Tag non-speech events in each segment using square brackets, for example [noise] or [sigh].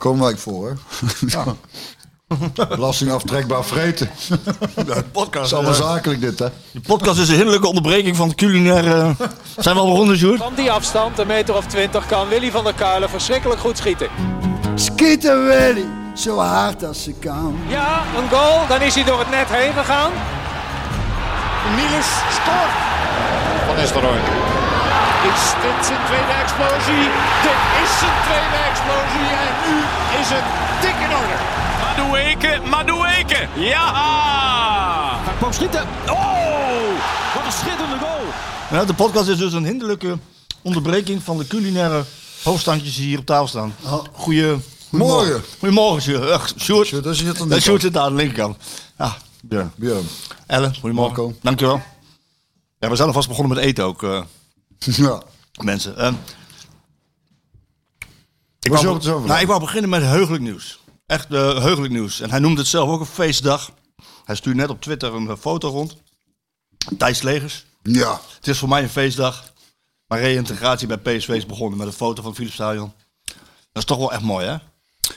komen wij voor, hè? [laughs] Belasting aftrekbaar vreten. De podcast, Dat is allemaal zakelijk dit, hè? die podcast is een hinderlijke onderbreking van de culinaire... Zijn we al begonnen, Sjoerd? Van die afstand, een meter of twintig, kan Willy van der Kuilen verschrikkelijk goed schieten. Schieten Willy, zo hard als ze kan. Ja, een goal, dan is hij door het net heen gegaan. Niels scoort. Van Nistelrooy. Is dit zijn tweede explosie? Dit is zijn tweede explosie en nu is het dik in orde. Madueke, Madueke. Ja! Hij kwam schieten. Oh, wat een schitterende goal. Ja, de podcast is dus een hinderlijke onderbreking van de culinaire hoofdstandjes die hier op tafel staan. Goeie... Morgen. Goedemorgen, Sjoerd. Ach, Sjoerd. Sjoerd, niet aan de Nee, Sjoerd zit aan de linkerkant. Ja, Björn. Björn. Ellen, goedemorgen. Marco. Dankjewel. Ja, we zijn alvast begonnen met eten ook, eh, Ja. mensen. Ehm, ik, wou, het over nou, ik wou beginnen met heugelijk nieuws. Echt eh, heugelijk nieuws. En hij noemde het zelf ook een feestdag. Hij stuurde net op Twitter een eh, foto rond. Thijs Legers. Ja. Het is voor mij een feestdag. Mijn reïntegratie bij PSV is begonnen met een foto van Philips Stadion. Dat is toch wel echt mooi, hè?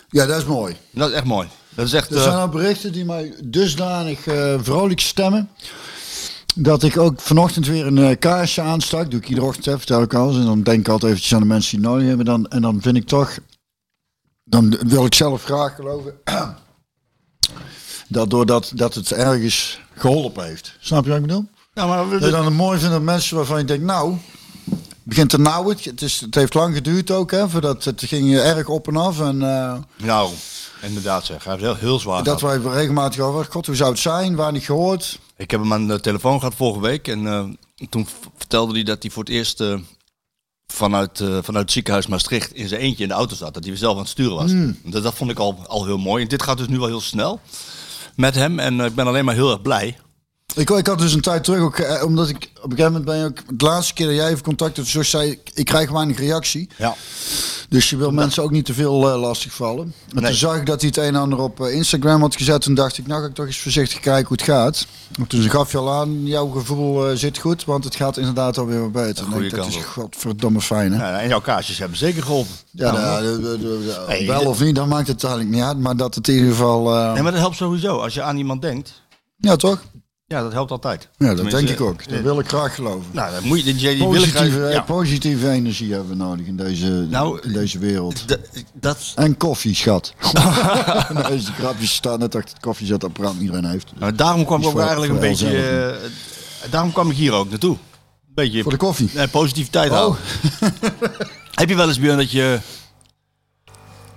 Ja, dat is mooi. Dat is echt mooi. Dat is echt... Er eh, zijn al berichten die mij dusdanig eh, vrolijk stemmen. Dat ik ook vanochtend weer een eh, kaarsje aanstak. Doe ik iedere ochtend, hè, vertel ik alles. En dan denk ik altijd eventjes aan de mensen die het nodig hebben. Dan, en dan vind ik toch... Dan wil ik zelf graag geloven... [clears throat] dat doordat dat het ergens geholpen heeft. Snap je wat ik bedoel? ja, maar we- Dat je dan het mooi vindt dat mensen waarvan je denkt... Nou, het begint te nauwen. Het, is, het heeft lang geduurd ook, hè. Voordat het ging erg op en af. En... eh, Nou, inderdaad zeg. Hij heeft heel, heel zwaar dat gehad. wij regelmatig over, god, hoe zou het zijn? Waar niet gehoord? Ik heb hem aan de telefoon gehad vorige week. En eh, toen vertelde hij dat hij voor het eerst eh, vanuit, eh, vanuit het ziekenhuis Maastricht in zijn eentje in de auto zat. Dat hij zelf aan het sturen was. Hmm. Dat, dat vond ik al, al heel mooi. En dit gaat dus nu wel heel snel met hem. En ik ben alleen maar heel erg blij. Ik, ik had dus een tijd terug, ook, eh, omdat ik op een gegeven moment ben je ook, de laatste keer dat jij even contact had, zoals zei ik, ik krijg weinig reactie. Ja. Dus je wil mensen ook niet te veel eh, lastig vallen. En Nee. toen zag ik dat hij het een en ander op eh, Instagram had gezet. Toen dacht ik, nou ga ik toch eens voorzichtig kijken hoe het gaat. En toen gaf je al aan, jouw gevoel eh, zit goed, want het gaat inderdaad alweer wat beter. goede Nee, dat kant is op. godverdomme fijn, hè? Ja, en jouw kaarsjes hebben zeker geholpen. Ja, Nou, nou, de- de- de- de- Hey, wel de- of niet, dan maakt het eigenlijk niet uit. Maar dat het in ieder geval... eh, Nee, maar dat helpt sowieso. Als je aan iemand denkt, ja, toch? Ja, dat helpt altijd. Ja, dat Tenminste, denk ik ook. Dat eh, wil ik graag geloven. Nou, dan moet je die, die willen Positieve, graag- eh, ja. positieve energie hebben we nodig in deze, Nou, in deze wereld. Dat, En koffie, schat. [laughs] deze grapjes staan net achter het koffiezetapparaat iedereen heeft. nou, daarom kwam ik ook voor- eigenlijk een beetje... Eh, daarom kwam ik hier ook naartoe. Beetje Voor de koffie. Nee, positiviteit Oh. houden. [laughs] Heb je wel eens, Björn, dat je,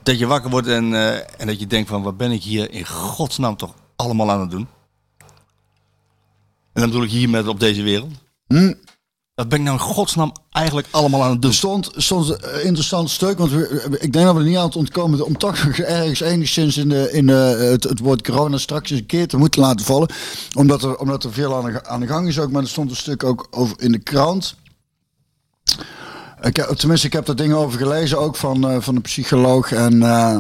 dat je wakker wordt en, eh, en dat je denkt van... wat ben ik hier in godsnaam toch allemaal aan het doen? Dan bedoel ik hier met op deze wereld. Hm. Wat ben ik nou in godsnaam eigenlijk allemaal aan het doen? Er stond, stond een interessant stuk, want we, ik denk dat we er niet aan het ontkomen om toch ergens enigszins in, de, in de, het, het woord corona straks eens een keer te moeten laten vallen. Omdat er, omdat er veel aan de, aan de gang is ook, maar er stond een stuk ook over in de krant. Ik heb, tenminste, ik heb daar dingen over gelezen, ook van, eh, van een psycholoog. En, eh,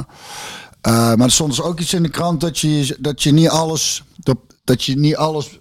eh, maar er stond dus ook iets in de krant dat je, dat je niet alles, dat, dat je niet alles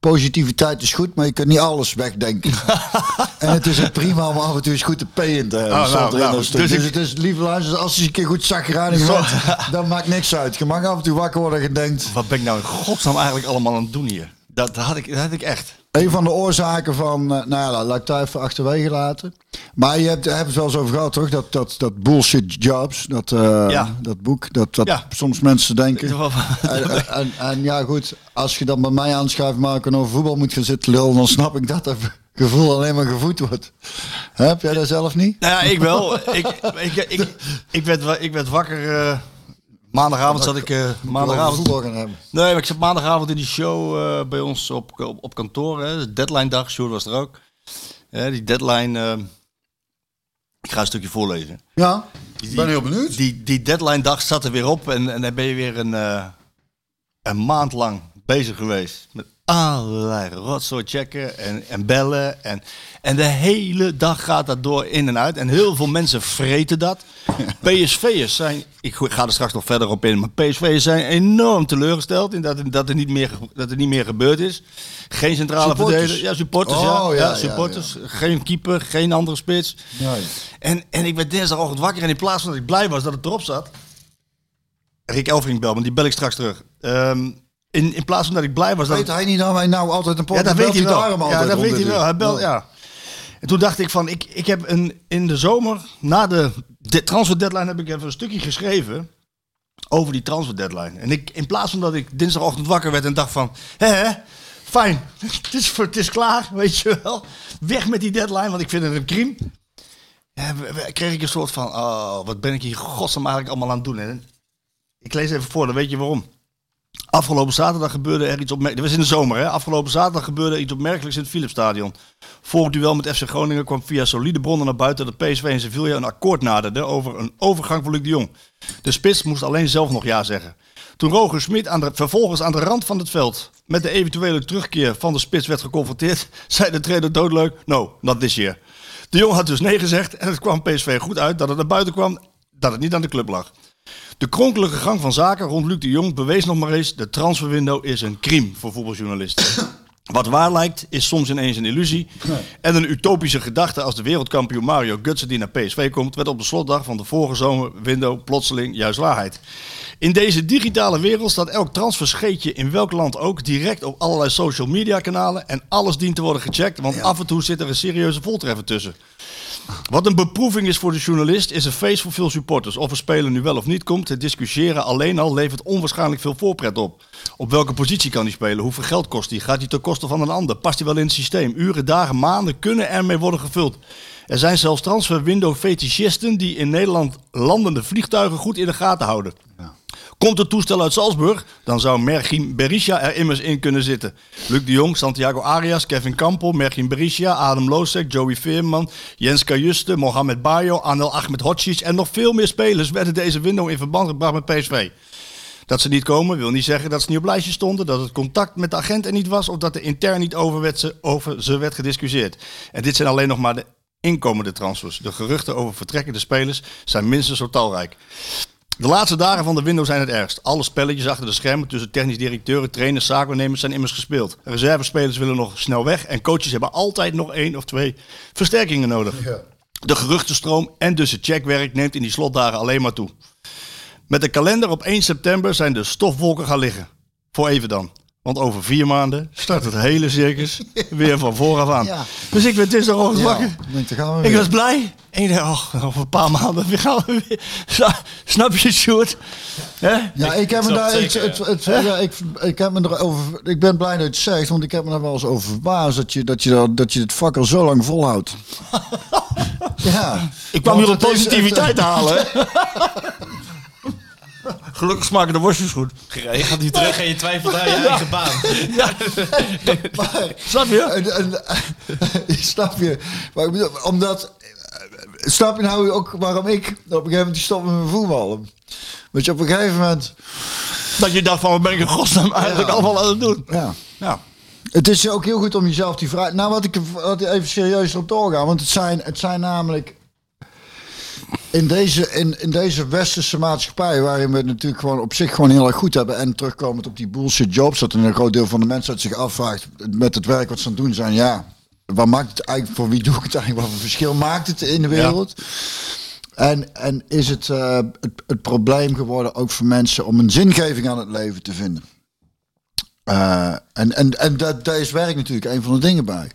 positiviteit is goed, maar je kunt niet alles wegdenken. [laughs] en het is prima om af en toe eens goed te payen te hebben. Oh, nou, nou, dus dus ik- het is lieve luisteraars, als je een keer goed zagrijnig wordt, dan maakt niks uit. Je mag af en toe wakker worden en je denkt... Wat ben ik nou in godsnaam eigenlijk allemaal aan het doen hier? Dat, dat, had, ik, dat had ik echt. Een van de oorzaken van, eh, nou ja, laat ik daar even achterwege laten. Maar je hebt, hebt het wel eens over gehad, toch? Dat, dat, dat bullshit jobs, dat, eh, Ja. dat boek, dat, dat Ja. soms mensen denken. [laughs] En, en, en, ja, goed, als je dan bij mij aanschuift maken over voetbal moet gaan zitten lullen, dan snap ik dat dat gevoel alleen maar gevoed wordt. Heb jij dat zelf niet? Nou ja, ik wel. ik, ik, ik, ik, werd, ik werd wakker. eh, maandagavond zat ik. Over maandagavond. Nee, maar ik zat maandagavond in die show eh, bij ons op, op, op kantoor. Hè. De deadline dag, Sjoerd was er ook. Die deadline. eh, ik ga een stukje voorlezen. Ja, ik ben heel benieuwd. Die, die deadline dag zat er weer op en, en dan ben je weer een, een maand lang bezig geweest met allerlei rotzooi checken en, en bellen. En, en de hele dag gaat dat door in en uit. En heel veel mensen vreten dat. [laughs] PSV'ers zijn, ik ga er straks nog verder op in, maar PSV'ers zijn enorm teleurgesteld in dat, dat, er niet meer, dat er niet meer gebeurd is. Geen centrale verdediger. Ja, supporters. ja. Oh, ja, ja, ja, supporters. Geen keeper, geen andere spits. Nee. En, en ik werd dinsdagochtend wakker en in plaats van dat ik blij was dat het erop zat. Rick Elfring bel, maar die bel ik straks terug. Ehm, in, in plaats van dat ik blij was dat Weet hij niet dat wij nou altijd een ja, podcast dat weet hij wel. Ja, dat weet hij wel. Hij belt, ja. En toen dacht ik van, ik, ik heb een, in de zomer, na de, de transfer deadline, heb ik even een stukje geschreven over die transfer deadline. En ik, in plaats van dat ik dinsdagochtend wakker werd en dacht van, hè, hè fijn, [laughs] het is, het is klaar, weet je wel. Weg met die deadline, want ik vind het een crime. Ja, kreeg ik een soort van, oh, wat ben ik hier godsnaam eigenlijk allemaal aan het doen. En ik lees even voor, dan weet je waarom. Afgelopen zaterdag gebeurde er iets opmerkelijks. Dat was in de zomer, hè? Afgelopen zaterdag gebeurde iets opmerkelijks in het Philipsstadion. Voor het duel met FC Groningen kwam via solide bronnen naar buiten dat PSV en Sevilla een akkoord naderden over een overgang van Luc de Jong. De spits moest alleen zelf nog ja zeggen. Toen Roger Smit aan de, vervolgens aan de rand van het veld met de eventuele terugkeer van de spits werd geconfronteerd, [laughs] zei de trainer doodleuk: No, not this year. De Jong had dus nee gezegd en het kwam PSV goed uit dat het naar buiten kwam dat het niet aan de club lag. De kronkelige gang van zaken rond Luc de Jong bewees nog maar eens... de transferwindow is een crime voor voetbaljournalisten. Wat waar lijkt, is soms ineens een illusie. En een utopische gedachte als de wereldkampioen Mario Götze die naar PSV komt... werd op de slotdag van de vorige zomerwindow plotseling juist waarheid. In deze digitale wereld staat elk transferscheetje in welk land ook... direct op allerlei social media kanalen... en alles dient te worden gecheckt... want af en toe zit er een serieuze voltreffer tussen. Wat een beproeving is voor de journalist, is een feest voor veel supporters. Of een speler nu wel of niet komt, het discussiëren alleen al levert onwaarschijnlijk veel voorpret op. Op welke positie kan hij spelen? Hoeveel geld kost hij? Gaat hij ten koste van een ander? Past hij wel in het systeem? Uren, dagen, maanden kunnen ermee worden gevuld. Er zijn zelfs transfer-window-fetischisten die in Nederland landende vliegtuigen goed in de gaten houden. Komt het toestel uit Salzburg, dan zou Mergin Berisha er immers in kunnen zitten. Luc de Jong, Santiago Arias, Kevin Campbell, Mergin Berisha, Adam Losek, Joey Veerman, Jens Kajuste, Mohamed Bayo, Anel Ahmed Hodzic en nog veel meer spelers werden deze window in verband gebracht met PSV. Dat ze niet komen wil niet zeggen dat ze niet op lijstje stonden, dat het contact met de agent er niet was of dat er intern niet over, werd ze, over ze werd gediscussieerd. En dit zijn alleen nog maar de inkomende transfers. De geruchten over vertrekkende spelers zijn minstens zo talrijk. De laatste dagen van de window zijn het ergst. Alle spelletjes achter de schermen tussen technisch directeuren, trainers, zaakwaarnemers zijn immers gespeeld. Reservespelers willen nog snel weg en coaches hebben altijd nog één of twee versterkingen nodig. De geruchtenstroom en dus het checkwerk neemt in die slotdagen alleen maar toe. Met de kalender op 1 september zijn de stofwolken gaan liggen. Voor even dan. Want over vier maanden start het hele circus [laughs] weer van vooraf aan. Ja. Dus ik werd dinsdagochtend Ja, wakker. we Ik was blij. En ik dacht, oh, over een paar maanden weer gaan we weer. Sna- Snap je, Sjoerd? Ja, ik heb me daar, het het, zeker, het, het- ja, ik, ik heb me erover, ik ben blij dat je het zegt, want ik heb me daar wel eens over verbaasd dat je, dat je, dat, dat je het vak al zo lang volhoudt. [laughs] ja. Ik kwam hier om positiviteit te halen. [laughs] Gelukkig smaken de worstjes goed. Je gaat nu terug en je twijfelt aan je eigen baan. maar- Snap je? En, en, [laughs] snap je? Maar ik bedoel, omdat, snap je nou ook waarom ik op een gegeven moment stop met mijn voetballen? Want je op een gegeven moment, Dat je dacht van, wat ben ik in godsnaam eigenlijk Ja. allemaal aan het doen? ja. Ja. Het is ook heel goed om jezelf die vraag. Nou, wat ik wat ik even serieus op doorgaan. Want het zijn, het zijn namelijk. In deze, in, in deze westerse maatschappij, waarin we het natuurlijk gewoon op zich gewoon heel erg goed hebben. En terugkomend op die bullshit jobs, dat een groot deel van de mensen zich afvraagt met het werk wat ze aan het doen zijn. Ja, wat maakt het eigenlijk, voor wie doe ik het eigenlijk? Wat voor verschil maakt het in de wereld? En, en is het, eh, het het probleem geworden ook voor mensen om een zingeving aan het leven te vinden? Eh, en en, en dat, daar is werk natuurlijk een van de dingen bij.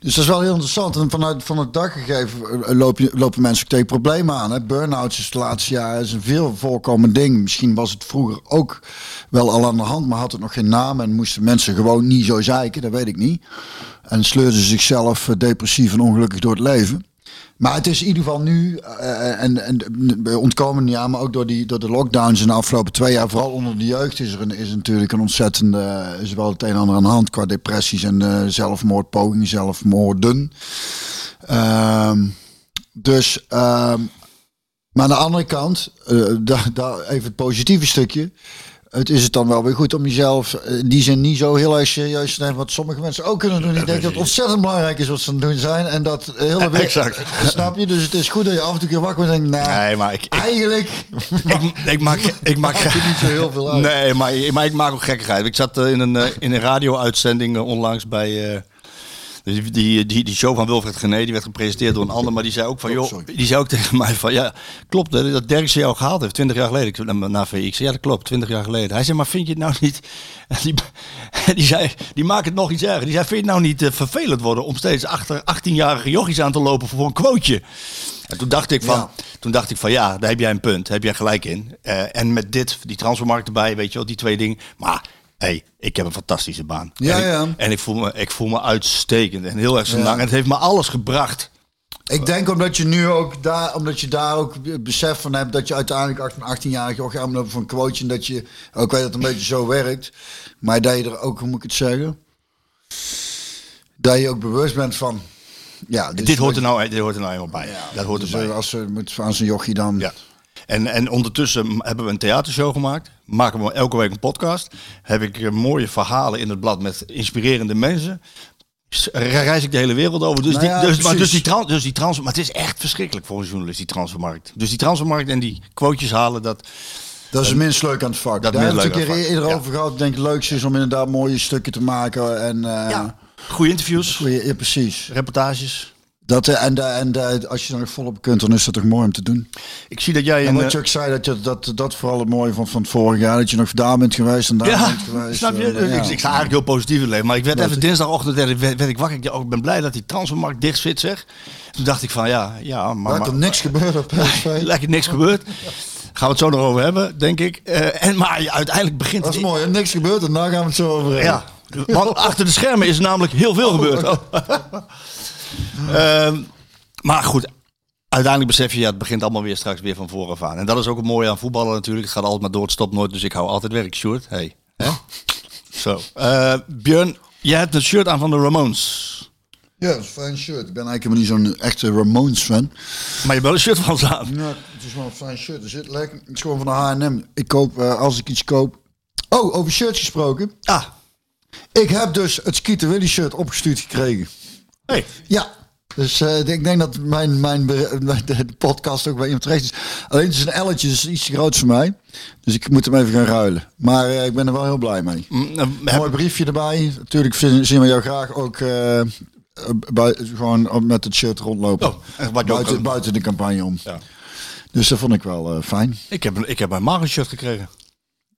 Dus dat is wel heel interessant. En vanuit van het daggegeven eh, loop je, lopen mensen ook tegen problemen aan. Burn-outs is het laatste jaar is een veel voorkomend ding. Misschien was het vroeger ook wel al aan de hand, maar had het nog geen naam. En moesten mensen gewoon niet zo zeiken, dat weet ik niet. En sleurden ze zichzelf eh, depressief en ongelukkig door het leven. Maar het is in ieder geval nu, eh, en, en ontkomen aan, maar ook door, die, door de lockdowns in de afgelopen twee jaar, vooral onder de jeugd, is er, een, is natuurlijk een ontzettende, is wel het een en ander aan de hand qua depressies en eh zelfmoordpogingen, zelfmoorden. Ehm, dus, ehm, maar aan de andere kant, eh, even het positieve stukje. Het is het dan wel weer goed om jezelf eh, in die zin niet zo heel erg serieus te nemen. Wat sommige mensen ook kunnen doen. Ik denk dat het ontzettend belangrijk is wat ze aan het doen zijn. En dat hele wereld- Exact. [laughs] Snap je? Dus het is goed dat je af en toe keer wakker wordt en denkt, nou, Nee, maar ik, ik, eigenlijk [laughs] ik, ik maak, [laughs] ik maak maakt het niet zo heel veel uit. Nee, maar, maar ik maak ook gekkigheid. Ik zat eh, in een, eh, in een radio-uitzending onlangs bij... eh, die, die, die, die show van Wilfred Gené, die werd gepresenteerd door een ander, maar die zei ook van, joh, die zei ook tegen mij van, ja, klopt hè, dat Derksen jou gehaald heeft, 20 jaar geleden, ik, zei, naar- naar zei, ja, dat klopt, 20 jaar geleden. Hij zei, maar vind je het nou niet, [laughs] die, die zei, die maakt het nog iets erger. Die zei, vind je het nou niet eh, vervelend worden om steeds achter 18-jarige jochies aan te lopen voor een quoteje? En toen dacht ik van, Ja. toen dacht ik van ja, daar heb jij een punt, daar heb jij gelijk in. Eh, en met dit, die transfermarkt erbij, weet je wel, die twee dingen. Maar hey, ik heb een fantastische baan. Ja, en ik, ja. En ik voel me, ik voel me uitstekend en heel erg zo Ja. lang. Het heeft me alles gebracht. Ik denk omdat je nu ook daar, omdat je daar ook besef van hebt dat je uiteindelijk achter een 18-jarige ook lopen van een quoteje en dat je ook weet dat het een beetje zo werkt. Maar dat je er ook, hoe moet ik het zeggen? Dat je ook bewust bent van. Ja, dit, hoort er nou, dit hoort er nou helemaal bij. dat hoort dus erbij. eh, als ze met aan zijn jochie dan. Ja. En, en ondertussen hebben we een theatershow gemaakt. Maken we elke week een podcast. Heb ik eh, mooie verhalen in het blad met inspirerende mensen. S- Reis ik de hele wereld over. Dus, Nou ja, die, dus, maar dus, die tran, dus die transfer, maar het is echt verschrikkelijk voor een journalist, die transfermarkt. Dus die transfermarkt en die quotejes halen, dat, Dat is het minst leuk aan het vak. Dat Daar hebben we het een keer eerder vak, over gehad. Ik denk het leukste is om inderdaad mooie stukken te maken. En, eh goede interviews, goeie- ja, precies. reportages. Dat, eh, en da- en da- als je er nog volop kunt, dan is dat toch mooi om te doen. Ik zie dat jij En wat eh, je ook zei, dat, je, dat, dat vooral het mooie van, van het vorig jaar. Dat je nog daar bent geweest en daar ja, bent [laughs] geweest. snap je? Ja. Ik, ik sta eigenlijk heel positief in het leven. Maar ik werd Dat even ik- dinsdagochtend werd, werd, werd ik wakker. Ik, oh, ik ben blij dat die transfermarkt dicht zit, zeg. Toen dacht ik van, ja, ja maar... Lijkt er niks gebeurd op PSV. Lijkt [laughs] er niks gebeurd. Gaan we het zo nog over hebben, denk ik. Eh, en, maar uiteindelijk begint Dat is het... mooi, hè? niks gebeurd en daar gaan we het zo over hebben. Ja, want achter de schermen is namelijk heel veel gebeurd. [laughs] Ehm, maar goed, uiteindelijk besef je, ja, het begint allemaal weer straks weer van vooraf aan. En dat is ook het mooie aan voetballen natuurlijk. Het gaat altijd maar door, het stopt nooit. Dus ik hou altijd werk, Sjoerd. Hey. Hè? Zo. Eh, Björn, jij hebt een shirt aan van de Ramones. Ja, dat is een fijn shirt. Ik ben eigenlijk helemaal niet zo'n echte Ramones fan. Maar je hebt wel een shirt van ze aan. Ja, het is wel een fijn shirt. Er zit lekker, het is gewoon van de H&M. Ik koop, eh, als ik iets koop... Oh, over shirts gesproken. Ah, Ik heb dus het Skeeter Willy shirt opgestuurd gekregen. Ja. Dus eh, ik denk dat mijn, mijn, de, podcast ook bij iemand terecht is. Alleen het is een elletje, dus iets te groot voor mij. Dus ik moet hem even gaan ruilen. Maar eh, ik ben er wel heel blij mee. Mm, heb- Mooi briefje erbij. Natuurlijk vind- zien we jou graag ook eh, eh, bui- gewoon met het shirt rondlopen. Oh, wat je ook buiten, buiten de campagne om. Ja. Dus dat vond ik wel fijn. ik, heb, ik heb een Mario shirt gekregen.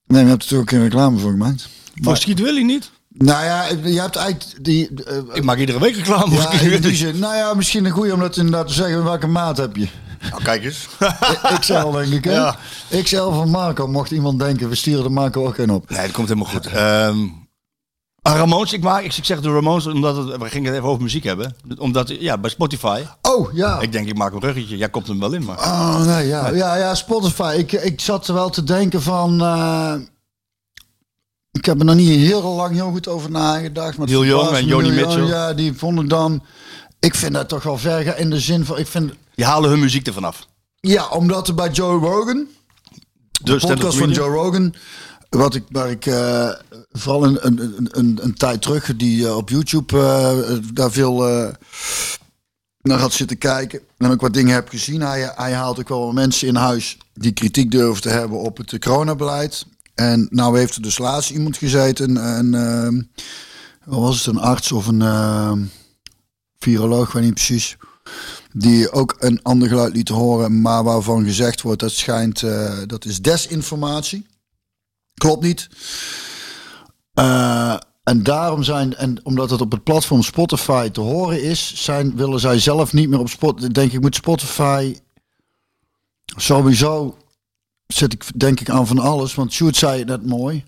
Nee, je hebt er natuurlijk ook een reclame voor gemaakt. Voor Skeet Willy niet? Nou ja, je hebt eigenlijk die... eh, Ik maak iedere week reclame ja, Skeet in die Willy. zin, nou ja, misschien een goeie om dat inderdaad te zeggen. Welke maat heb je? Nou, kijk eens. [laughs] XL denk ik, hè? Ja. XL van Marco. Mocht iemand denken, we sturen de Marco ook een op. Nee, dat komt helemaal goed. Ehm ah, Ramones, ik, maak, ik, ik zeg de Ramones omdat het, we gingen het even over muziek hebben. Omdat, ja, bij Spotify. Oh, ja. Ik denk, ik maak een ruggetje. Jij komt hem wel in, maar. Oh, nee, ja. Ja, ja, Spotify. Ik, ik zat er wel te denken van... eh, ik heb er nog niet heel lang heel goed over nagedacht. Maar Neil Young en. Joni Mitchell. Ja, die vonden dan... Ik vind dat toch wel ver in de zin van... Ik vind, Die halen hun muziek ervan af. ja, omdat er bij Joe Rogan... De stand-up podcast van. Joe Rogan. Wat ik, waar ik eh, vooral een, een, een, een, tijd terug die eh, op YouTube eh, daar veel naar had zitten kijken. En ook wat dingen heb gezien. Hij, hij haalt ook wel mensen in huis die kritiek durven te hebben op het coronabeleid. En nou heeft er dus laatst iemand gezeten. Een, wat was het, een arts of een eh, viroloog, weet niet precies. Die ook een ander geluid liet horen, maar waarvan gezegd wordt dat schijnt, eh, dat is desinformatie. Klopt niet. Eh, en daarom zijn, en omdat het op het platform Spotify te horen is, zijn, willen zij zelf niet meer op Spotify. Denk ik, moet Spotify sowieso zit ik denk ik aan van alles. Want Sjoerd zei het net mooi.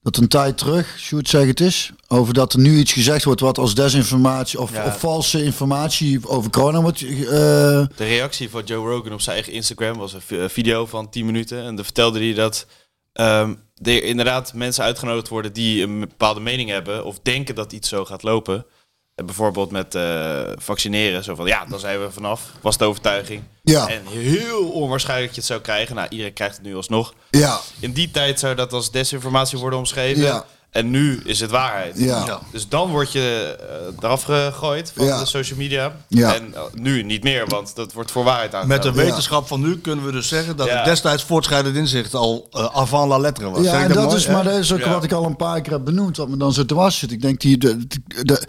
Dat een tijd terug, Sjoerd zeg het is, over dat er nu iets gezegd wordt wat als desinformatie of, Ja. of valse informatie over corona wordt. eh, De reactie van Joe Rogan op zijn eigen Instagram was een vi- een video van 10 minuten. En dan vertelde hij dat ehm, er inderdaad mensen uitgenodigd worden die een bepaalde mening hebben of denken dat iets zo gaat lopen. Bijvoorbeeld met eh, vaccineren. Zo van, ja, dan zijn we vanaf. Was de overtuiging. Ja. En heel onwaarschijnlijk dat je het zou krijgen. Nou, iedereen krijgt het nu alsnog. Ja, In die tijd zou dat als desinformatie worden omschreven. Ja. En nu is het waarheid. Ja. Ja. Dus dan word je eh, eraf gegooid van Ja. de social media. Ja. En eh, nu niet meer, want dat wordt voor waarheid Met aangehouden. de wetenschap van nu kunnen we dus zeggen dat Ja. het destijds voortschrijdend inzicht al eh avant la lettre was. Ja en dat is, maar dat is ook Ja. wat ik al een paar keer heb benoemd, wat me dan zo dwars zit. Ik denk, die, de, de, de,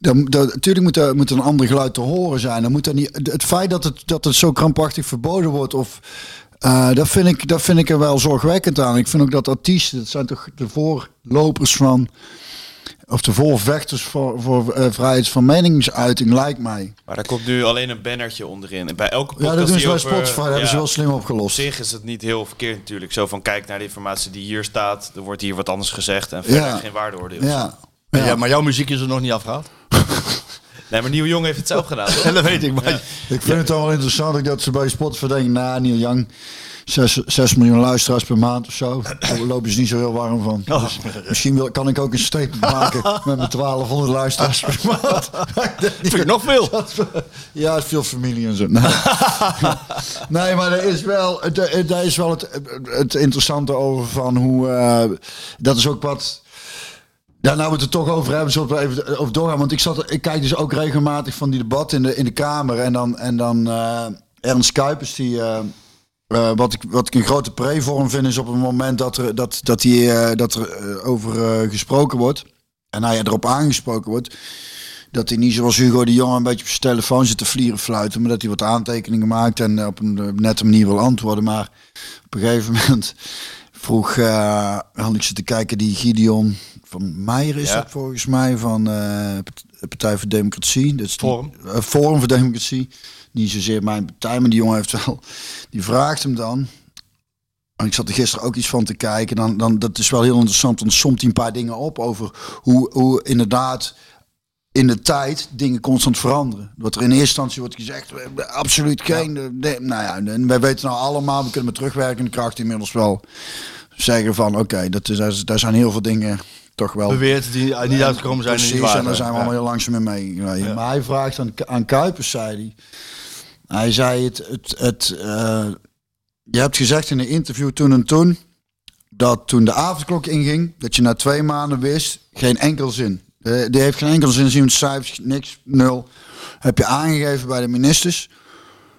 natuurlijk moet er, moet er een ander geluid te horen zijn. Dan moet er niet, het feit dat het, dat het zo krampachtig verboden wordt, of, eh, dat, vind ik, dat vind ik er wel zorgwekkend aan. Ik vind ook dat artiesten, dat zijn toch de voorlopers van, of de voorvechters voor, voor eh, vrijheid van meningsuiting, lijkt mij. Maar daar komt nu alleen een bannertje onderin. En bij elke podcast Ja, dat doen ze bij Spotify, hebben ze wel slim Op opgelost. zich is het niet heel verkeerd natuurlijk. Zo van, kijk naar de informatie die hier staat. Er wordt hier wat anders gezegd. En verder Ja. geen waardeoordeel. Ja. Ja. Ja. maar jouw muziek is er nog niet afgehaald. [laughs] Nee, maar Nieuwe Jong heeft het zelf gedaan. [laughs] dat weet ik. Maar Ik vind het wel interessant dat ze bij Spotify denken, nou Neil Young, 6, miljoen luisteraars per maand of zo. Daar lopen ze niet zo heel warm van. Oh. Dus misschien wil, kan ik ook een statement maken met mijn 1200 luisteraars per maand. [laughs] vind ik nog veel. Ja, het is veel familie en zo. Nee, nee maar er is wel, daar is wel het, het interessante over van hoe... eh, dat is ook wat... Ja, nou we het er toch over hebben, zullen we even over doorgaan. Want ik, zat, ik kijk dus ook regelmatig van die debat in de, in de Kamer. En dan, en dan eh, Ernst Kuipers, die... eh, eh, wat, ik, wat ik een grote pre-vorm vind, is op het moment dat er, dat, dat die, eh, dat er eh, over eh, gesproken wordt. En hij erop aangesproken wordt. Dat hij niet zoals Hugo de Jong een beetje op zijn telefoon zit te vlieren fluiten. Maar dat hij wat aantekeningen maakt en eh, op een eh, nette manier wil antwoorden. Maar op een gegeven moment vroeg, uh, had ik zitten kijken, die Gideon van Meijer is Ja. dat volgens mij, van eh, Partij voor Democratie. Dat is die- Forum. eh, Forum voor Democratie. Niet zozeer mijn partij, maar die jongen heeft wel, die vraagt hem dan. En ik zat er gisteren ook iets van te kijken. Dan, dan, dat is wel heel interessant. Dan somt hij een paar dingen op over hoe, hoe inderdaad in de tijd dingen constant veranderen. Wat er in eerste instantie wordt gezegd, absoluut geen. eh, nee, nou ja, en wij weten nou allemaal, we kunnen met terugwerkende kracht inmiddels wel zeggen van oké, dat is, daar- zijn heel veel dingen toch wel beweert die eh, niet uitgekomen zijn. en Precies, en daar zijn we Ja. allemaal heel langzaam mee. Maar hij vraagt aan, aan Kuipers, zei hij. Hij zei het, het, het eh, je hebt gezegd in een interview toen en toen, dat toen de avondklok inging, dat je na twee maanden wist, geen enkel zin. Eh, die heeft geen enkel zin, zien we cijfers, niks, nul. Heb je aangegeven bij de ministers.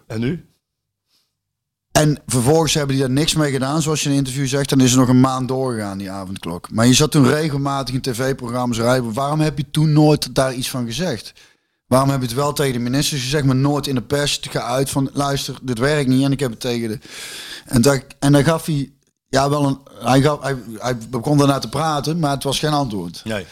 En nu? En vervolgens hebben die daar niks mee gedaan, zoals je in een interview zegt. Dan is er nog een maand doorgegaan, die avondklok. Maar je zat toen regelmatig in tv-programma's rijden. Waarom heb je toen nooit daar iets van gezegd? Waarom heb je het wel tegen de ministers gezegd, maar nooit in de pers geuit van... luister, dit werkt niet en ik heb het tegen de... En, daar, en dan gaf hij... Ja, wel een, hij, gaf, hij, hij begon daarna te praten, maar het was geen antwoord. Nee.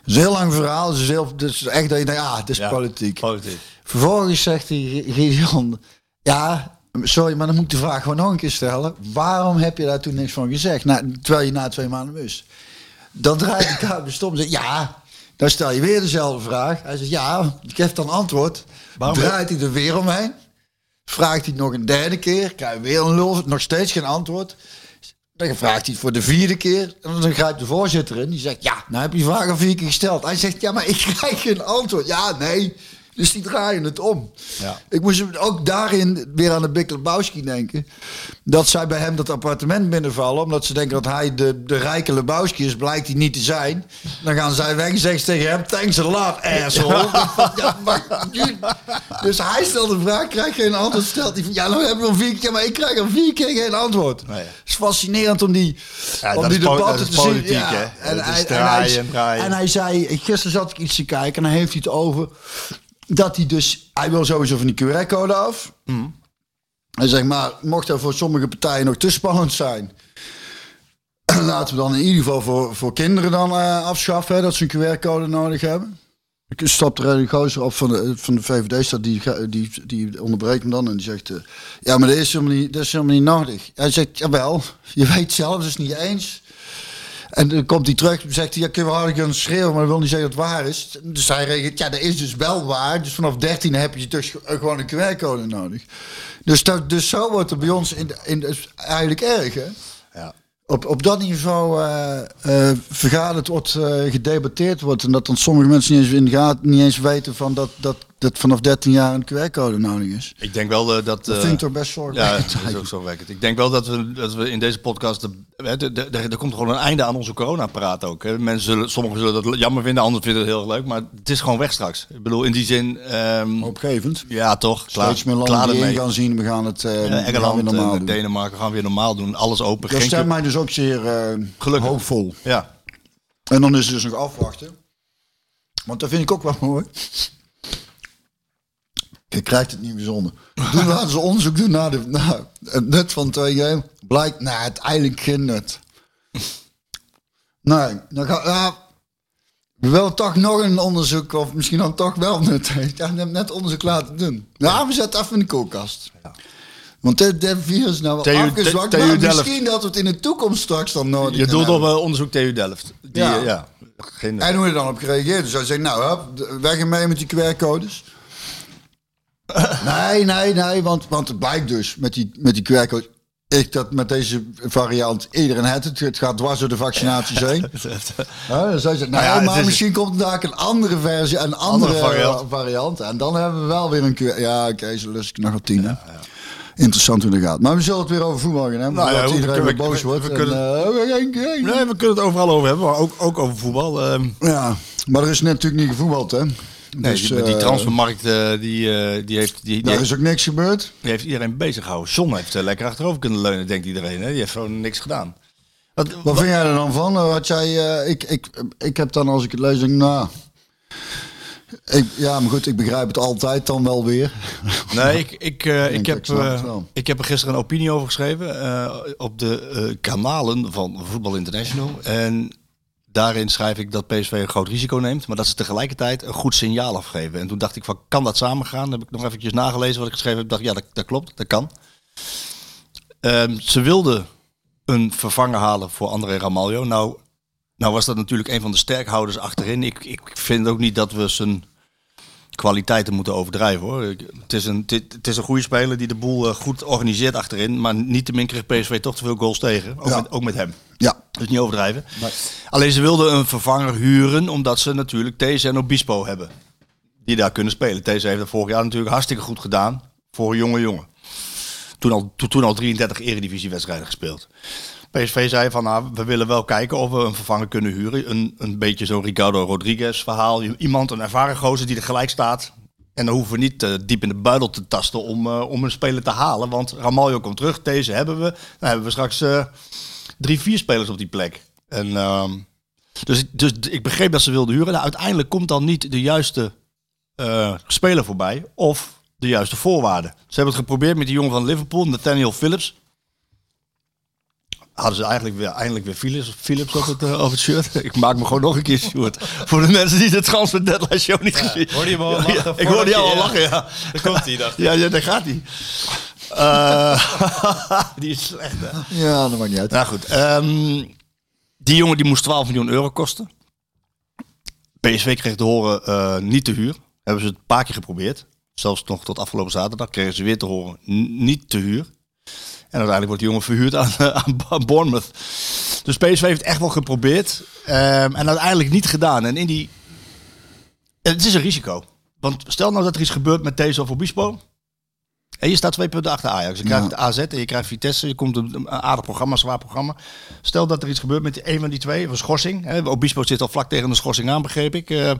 Het is een heel lang verhaal. Het is, heel, het is echt dat je denkt, ah, het is Ja, politiek. Politiek. Vervolgens zegt hij, Gideon, ja, sorry, maar dan moet ik de vraag gewoon nog een keer stellen. Waarom heb je daar toen niks van gezegd? Nou, terwijl je na twee maanden wist. Dan draait de kamer stom en zegt, ja, dan stel je weer dezelfde vraag. Hij zegt, ja, ik heb dan antwoord. Waarom- Draait hij er weer omheen. Vraagt hij nog een derde keer. Krijg je weer een lul, nog steeds geen antwoord. Dan vraagt hij voor de vierde keer. En dan grijpt de voorzitter in. Die zegt, ja, nou heb je al vier keer gesteld. Hij zegt, ja, maar ik krijg geen antwoord. Ja, nee. Dus die draaien het om. Ja. Ik moest ook daarin weer aan de Big Lebowski denken. Dat zij bij hem dat appartement binnenvallen. Omdat ze denken dat hij de, de rijke Lebowski is. Blijkt hij niet te zijn. Dan gaan zij weg en zeggen ze tegen hem... Thanks a lot, asshole. [laughs] Ja, maar, dus hij stelt een vraag, krijgt geen antwoord. Stelt hij van... Ja, nou hebben we al vier keer... Maar ik krijg al vier keer geen antwoord. Nee. Het is fascinerend om die, om debatten te zien. politiek, hè? En, hij, en, draaien hij, en draaien. en hij zei... Gisteren zat ik iets te kijken en dan heeft hij het over... Dat hij dus... Hij wil sowieso van die QR-code af. Mm. Hij zegt, maar mocht dat voor sommige partijen nog te spannend zijn... [clears throat] Laten we dan in ieder geval voor, voor kinderen dan eh, afschaffen... Hè, dat ze een QR-code nodig hebben. Ik stap er een gozer op van de, van de VVD, staat, die, die, die onderbreekt hem dan en die zegt... eh, ja, maar dat is, helemaal niet, dat is helemaal niet nodig. Hij zegt, jawel, je weet zelf, dat is niet eens. En dan komt hij terug en zegt hij, ja, kun je wel gaan schreeuwen, maar dat wil niet zeggen dat het waar is. Dus hij reageert, ja, dat is dus wel waar. Dus vanaf 13 heb je dus ge- gewoon een QR-code nodig. Dus, dat, dus zo wordt er bij ons in, in eigenlijk erg, hè? Ja. op, op dat niveau eh, eh, vergaderd wordt, eh, gedebatteerd wordt. En dat dan sommige mensen niet eens, in gaten, niet eens weten van dat, dat, dat vanaf 13 jaar een QR-code nodig is. Ik denk wel eh, dat... Dat eh, vind ik toch best Ja, zorgwekkend. dat is ook zorgwekkend. Ik denk wel dat we, dat we in deze podcast... De, hè, de, er komt gewoon een einde aan onze corona-praat ook. Hè. Mensen zullen, sommigen zullen dat jammer vinden, anderen vinden het heel leuk. Maar het is gewoon weg straks. Ik bedoel, in die zin... ehm, Opgevend. ja, toch. Klaar, Steeds meer klaar landen die in ermee. gaan zien, we gaan het Ja, we gaan weer Engeland, normaal doen. Denemarken gaan weer normaal doen. Alles open. Dat stemt mij dus ook zeer Gelukkig. hoopvol. Ja. En dan is het dus nog afwachten. Want dat vind ik ook wel mooi. Je krijgt het niet bijzonder. Toen laten ze onderzoek doen naar, de, naar het nut van 2G. Blijkt, nou, uiteindelijk geen nut. Nee, dan ga, ja, we willen toch nog een onderzoek, of misschien dan toch wel nut heeft. Ja, net onderzoek laten doen. Ja, we zetten even in de koelkast. Want dit, dit virus is nou wel TU afgezwakt, maar misschien dat we het in de toekomst straks dan nodig Je doet op uh, onderzoek TU Delft. Die, Ja. ja. ja. Geen, En hoe je dan op gereageerd? Dus hij nou, hup, weg ermee met die QR-codes. [laughs] nee, nee, nee, want, want het blijkt dus met die, met die QR-codes. Ik dat met deze variant iedereen het. Het, het gaat dwars door de vaccinaties [laughs] heen. Ja, dan zei ze, nou, ja, het maar is- misschien komt er daar een andere versie, een andere, variant. variant. En dan hebben we wel weer een QR. Ja, oké, zo lust ik nog op tien. Interessant hoe dat gaat. Maar we zullen het weer over voetbal gaan hebben. Nou we iedereen weer boos we- wordt. we en, kunnen- eh, geen- Nee, we kunnen het overal over hebben, maar ook, ook over voetbal. Ehm, Ja, maar er is net natuurlijk niet gevoetbald, hè? Nee, Dus, die, die eh, transfermarkt die, eh, die, heeft, die, die, Daar is ook niks gebeurd. die heeft iedereen bezig gehouden. John heeft eh, lekker achterover kunnen leunen, denkt iedereen. Hè? Die heeft gewoon niks gedaan. Wat, Wat vind jij er dan van? Eh, Wat jij, eh, ik, ik, ik heb dan als ik het lees, denk ik, nou... Ik, ja, maar goed, ik begrijp het altijd dan wel weer. [laughs] Nee, ik, ik, eh, ik, heb, eh, ik heb er gisteren een opinie over geschreven eh, op de eh, kanalen van Voetbal International. En daarin schrijf ik dat PSV een groot risico neemt, maar dat ze tegelijkertijd een goed signaal afgeven. En toen dacht ik van, kan dat samengaan? Dan heb ik nog eventjes nagelezen wat ik geschreven heb. dacht, ja, dat, dat klopt, dat kan. Ehm, ze wilden een vervanger halen voor André Ramaljo. Nou, nou was dat natuurlijk een van de sterkhouders achterin. Ik, ik vind ook niet dat we zijn kwaliteiten moeten overdrijven hoor. Het is een, het, is een goede speler die de boel eh, goed organiseert achterin. Maar niettemin kreeg PSV toch te veel goals tegen. Ook, Ja. met, ook met hem. Ja, Dus niet overdrijven. Alleen ze wilden een vervanger huren omdat ze natuurlijk These en Obispo hebben. Die daar kunnen spelen. These heeft dat vorig jaar natuurlijk hartstikke goed gedaan. Voor een jonge jongen. Toen al, toen, toen al 33 eredivisiewedstrijden gespeeld. PSV zei van nou, we willen wel kijken of we een vervanger kunnen huren. Een, een beetje zo'n Ricardo Rodriguez verhaal. Iemand, een ervaren gozer die er gelijk staat. En dan hoeven we niet eh, diep in de buidel te tasten om, eh, om een speler te halen. Want Ramaljo komt terug, deze hebben we. Dan hebben we straks eh, drie, vier spelers op die plek. En, ehm, dus, dus ik begreep dat ze wilden huren. Nou, uiteindelijk komt dan niet de juiste eh, speler voorbij. Of de juiste voorwaarden. Ze hebben het geprobeerd met die jongen van Liverpool, Nathaniel Phillips. Hadden ze eigenlijk weer, eindelijk weer Philips, Philips op, het, op het shirt. [laughs] Ik maak me gewoon nog een keer shirt. Voor de mensen die de Transfer Deadline Show niet gezien Hoorde je hem al lachen Ja, Ik hoorde jou al lachen, ja. Daar komt hij, dacht ik. Ja, ja daar gaat hij. Eh, [laughs] die is slecht, hè? ja, dat maakt niet uit. Nou goed, ehm, die jongen die moest 12 miljoen euro kosten. PSV kreeg te horen eh, niet te huur. Hebben ze het een paar keer geprobeerd. Zelfs nog tot afgelopen zaterdag kregen ze weer te horen niet te huur. En uiteindelijk wordt die jongen verhuurd aan, [laughs] aan Bournemouth. Dus PSV heeft echt wel geprobeerd. ehm, en uiteindelijk niet gedaan. En in die... en Het is een risico. Want stel nou dat er iets gebeurt met deze of Obispo. En je staat twee punten achter Ajax. Je krijgt Ja. AZ en je krijgt Vitesse. Je komt een, aardig programma, zwaar programma. Stel dat er iets gebeurt met een van die twee, of een schorsing. Hè. Obispo zit al vlak tegen een schorsing aan, begreep ik. Eh,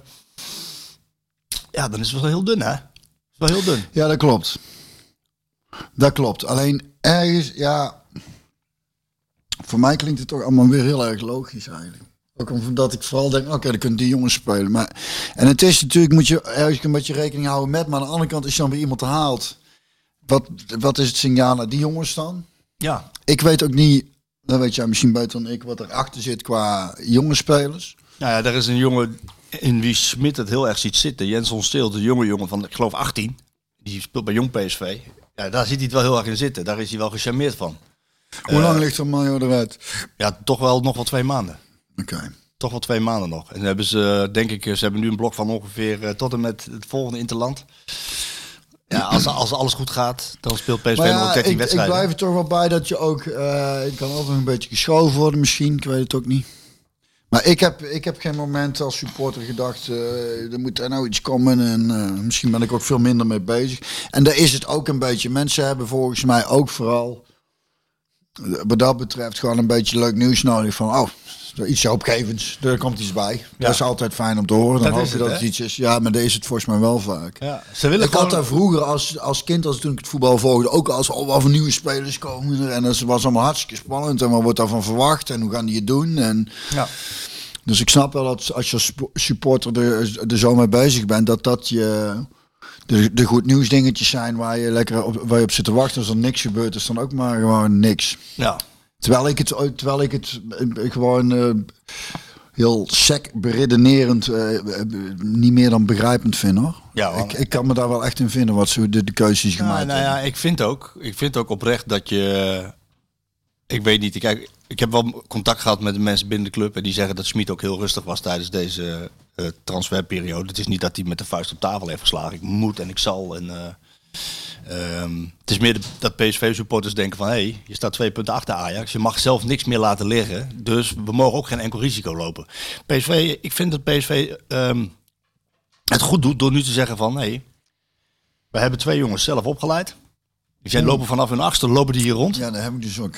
ja, dan is het wel heel dun, hè? is wel heel dun. Ja, dat klopt. Dat klopt. Alleen ergens, ja... Voor mij klinkt het toch allemaal weer heel erg logisch eigenlijk. Ook omdat ik vooral denk, oké, dan kunnen die jongens spelen. Maar, en het is natuurlijk, moet je ergens een beetje rekening houden met. Maar aan de andere kant, als je dan weer iemand haalt... Wat, wat is het signaal naar die jongens dan? Ja, Ik weet ook niet, dat weet jij misschien beter dan ik, wat erachter zit qua jonge spelers. nou ja, er is een jongen in wie Smit het heel erg ziet zitten. Jenson Steel, de jonge jongen van, ik geloof 18. Die speelt bij Jong PSV. Ja, daar ziet hij het wel heel erg in zitten. Daar is hij wel gecharmeerd van. Hoe lang ligt er Mario eruit? Ja, toch wel nog wel twee maanden. Oké. Toch wel twee maanden nog. En dan hebben ze, denk ik, ze hebben nu een blok van ongeveer eh, tot en met het volgende Interland. Ja, [clears throat] als, als alles goed gaat, dan speelt PSV Maar nog ja, 13 ik, ik wedstrijden. blijf er toch wel bij dat je ook... eh, ik kan altijd een beetje geschoven worden misschien, ik weet het ook niet. Maar ik heb, ik heb geen moment als supporter gedacht, eh, er moet er nou iets komen. En eh, misschien ben ik ook veel minder mee bezig. En daar is het ook een beetje. Mensen hebben volgens mij ook vooral, wat dat betreft, gewoon een beetje leuk nieuws nodig. Van, oh, iets hoopgevends, er komt iets bij. Dat is altijd fijn om te horen. Dan Dat hoop je dat het iets is. Ja, maar is het volgens mij wel vaak. Ja, ze willen Ik had daar vroeger als, als kind, als toen ik het voetbal volgde, ook als oh, wat voor nieuwe spelers komen er. En dat was allemaal hartstikke spannend. En wat wordt daarvan verwacht en hoe gaan die het doen? En, Ja. dus ik snap wel dat als je supporter er, er zo mee bezig bent, dat dat je de, de goed nieuws dingetjes zijn waar je lekker op, waar je op zit te wachten. Als er niks gebeurt, is dan ook maar gewoon niks. Ja. Terwijl ik het, terwijl ik het eh, gewoon eh, heel sec beredenerend eh, niet meer dan begrijpend vind hoor. Ja, ik, ik kan me daar wel echt in vinden wat ze de, de keuzes Ja, gemaakt nou ja, hebben. ik vind ook, ik vind ook oprecht dat je, ik weet niet, kijk, ik heb wel contact gehad met de mensen binnen de club en die zeggen dat Smit ook heel rustig was tijdens deze eh, transferperiode. Het is niet dat hij met de vuist op tafel heeft geslagen. Ik moet en ik zal en eh, ehm, het is meer de- dat PSV-supporters denken van, hé, hey, je staat twee punten achter Ajax, je mag zelf niks meer laten liggen, dus we mogen ook geen enkel risico lopen. PSV, ik vind dat PSV ehm, het goed doet door nu te zeggen van, hé, hey, we hebben twee jongens zelf opgeleid. Die zijn lopen vanaf hun achtste, lopen die hier rond. Ja, dat heb ik dus ook.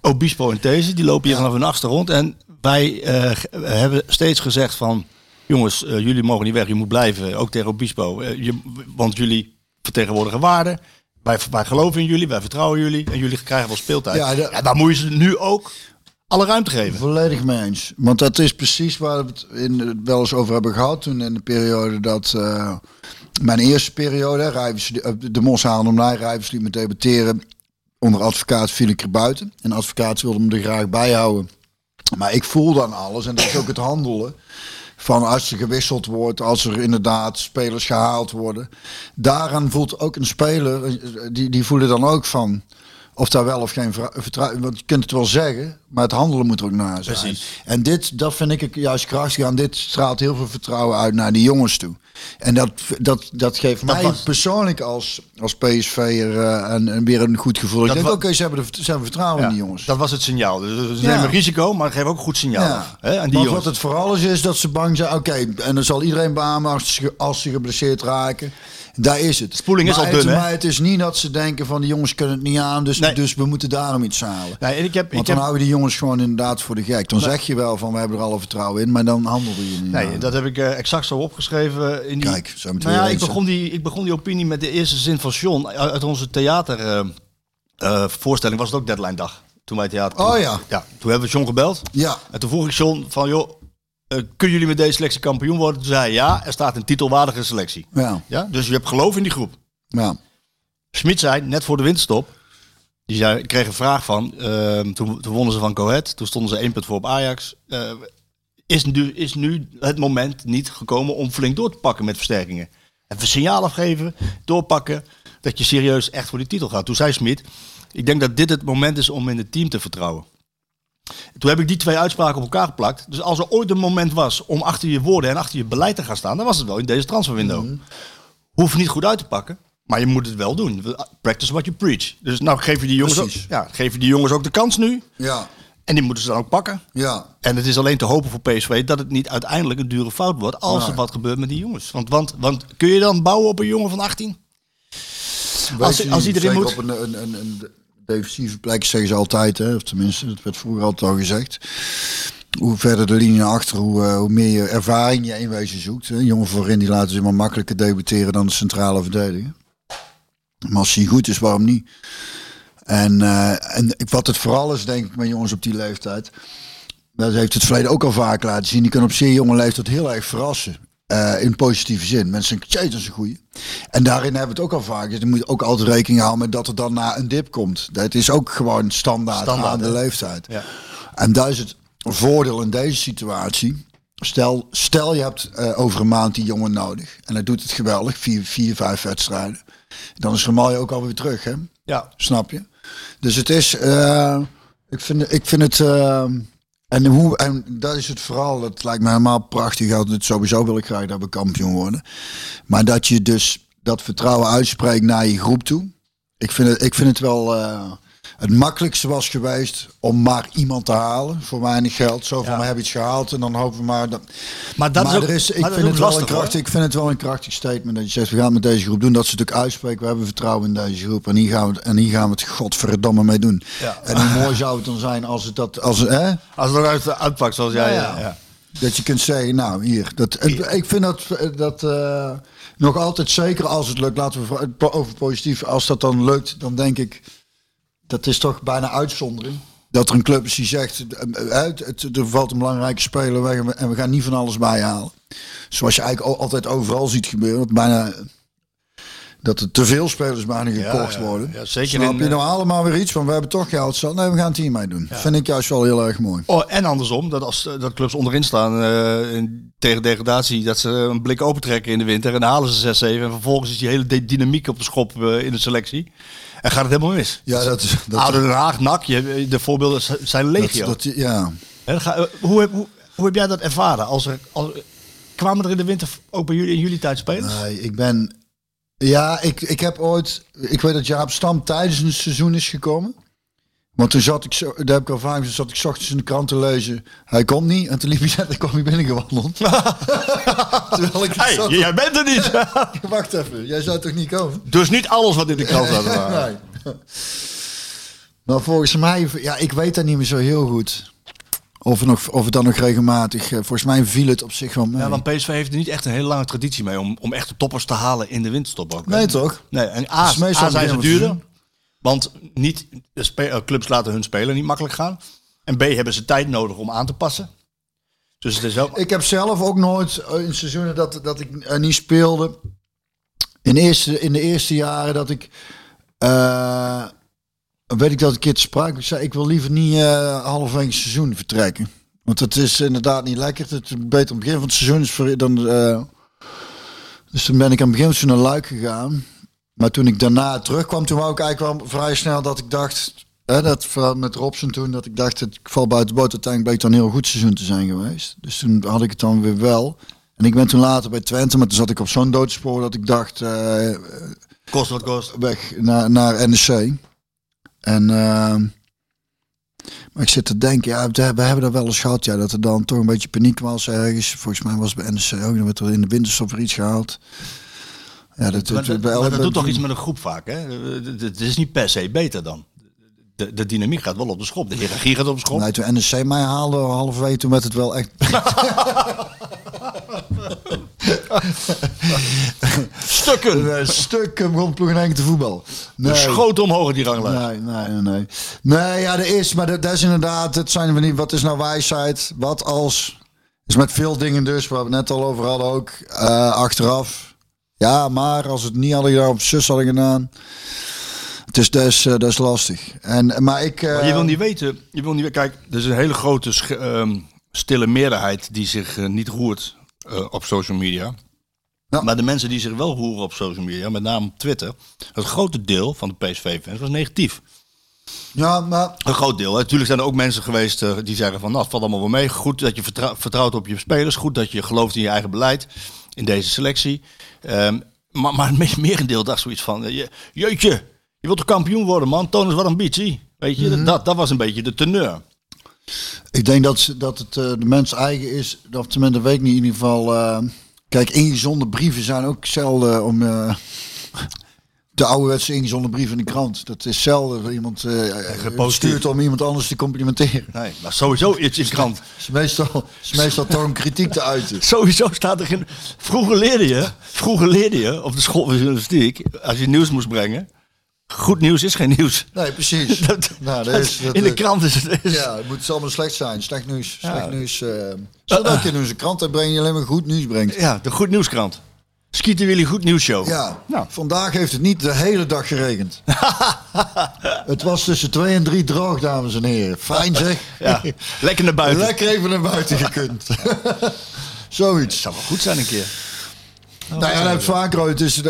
Obispo en These, die lopen hier vanaf hun achtste rond. En wij eh, hebben steeds gezegd van... Jongens, eh, jullie mogen niet weg, je moet blijven. Ook tegen Obispo. Eh, je, want jullie vertegenwoordigen waarden. Wij, wij geloven in jullie, wij vertrouwen jullie. En jullie krijgen wel speeltijd. Ja, dan moet je ze nu ook alle ruimte geven. Volledig mee eens. Want dat is precies waar we het in, wel eens over hebben gehad. Toen in de periode dat... eh, mijn eerste periode, Rijvers, de Mos haalde om naar Rijvers liet me debuteren. Onder advocaat viel ik er buiten. En advocaat wilde me er graag bij houden. Maar ik voel dan alles. En dat is ook het handelen. Van als er gewisseld wordt, als er inderdaad spelers gehaald worden. Daaraan voelt ook een speler, eh, die, die voelen dan ook van. Of daar wel of geen vertrouwen. Want je kunt het wel zeggen, maar het handelen moet er ook naar zijn. Precies. En dit, dat vind ik juist krachtig aan. Dit straalt heel veel vertrouwen uit naar die jongens toe. En dat, dat, dat geeft Dat mij was- persoonlijk als, als PSV'er eh, en, en weer een goed gevoel. Ik Dat denk, wa- oké, ze, hebben de- ze hebben vertrouwen in die jongens. Dat was het signaal. Dus ze Ja. nemen risico, maar geven ook een goed signaal. Ja. Hè, aan die jongens. wat het vooral is, is dat ze bang zijn. Oké, en dan zal iedereen beamen als ze, als ze geblesseerd raken. Daar is het. spoeling is al het, dun, hè? Maar het is niet dat ze denken van die jongens kunnen het niet aan, dus, Nee. dus we moeten daarom iets halen. Nee, en ik heb, Want ik dan heb, houden die jongens gewoon inderdaad voor de gek. Dan zeg je wel van we hebben er alle vertrouwen in, maar dan handelde je niet. Nee, dat heb ik eh, exact zo opgeschreven. In die... Kijk, zijn we het nou ja, ik begon, die, ik begon die opinie met de eerste zin van John. Uit onze theater eh, eh, was het ook deadline dag. Toen wij theater Oh ja. Ja, toen hebben we John gebeld. Ja, En toen vroeg ik John van, joh, eh, kunnen jullie met deze selectie kampioen worden? Toen zei hij, ja, er staat een titelwaardige selectie. ja, Ja, dus je hebt geloof in die groep. ja. Smit zei, net voor de winterstop, die zei, ik kreeg een vraag van, ehm, toen, toen wonnen ze van Coët, toen stonden ze één punt voor op Ajax. Eh, is, nu, is nu het moment niet gekomen om flink door te pakken met versterkingen? Even signaal afgeven, doorpakken, dat je serieus echt voor die titel gaat. Toen zei Smit, ik denk dat dit het moment is om in het team te vertrouwen. Toen heb ik die twee uitspraken op elkaar geplakt. Dus als er ooit een moment was om achter je woorden en achter je beleid te gaan staan, dan was het wel in deze transferwindow. Hoeft niet goed uit te pakken, maar je moet het wel doen. Practice what you preach. Dus nou geef je die jongens, ook, ja, geef je die jongens ook de kans nu. ja, En die moeten ze dan ook pakken. ja. En het is alleen te hopen voor PSV dat het niet uiteindelijk een dure fout wordt als er wat gebeurt met die jongens. Want, want, want kun je dan bouwen op een jongen van 18? Als- als iedereen moet- op een, een, een, een defensieve plek zeggen ze altijd, hè, of tenminste, dat werd vroeger altijd al gezegd. Hoe verder de linie naar achter, hoe, eh, hoe meer je ervaring je inwezen zoekt. Hè. Jongen voorin die laten ze maar makkelijker debuteren dan de centrale verdediger. Maar als hij goed is, waarom niet? En, eh, en wat het vooral is, denk ik, met jongens op die leeftijd. Dat heeft het verleden ook al vaak laten zien. Die kan op zeer jonge leeftijd heel erg verrassen. Eh, in positieve zin. Mensen denken, "Tjee, dat is een goeie. En daarin hebben we het ook al vaak. Dus je moet ook altijd rekening houden met dat er dan na een dip komt. Dat is ook gewoon standaard, Standaard, aan de leeftijd. Ja. En daar is het voordeel in deze situatie. Stel, stel je hebt eh, over een maand die jongen nodig. En hij doet het geweldig. Vier, vier vijf wedstrijden. Dan is Ramalje ook alweer terug, hè? Ja. Snap je? Dus het is, eh, ik, vind, ik vind het, en, hoe, en dat is het vooral, het lijkt me helemaal prachtig. Dat sowieso wil ik graag dat we kampioen worden. Maar dat je dus dat vertrouwen uitspreekt naar je groep toe. Ik vind het, ik vind het wel eh, het makkelijkste was geweest om maar iemand te halen voor weinig geld. Zo van, Ja. we hebben iets gehaald en dan hopen we maar... Dat, Maar dat maar is ook, is, ik, maar vind het wel een hoor. krachtig, ik vind het wel een krachtig statement dat je zegt, we gaan het met deze groep doen. Dat ze natuurlijk uitspreken, we hebben vertrouwen in deze groep en hier gaan we, en hier gaan we het godverdomme mee doen. Ja. En hoe mooi zou het dan zijn als het dat... Als, hè? Als het eruit uitpakt zoals jij. Ja. ja. ja. Dat je kunt zeggen, nou hier, dat, ik vind dat, dat eh, nog altijd zeker als het lukt, laten we over positief, als dat dan lukt, dan denk ik, dat is toch bijna uitzondering. Dat er een club is die zegt, eh, eh, het, het- er valt een belangrijke speler weg en we, en we gaan niet van alles bijhalen. Zoals je eigenlijk al- altijd overal ziet gebeuren, dat bijna... Dat er te veel spelers bijna gekocht ja, worden. ja, zeker Snap in, je eh, nou allemaal weer iets van, we hebben toch geld zat. Nee, we gaan het hiermee doen. Vind ik juist wel heel erg mooi. Oh, en andersom, dat als eh, dat clubs onderin staan eh, in- tegen degradatie, dat ze een blik opentrekken in de winter en dan halen ze 6-7 en vervolgens is die hele dynamiek op de schop eh, in de selectie. En gaat het helemaal mis. Ja, dat, dat, Oude Den Haag, NAC, je, de voorbeelden zijn legio. dat, ja. Ga- eh, hoe, heb, hoe, hoe heb jij dat ervaren? Als er, als, kwamen er in de winter ook bij jullie in jullie tijd spelers? Nee, ik ben. Ja, ik, ik heb ooit. Ik weet dat Jaap Stam tijdens een seizoen is gekomen. Want toen zat ik zo. Daar heb ik al vaak. Toen zat ik ochtends in de krant te lezen. Hij komt niet. En toen liep hij [laughs] net. Kwam hij binnengewandeld. [laughs] Terwijl ik. Hey, zat- jij bent er niet! [laughs] Wacht even. Jij zou toch niet komen? dus niet alles wat in de krant staat. Nee. Maar volgens mij. Ja, ik weet dat niet meer zo heel goed. Of, het nog, of het dan nog regelmatig. eh, Volgens mij viel het op zich wel mee. Ja, want PSV heeft er niet echt een hele lange traditie mee om, om echte toppers te halen in de winterstop ook. Nee, toch? Nee, en A, zijn ze duurder. Want niet, de eh, clubs laten hun spelen niet makkelijk gaan. En B, hebben ze tijd nodig om aan te passen. Dus het is wel... Ik heb zelf ook nooit eh, in seizoenen dat, dat ik eh, niet speelde. In, eerste, in de eerste jaren dat ik. weet ik dat ik een keer te sprake. Zei: Ik wil liever niet eh halverwege seizoen vertrekken. Want het is inderdaad niet lekker. Het is beter op het begin van het seizoen. Is voor, dan, dus toen ben ik aan het begin van naar Luik gegaan. Maar toen ik daarna terugkwam, toen wou ik eigenlijk wel vrij snel dat ik dacht. Hè, dat met Robson toen, dat ik dacht, het ik val buiten de boot. Uiteindelijk bleek het dan een heel goed seizoen te zijn geweest. Dus toen had ik het dan weer wel. En ik ben toen later bij Twente, maar toen zat ik op zo'n doodspoor dat ik dacht, eh, Kost wat kost. weg naar, naar NEC. En, eh, maar ik zit te denken, ja, we we hebben dat wel eens gehad, ja, dat er dan toch een beetje paniek was ergens. Volgens mij was het bij NEC ook, dan werd er in de winterstop weer iets gehaald. Ja, dat, Maar dat, bij maar elk- dat doet toch iets met een groep vaak, hè? Het- Het is niet per se beter dan. De, de dynamiek gaat wel op de schop. De hiërarchie gaat op de schop. Nee, toen NEC mij haalde, halverwege, toen werd het wel echt... [laughs] Stukken! Een stuk eh, begon ploeg te voetbal. Nee. Schoot omhoog die ranglijst. Nee, nee, nee, nee. Ja, de eerste, maar dat, dat is inderdaad, het zijn we niet, wat is nou wijsheid? Wat als, is met veel dingen dus, waar we het net al over hadden ook, eh, achteraf. Ja, maar als het niet hadden gedaan, of zus hadden gedaan. Het is, dat, is, eh, dat is lastig. En, maar ik... eh, Maar je wil niet weten, je wil niet kijk, er is een hele grote ehm, stille meerderheid die zich eh, niet roert eh, op social media. Ja. Maar de mensen die zich wel roeren op social media, met name op Twitter, het grote deel van de PSV-fans was negatief. Ja, maar Een groot deel. hè. Natuurlijk zijn er ook mensen geweest eh, die zeggen van, nou, het valt allemaal wel mee. Goed dat je vertrou- vertrouwt op je spelers. Goed dat je gelooft in je eigen beleid, in deze selectie. Ehm, maar, maar het me- [laughs] merendeel dacht zoiets van, eh, je, jeetje, je wilt toch kampioen worden, man? Toon eens wat ambitie. Weet je, dat, dat was een beetje de teneur. Ik denk dat, ze- dat het eh, de mens eigen is. Of tenminste, dat weet ik niet in ieder geval. eh, kijk, ingezonden brieven zijn ook zelden om. De ouderwetse ingezonden brief in de krant. Dat is zelden dat iemand positief. stuurt om iemand anders te complimenteren. Nee, maar [laughs] sowieso iets in de krant. Het is meestal, is meestal toch om kritiek te uiten. [laughs] Sowieso staat er in. Vroeger leerde je, vroeger leerde je op de school van journalistiek, als je nieuws moest brengen. Goed nieuws is geen nieuws. Nee, precies. [laughs] Dat- nou, dat is, dat, in de krant is het. Is, Ja, het moet allemaal slecht zijn. Slecht nieuws. Slecht Ja. nieuws. eh zodat je dus een krant uitbrengt die alleen maar goed nieuws brengt. ja, de Goed Nieuwskrant. Skieten Willy Goed Nieuws Show. Ja, Nou. vandaag heeft het niet de hele dag geregend. [laughs] het was tussen twee en drie droog, dames en heren. Fijn zeg. Ja, lekker naar buiten. Lekker even naar buiten gekund. [laughs] Zoiets. zou wel goed zijn een keer. nou ja, dat heb ik vaker ooit. Dus,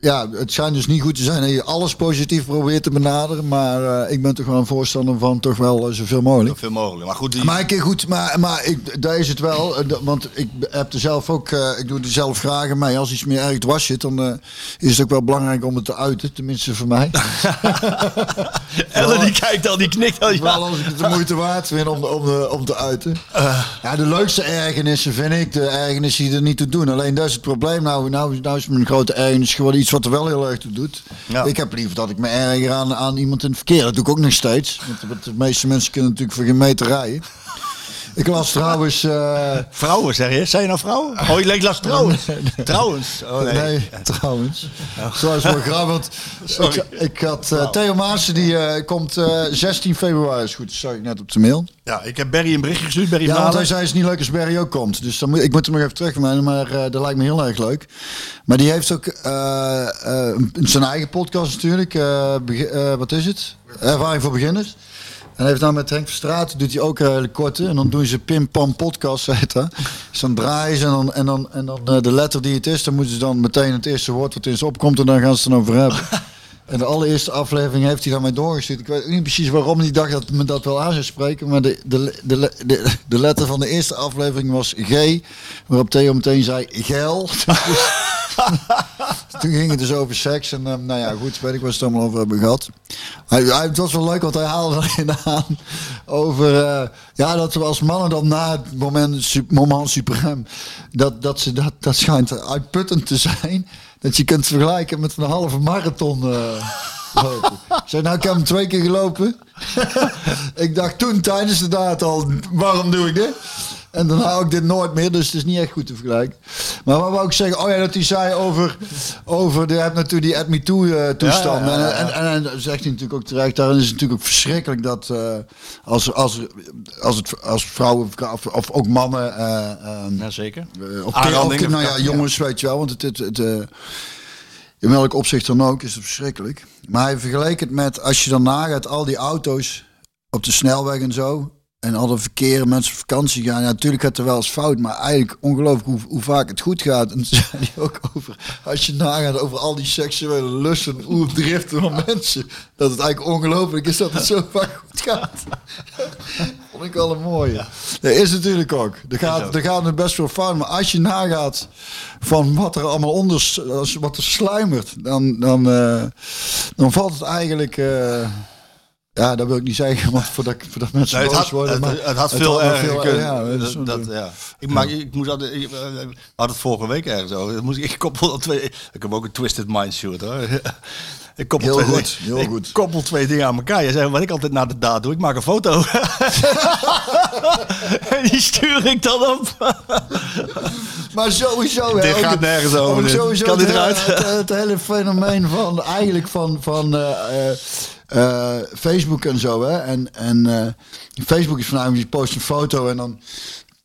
ja, het schijnt dus niet goed te zijn dat je alles positief probeert te benaderen. Maar eh, ik ben toch wel een voorstander van toch wel eh, zoveel mogelijk. Veel mogelijk. Maar goed, die... Maar ik goed, maar, maar ik, daar is het wel. eh, Want ik heb er zelf ook, eh, ik doe er zelf graag aan mee. Als iets meer erg dwars zit, dan eh, is het ook wel belangrijk om het te uiten. Tenminste voor mij. [laughs] Ellen die kijkt al, die knikt al. Wel Ja. als ik het de moeite waard vind om, om, om te uiten. ja, de leukste ergernissen vind ik de ergernissen die er niet toe doen. Alleen dat is het probleem. Nou, nou, nou is mijn grote ergernis geworden iets wat er wel heel erg toe doet. Ja. Ik heb liever dat ik me erger aan, aan iemand in het verkeer. Dat doe ik ook nog steeds. Want de meeste mensen kunnen natuurlijk voor geen meter rijden. Ik las trouwens... eh, Vrouwen, zeg je? Zijn je nou vrouw? Oh, je leek las trouwens. Trouwens. Oh, nee. Nee, trouwens. Zoals wel grappig. Want ik, ik had eh, Theo Maassen, die eh, komt eh, 16 februari, is goed, ik net op de mail. Ja, ik heb Barry een berichtje gestuurd. Barry Ja, want hij zei, is niet leuk als Barry ook komt. Dus dan moet, ik moet hem nog even terugmelden, maar dat lijkt me heel erg leuk. Maar die heeft ook zijn eigen podcast natuurlijk. wat is het? Ervaring voor beginners. En heeft dan met Henk Verstraeten, doet hij ook hele korte. En dan doen ze Pim Pam Podcast, heet dat. Dus dan draaien ze en dan, en dan, en dan eh, de letter die het is, dan moeten ze dan meteen het eerste woord wat in ze opkomt en dan gaan ze dan over hebben. En de allereerste aflevering heeft hij mij doorgestuurd. Ik weet niet precies waarom hij dacht dat me dat wel aan zou spreken. Maar de, de, de, de, de letter van de eerste aflevering was G. Waarop Theo meteen zei gel. [laughs] Toen ging het dus over seks. En ehm, nou ja, goed, weet ik wat ze het allemaal over hebben gehad. Hij, hij, het was wel leuk, want hij haalde erin aan over... eh, ja, dat we als mannen dan na het moment, moment suprem... Dat, dat, ze, dat, dat schijnt uitputtend te zijn. Dat je kunt vergelijken met een halve marathon... eh, lopen. [laughs] Zei, nou, ik heb hem twee keer gelopen. [laughs] ik dacht toen tijdens de daad al, waarom doe ik dit? En dan hou ik dit nooit meer, dus het is niet echt goed te vergelijken. Maar wat wou ik zeggen? Oh ja, dat hij zei over, over de, je hebt natuurlijk die Ad Me Too eh, toestand. Ja, ja, ja, ja. En, en, en, dan zegt hij natuurlijk ook terecht, daarin is het natuurlijk ook verschrikkelijk dat eh, als, als, als, het, als vrouwen of, of ook mannen... eh, ehm, eh, of, Aanrandingen, of- nou ja, ja. jongens, weet je wel. Want het, het, het, in welk opzicht dan ook is het verschrikkelijk. Maar hij vergeleek het met, als je dan nagaat, al die auto's op de snelweg en zo. En al de verkeer, mensen op vakantie gaan. Ja, natuurlijk gaat er wel eens fout, maar eigenlijk ongelooflijk hoe, hoe vaak het goed gaat. En toen [laughs] zei hij ook over, als je nagaat over al die seksuele lusten, hoe het driften van mensen. Dat het eigenlijk ongelooflijk is dat het zo vaak goed gaat. [laughs] Vond ik wel een mooie. Dat is natuurlijk ook. Er gaat, er gaat het best wel fout. Maar als je nagaat van wat er allemaal onder, wat er sluimert, dan, dan, eh, dan valt het eigenlijk. eh, ja, dat wil ik niet zeggen, want voordat, voordat mensen Nee, het, boos had, worden. het, maar het had veel erger kunnen. Ja, dat ja. Ik, maar, ik moest altijd, ik, eh, we hadden het vorige week ergens over. Dat moest ik, ik koppel twee. Ik heb ook een twisted mind shoot hoor. [laughs] Ik koppel Heel twee, goed, heel ik goed. koppel twee dingen aan elkaar. Je zegt wat ik altijd na de daad doe. Ik maak een foto. [laughs] en die stuur ik dan op. [laughs] Maar sowieso. Dit gaat het- nergens over. Sowieso Kan dit het, eruit? hele- Het, het hele fenomeen van eigenlijk van, van eh, eh, Facebook en zo. Hè? En, en eh, Facebook is voornamelijk, je post een foto en dan.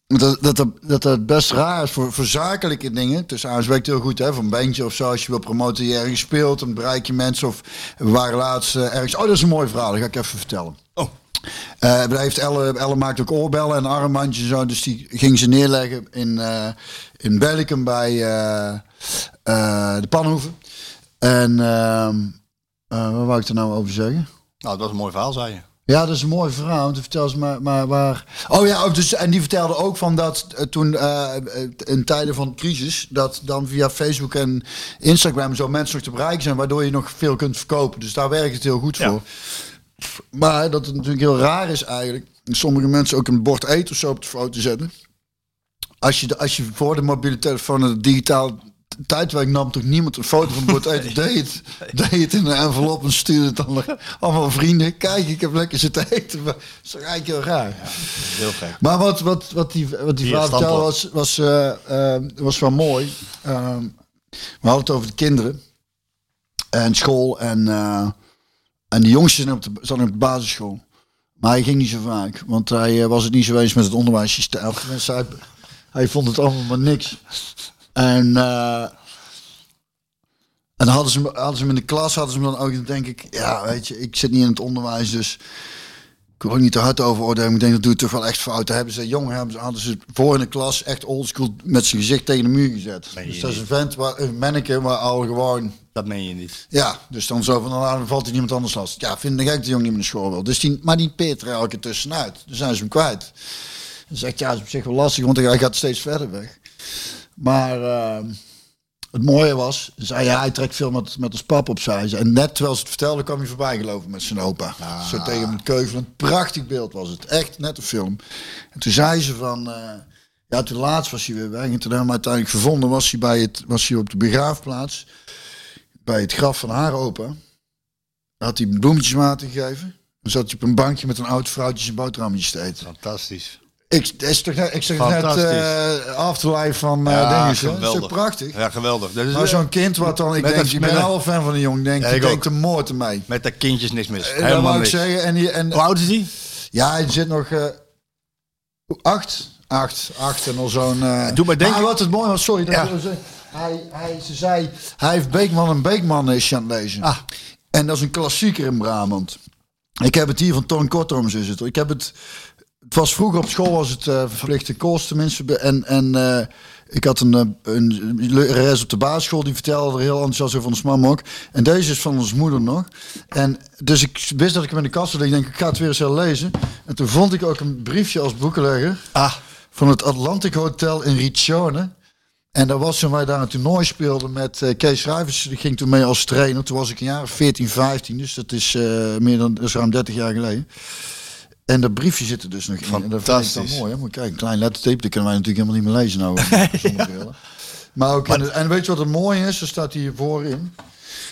Dat, dat, dat, dat het best raar is voor, voor zakelijke dingen. Dus aan werkt heel goed, hè? Een bandje of zo. Als je wil promoten je ergens speelt, dan bereik je mensen. Of we waren laatst eh, ergens. Oh, dat is een mooi verhaal. Dat ga ik even vertellen. Oh. Daar heeft Elle, Elle maakt ook oorbellen en armbandjes en zo. Dus die ging ze neerleggen in, eh in Bellicum bij de Panhoeven. En ehm eh, wat wou ik er nou over zeggen? Nou, dat was een mooi verhaal, zei je. Ja, dat is een mooi verhaal. Want vertel ze maar, maar waar. Oh ja, ook dus, en die vertelde ook van dat eh, toen eh, eh, in tijden van crisis, dat dan via Facebook en Instagram zo mensen nog te bereiken zijn, waardoor je nog veel kunt verkopen. Dus daar werkt het heel goed Ja. voor. Maar dat het natuurlijk heel raar is eigenlijk. Sommige mensen ook een bord eten of zo op de foto zetten. Als je, de, als je voor de mobiele telefoon en het digitaal tijdwerk nam toch niemand een foto van een bord eten. Deed het, deed het in een envelop en stuurde het dan allemaal vrienden. Kijk, ik heb lekker zitten eten. Maar Dat is toch eigenlijk heel raar. Heel gek. Maar wat, wat, wat die, wat die vrouw vertelde was, was, eh, eh, was wel mooi. Ehm, we hadden het over de kinderen. En school. En, eh, en die jongste zat op de, zat op de basisschool. Maar hij ging niet zo vaak. Want hij was het niet zo eens met het onderwijssysteem. Hij, hij vond het allemaal maar niks. En... eh, en dan hadden ze, hem, hadden ze in de klas, hadden ze hem dan ook, denk ik, ja, weet je, ik zit niet in het onderwijs, dus ik wil er ook niet te hard over oordelen. maar Ik denk dat doe je toch wel echt fout. Daar hebben ze jong hebben ze, hadden ze voor in de klas echt oldschool met zijn gezicht tegen de muur gezet. dus dat is een vent waar een manneke waar al gewoon Dat meen je niet. Ja, dus dan zo van, dan valt hij niemand anders lastig. Ja, vind ik de jongen niet meer naar school wil. Dus die, maar die Peter elke keer tussenuit. Dan zijn ze hem kwijt. Dan zegt ja, dat is op zich wel lastig, want hij gaat steeds verder weg. Maar eh, het mooie was, zei ja, hij trekt veel met, met ons pap opzij. En net terwijl ze het vertelde, kwam hij voorbij gelopen met zijn opa. Zo tegen hem keuvelen. Prachtig beeld was het. Echt net een film. En toen zei ze van... eh, ja, toen laatst was hij weer weg. En toen hebben we uiteindelijk gevonden. Was hij, bij het, was hij op de begraafplaats. Bij het graf van haar opa. Had hij bloemetjesmaten gegeven. Dan zat hij op een bankje met een oud vrouwtje zijn boterhammetjes te eten. Fantastisch. Ik, is toch net, ik zeg net eh Afterlife van eh Ja, dingen. hè? Dat is geweldig. toch prachtig? Ja, geweldig. Dat is, Maar zo'n kind wat dan, ik Met denk, dat- ik met ben wel fan van een jongen, denk Ja, ik ik denk de moord mij. Met dat kindjes niks mis. Dat Helemaal ik niks. zeggen. En, die, en, Hoe oud is die? ja, hij zit nog eh, acht, acht, acht en al zo'n. eh Doe maar denken- Maar wat het mooi was, sorry, dat Ja. hij, hij, ze zei, hij heeft Beekman en Beekman is hij aan het lezen. Ah. En dat is een klassieker in Brabant. Ik heb het hier van Toon Kortoms is het. Ik heb het. Het was vroeger op school was het eh, verplichte koers tenminste. En, en eh, ik had een, eh, een lerares op de basisschool die vertelde er heel enthousiast over ons mam ook. En deze is van ons moeder nog. En dus ik wist dat ik hem in de kast had. Ik denk ik ga het weer eens heel lezen. En toen vond ik ook een briefje als boekenlegger Ah, van het Atlantic Hotel in Riccione. En dat was toen wij daar een toernooi speelden met Kees Schrijvers. Die ging toen mee als trainer. Toen was ik een jaar of 14, 15. Dus dat is meer dan dat is ruim 30 jaar geleden. En dat briefje zit er dus nog in. En dat vind ik dan Fantastisch. mooi. Hè? Moet je kijken, een klein lettertape. Dat kunnen wij natuurlijk helemaal niet meer lezen nou. [laughs] Maar ook en weet je wat het mooie is? Er staat hier voorin.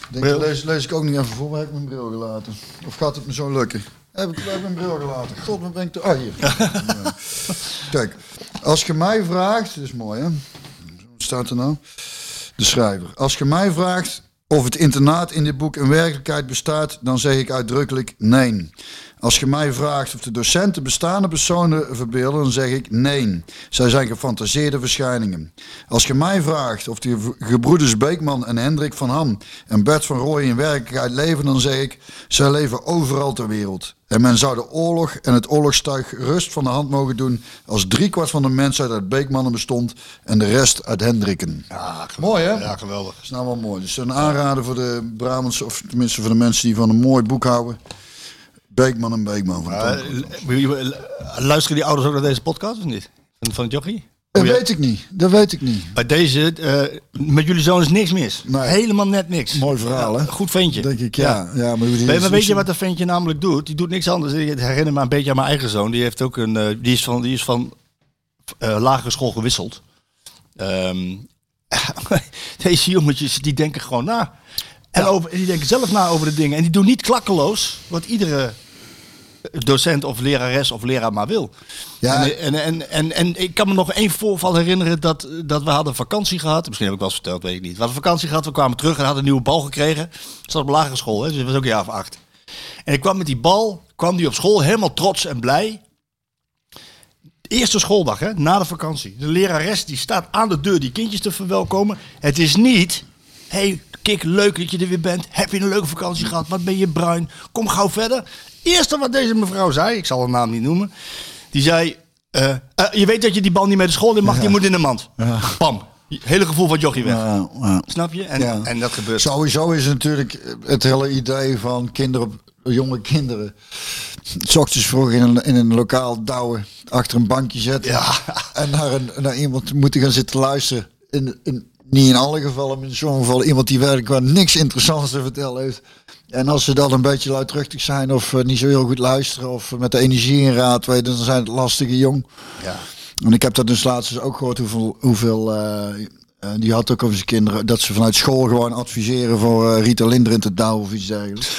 Denk, Bril. lees, lees ik ook niet even voor. Heb ik mijn bril gelaten? Of gaat het me zo lukken? Heb ik, heb mijn bril gelaten? God, wat ben ik te... Oh, hier. Ja. [laughs] Kijk, als je mij vraagt... Dit is mooi, hè? Wat staat er nou? De schrijver. Als je mij vraagt of het internaat in dit boek in werkelijkheid bestaat, dan zeg ik uitdrukkelijk nee. Als je mij vraagt of de docenten bestaande personen verbeelden, dan zeg ik nee. Zij zijn gefantaseerde verschijningen. Als je mij vraagt of de gebroeders Beekman en Hendrik van Ham en Bert van Rooij in werkelijkheid leven, dan zeg ik, zij leven overal ter wereld. En men zou de oorlog en het oorlogstuig rust van de hand mogen doen als driekwart van de mensheid uit Beekmannen bestond en de rest uit Hendrikken. Mooi hè? ja, geweldig. Dat is nou wel mooi. Dus een aanrader voor de Brabants, of tenminste voor de mensen die van een mooi boek houden. Beekman en Beekman. Van Uh, luisteren die ouders ook naar deze podcast of niet? Van, van het jochie? dat weet ik niet. Dat weet ik niet. Bij deze, eh, met jullie zoon is niks mis. Nee. Helemaal net niks. Mooi verhaal, hè? Goed ventje. Denk ik, ja. ja. maar, die- Weet, maar weet je wat dat ventje namelijk doet? Die doet niks anders. Ik herinner me een beetje aan mijn eigen zoon. Die, heeft ook een, die is van, die is van eh, lagere school gewisseld. Ehm, [laughs] deze jongetjes die denken gewoon na. En over, die denken zelf na over de dingen. En die doen niet klakkeloos wat iedere docent of lerares of leraar maar wil. Ja. En, en, en, en, en ik kan me nog één voorval herinneren dat, dat we hadden vakantie gehad. Misschien heb ik wel eens verteld, weet ik niet. We hadden vakantie gehad, we kwamen terug en hadden een nieuwe bal gekregen. Ik zat op lagere school, hè, dus ik was ook een jaar of acht. En ik kwam met die bal, kwam die op school helemaal trots en blij. Eerste schooldag, hè, na de vakantie. De lerares die staat aan de deur die kindjes te verwelkomen. Het is niet, hey, kik, leuk dat je er weer bent. Heb je een leuke vakantie gehad? Wat ben je bruin? Kom gauw verder. Eerste wat deze mevrouw zei, ik zal haar naam niet noemen. Die zei, eh, eh, je weet dat je die bal niet met de school in mag, die moet in de mand. Pam. Hele gevoel van jochie weg. Ja, ja. Snap je? En, Ja. en dat gebeurt. Sowieso is natuurlijk het hele idee van kinderen, jonge kinderen, s ochtends vroeg in een, in een lokaal douwen, achter een bankje zetten Ja. en naar, een, naar iemand moeten gaan zitten luisteren. In, in, niet in alle gevallen, maar in sommige gevallen iemand die werkelijk waar niks interessants te vertellen heeft. En als ze dan een beetje luidruchtig zijn of eh, niet zo heel goed luisteren of met de energie in raad weten, dan zijn het lastige jong. Ja. En ik heb dat dus laatst dus ook gehoord hoeveel, hoeveel eh, die had ook over zijn kinderen, dat ze vanuit school gewoon adviseren voor eh, Rita Linder in te douwen of iets dergelijks.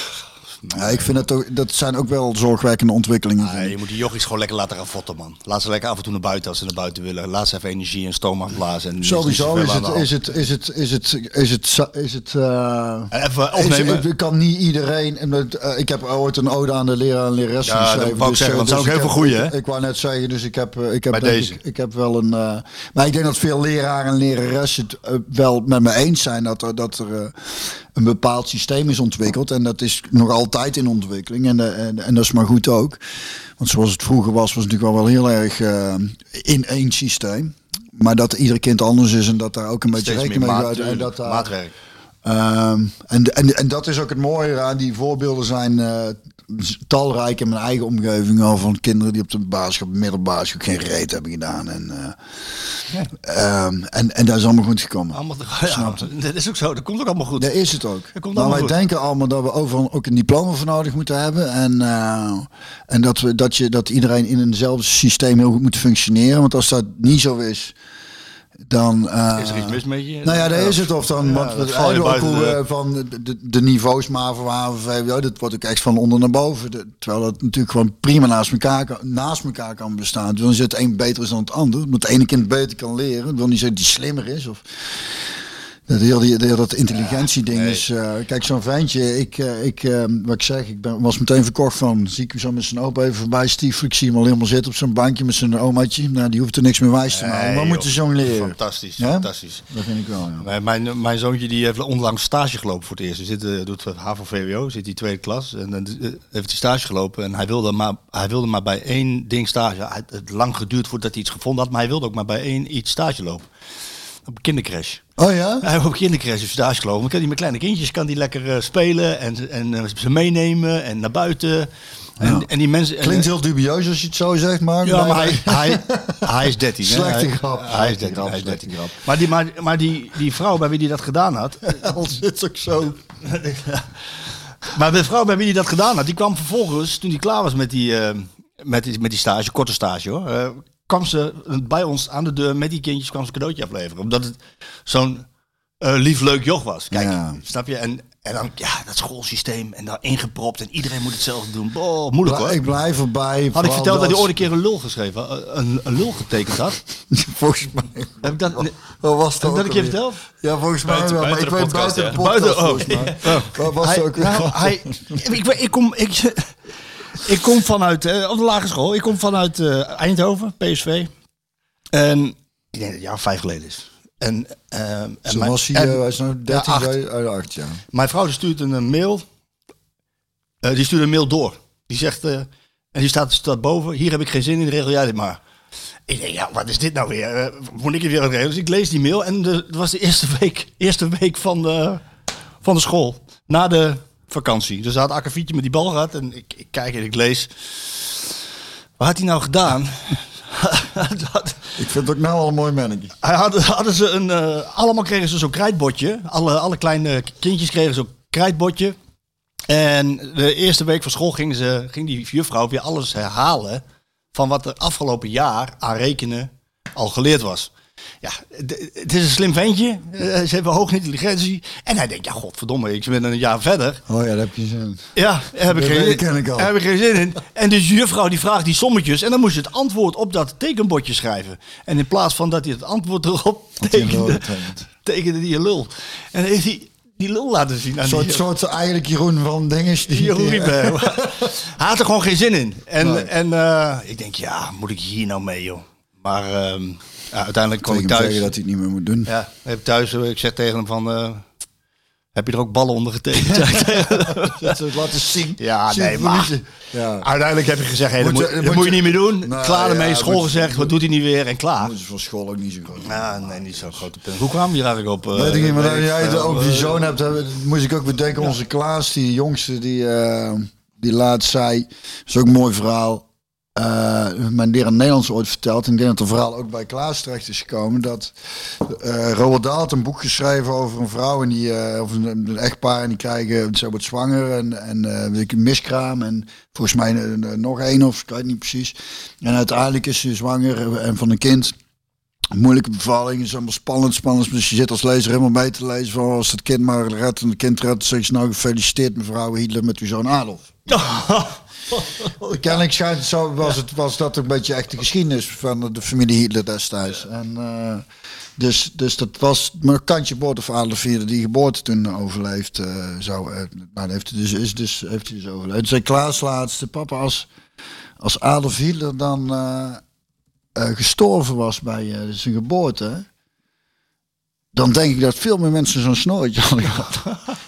Ja, ik vind dat ook, dat zijn ook wel zorgwekkende ontwikkelingen. ik. je moet die jochies gewoon lekker laten ravotten, man. Laat ze lekker af en toe naar buiten als ze naar buiten willen. Laat ze even energie en stoom afblazen. En Sowieso is het, is het, is het, is het, is het, is het, is het, eh, En even is- opnemen. ik kan niet iedereen. en eh, ik heb ooit een ode aan de leraar en lerares Ja, dat wou ik zeggen, want er zijn ook ik heel veel goeie, hè? Ik, wou net zeggen, dus ik heb, eh, ik heb, deze. Ik, ik heb wel een. eh, maar ik denk dat veel leraren en leraressen het eh, wel met me eens zijn dat er, dat er eh, een bepaald systeem is ontwikkeld. En dat is nog altijd in ontwikkeling. En, eh, en, en dat is maar goed ook. Want zoals het vroeger was, was het natuurlijk wel wel heel erg eh, in één systeem. Maar dat ieder kind anders is en dat daar ook een beetje Steeds rekening mee gaat. En dat daar, maatwerk. Ehm, en, en, en dat is ook het mooie aan die voorbeelden zijn eh, talrijk in mijn eigen omgeving al van kinderen die op de basisschool, middelbare school geen reet hebben gedaan. En, ehm, en, en dat is allemaal goed gekomen. Allemaal, ja, dat is ook zo. Dat komt ook allemaal goed. Dat is het ook. Dat komt maar wij goed. denken allemaal dat we overal ook een diploma voor nodig moeten hebben. En, eh, en dat, we, dat, je, dat iedereen in eenzelfde systeem heel goed moet functioneren. Want als dat niet zo is, dan... eh, Is er iets mis met je? nou ja, daar is het. Of dan, Ja, want we ook hoe, de- eh, van de, de, niveaus maar van HVVO, dat wordt ook echt van onder naar boven. De- terwijl dat natuurlijk gewoon prima naast elkaar, kan- naast elkaar kan bestaan. Dan is het een beter is dan het ander. Omdat het ene kind beter kan leren. Dat wil niet zeggen dat die slimmer is. Of, dat heel die, heel dat intelligentieding is. eh, kijk, zo'n ventje, ik, eh, ik, eh, wat ik zeg, ik ben, was meteen verkocht van. Zie ik hem zo met zijn opa even voorbij stiefelen. Ik zie hem al helemaal zitten op zo'n bankje met zijn omaatje. Nou, die hoeft er niks meer wijs te maken. Maar moet de zo'n leren. Fantastisch, Ja? fantastisch. Dat vind ik wel, ja. Mijn, mijn, mijn zoontje die heeft onlangs stage gelopen voor het eerst. Hij zit, doet HAVO-VWO, zit in tweede klas. En dan heeft hij stage gelopen. En hij wilde maar, hij wilde maar bij één ding stage. Hij het lang geduurd voordat hij iets gevonden had. Maar hij wilde ook maar bij één iets stage lopen. Op kindercrash. Oh ja? [laughs] Hij op kindercrash heeft stage gelopen. Dan kan hij met kleine kindjes kan die lekker eh, spelen. En, en eh, ze meenemen en naar buiten. En, Ja. en die mensen... en- Klinkt heel dubieus als je het zo zegt, maar... ja, maar hij, hij, hij is 13. hè? [laughs] Slechte Hij- grap, Hij is slechte 13. grap, hij is slechte 13. grap. Maar, die, maar, maar die, die vrouw bij wie hij dat gedaan had. [laughs] Al zit ook zo. maar de vrouw bij wie hij dat gedaan had, die kwam vervolgens, toen hij klaar was met die, eh, met die, met die stage, korte stage hoor. Kwam ze bij ons aan de deur met die kindjes kwam ze een cadeautje afleveren. Omdat het zo'n eh, lief leuk joch was. Kijk, Ja. snap je? En, en dan, ja, dat schoolsysteem en daar ingepropt en iedereen moet hetzelfde doen. Boah, moeilijk hoor. Ik blijf erbij. Had ik verteld dat hij ooit een keer een lul geschreven, had, een, een lul getekend had? [laughs] Volgens mij. Heb ik dat, heb Wat was ik dat dat een keer verteld? Ja, volgens mij Buiten- wel. Maar ik buiten weet de podcast, buiten de ja. podcast, Buiten- oh. volgens mij. Wat was hij, ook weer? nou, hij, ik, ik, kom, ik, ik kom vanuit, eh, op de lagere school, ik kom vanuit eh, Eindhoven, PSV. En ik denk dat het jaar vijf geleden is. En, eh, en Zo mijn- was hij, en- eh, hij is nou 13, Ja, acht. ja. Mijn vrouw stuurt een, mail. Die stuurt een mail door. Die zegt, en die staat, staat boven, hier heb ik geen zin in, regel jij dit maar. Ik denk, ja, wat is dit nou weer? Moet ik het weer aan regelen? Dus ik lees die mail en het was de eerste week, eerste week van, de, van de school. Na de vakantie. Dus hij had akkefietje met die bal gehad en ik, ik kijk en ik lees. Wat had hij nou gedaan? Ik vind het ook nou al een mooi mannetje. hij hadden, hadden ze een, eh, allemaal kregen ze zo'n krijtbotje. Alle, alle kleine kindjes kregen zo'n krijtbotje. En de eerste week van school ging, ze, ging die juffrouw weer alles herhalen van wat er afgelopen jaar aan rekenen al geleerd was. Ja, het is een slim ventje. Eh, ze hebben hoge intelligentie. En hij denkt, ja godverdomme, ik ben een jaar verder. Oh ja, daar heb je zin. Ja, daar heb ik, geen, ik heb ik geen zin in. En dus de juffrouw die vraagt die sommetjes. En dan moest je het antwoord op dat tekenbordje schrijven. En in plaats van dat hij het antwoord erop tekende, tekende hij een lul. En dan heeft hij die lul laten zien aan Een soort, die, soort eigenlijk Jeroen van Dinges. Die, Jeroen die-. [laughs] Hij had er gewoon geen zin in. En, Nee. en eh, ik denk, ja, moet ik hier nou mee, joh? Maar ehm, ja, uiteindelijk kwam ik thuis. zeggen dat hij het niet meer moet doen. Ja, heb thuis, eh, ik zeg tegen hem van, eh, heb je er ook ballen onder getekend? Ik. [laughs] Dat ze het laten zien. Ja, Zien nee, voor maar- Ja. Uiteindelijk heb je gezegd, hey, dat, Moet je- dat moet moet je je- niet meer doen. Nou, klaar ermee, ja, school moet- gezegd, wat doet hij niet weer en klaar. Dat is van school ook niet zo groot. Ja, nee, niet zo'n grote punt. Hoe kwam je eigenlijk op? eh, Weet ik niet, maar dat ik jij het over die Eh, zoon hebt, moest ik ook weer denken. Onze Klaas, die jongste, die, eh, die laatst zei, dat is ook een mooi verhaal. Eh mijn leraar Nederlands ooit verteld. En ik denk dat het verhaal ook bij Klaas terecht is gekomen. Dat eh Roald Dahl had een boek geschreven over een vrouw en die, eh, of een, een echtpaar. En die krijgen, ze wordt zwanger en, en een miskraam. En volgens mij nog één of ik weet niet precies. En uiteindelijk is ze zwanger en van een kind moeilijke bevalling. Is allemaal spannend, spannend. Dus je zit als lezer helemaal mee te lezen van als het kind maar redt en het kind redt. Zeg je nou gefeliciteerd mevrouw Hitler met uw zoon Adolf. [laughs] [laughs] Kennelijk schijnt zo, was, het, was dat een beetje echt de geschiedenis van de familie Hitler destijds. En, eh, dus, dus dat was een kantje boord of Adolf Hitler die geboorte toen overleefd uh, zou. Uh, nou, heeft hij dus, is dus, heeft hij dus overleefd. Toen zei Klaas laatste, papa, als, als Adolf Hitler dan gestorven was bij zijn geboorte, dan denk ik dat veel meer mensen zo'n snoortje hadden gehad.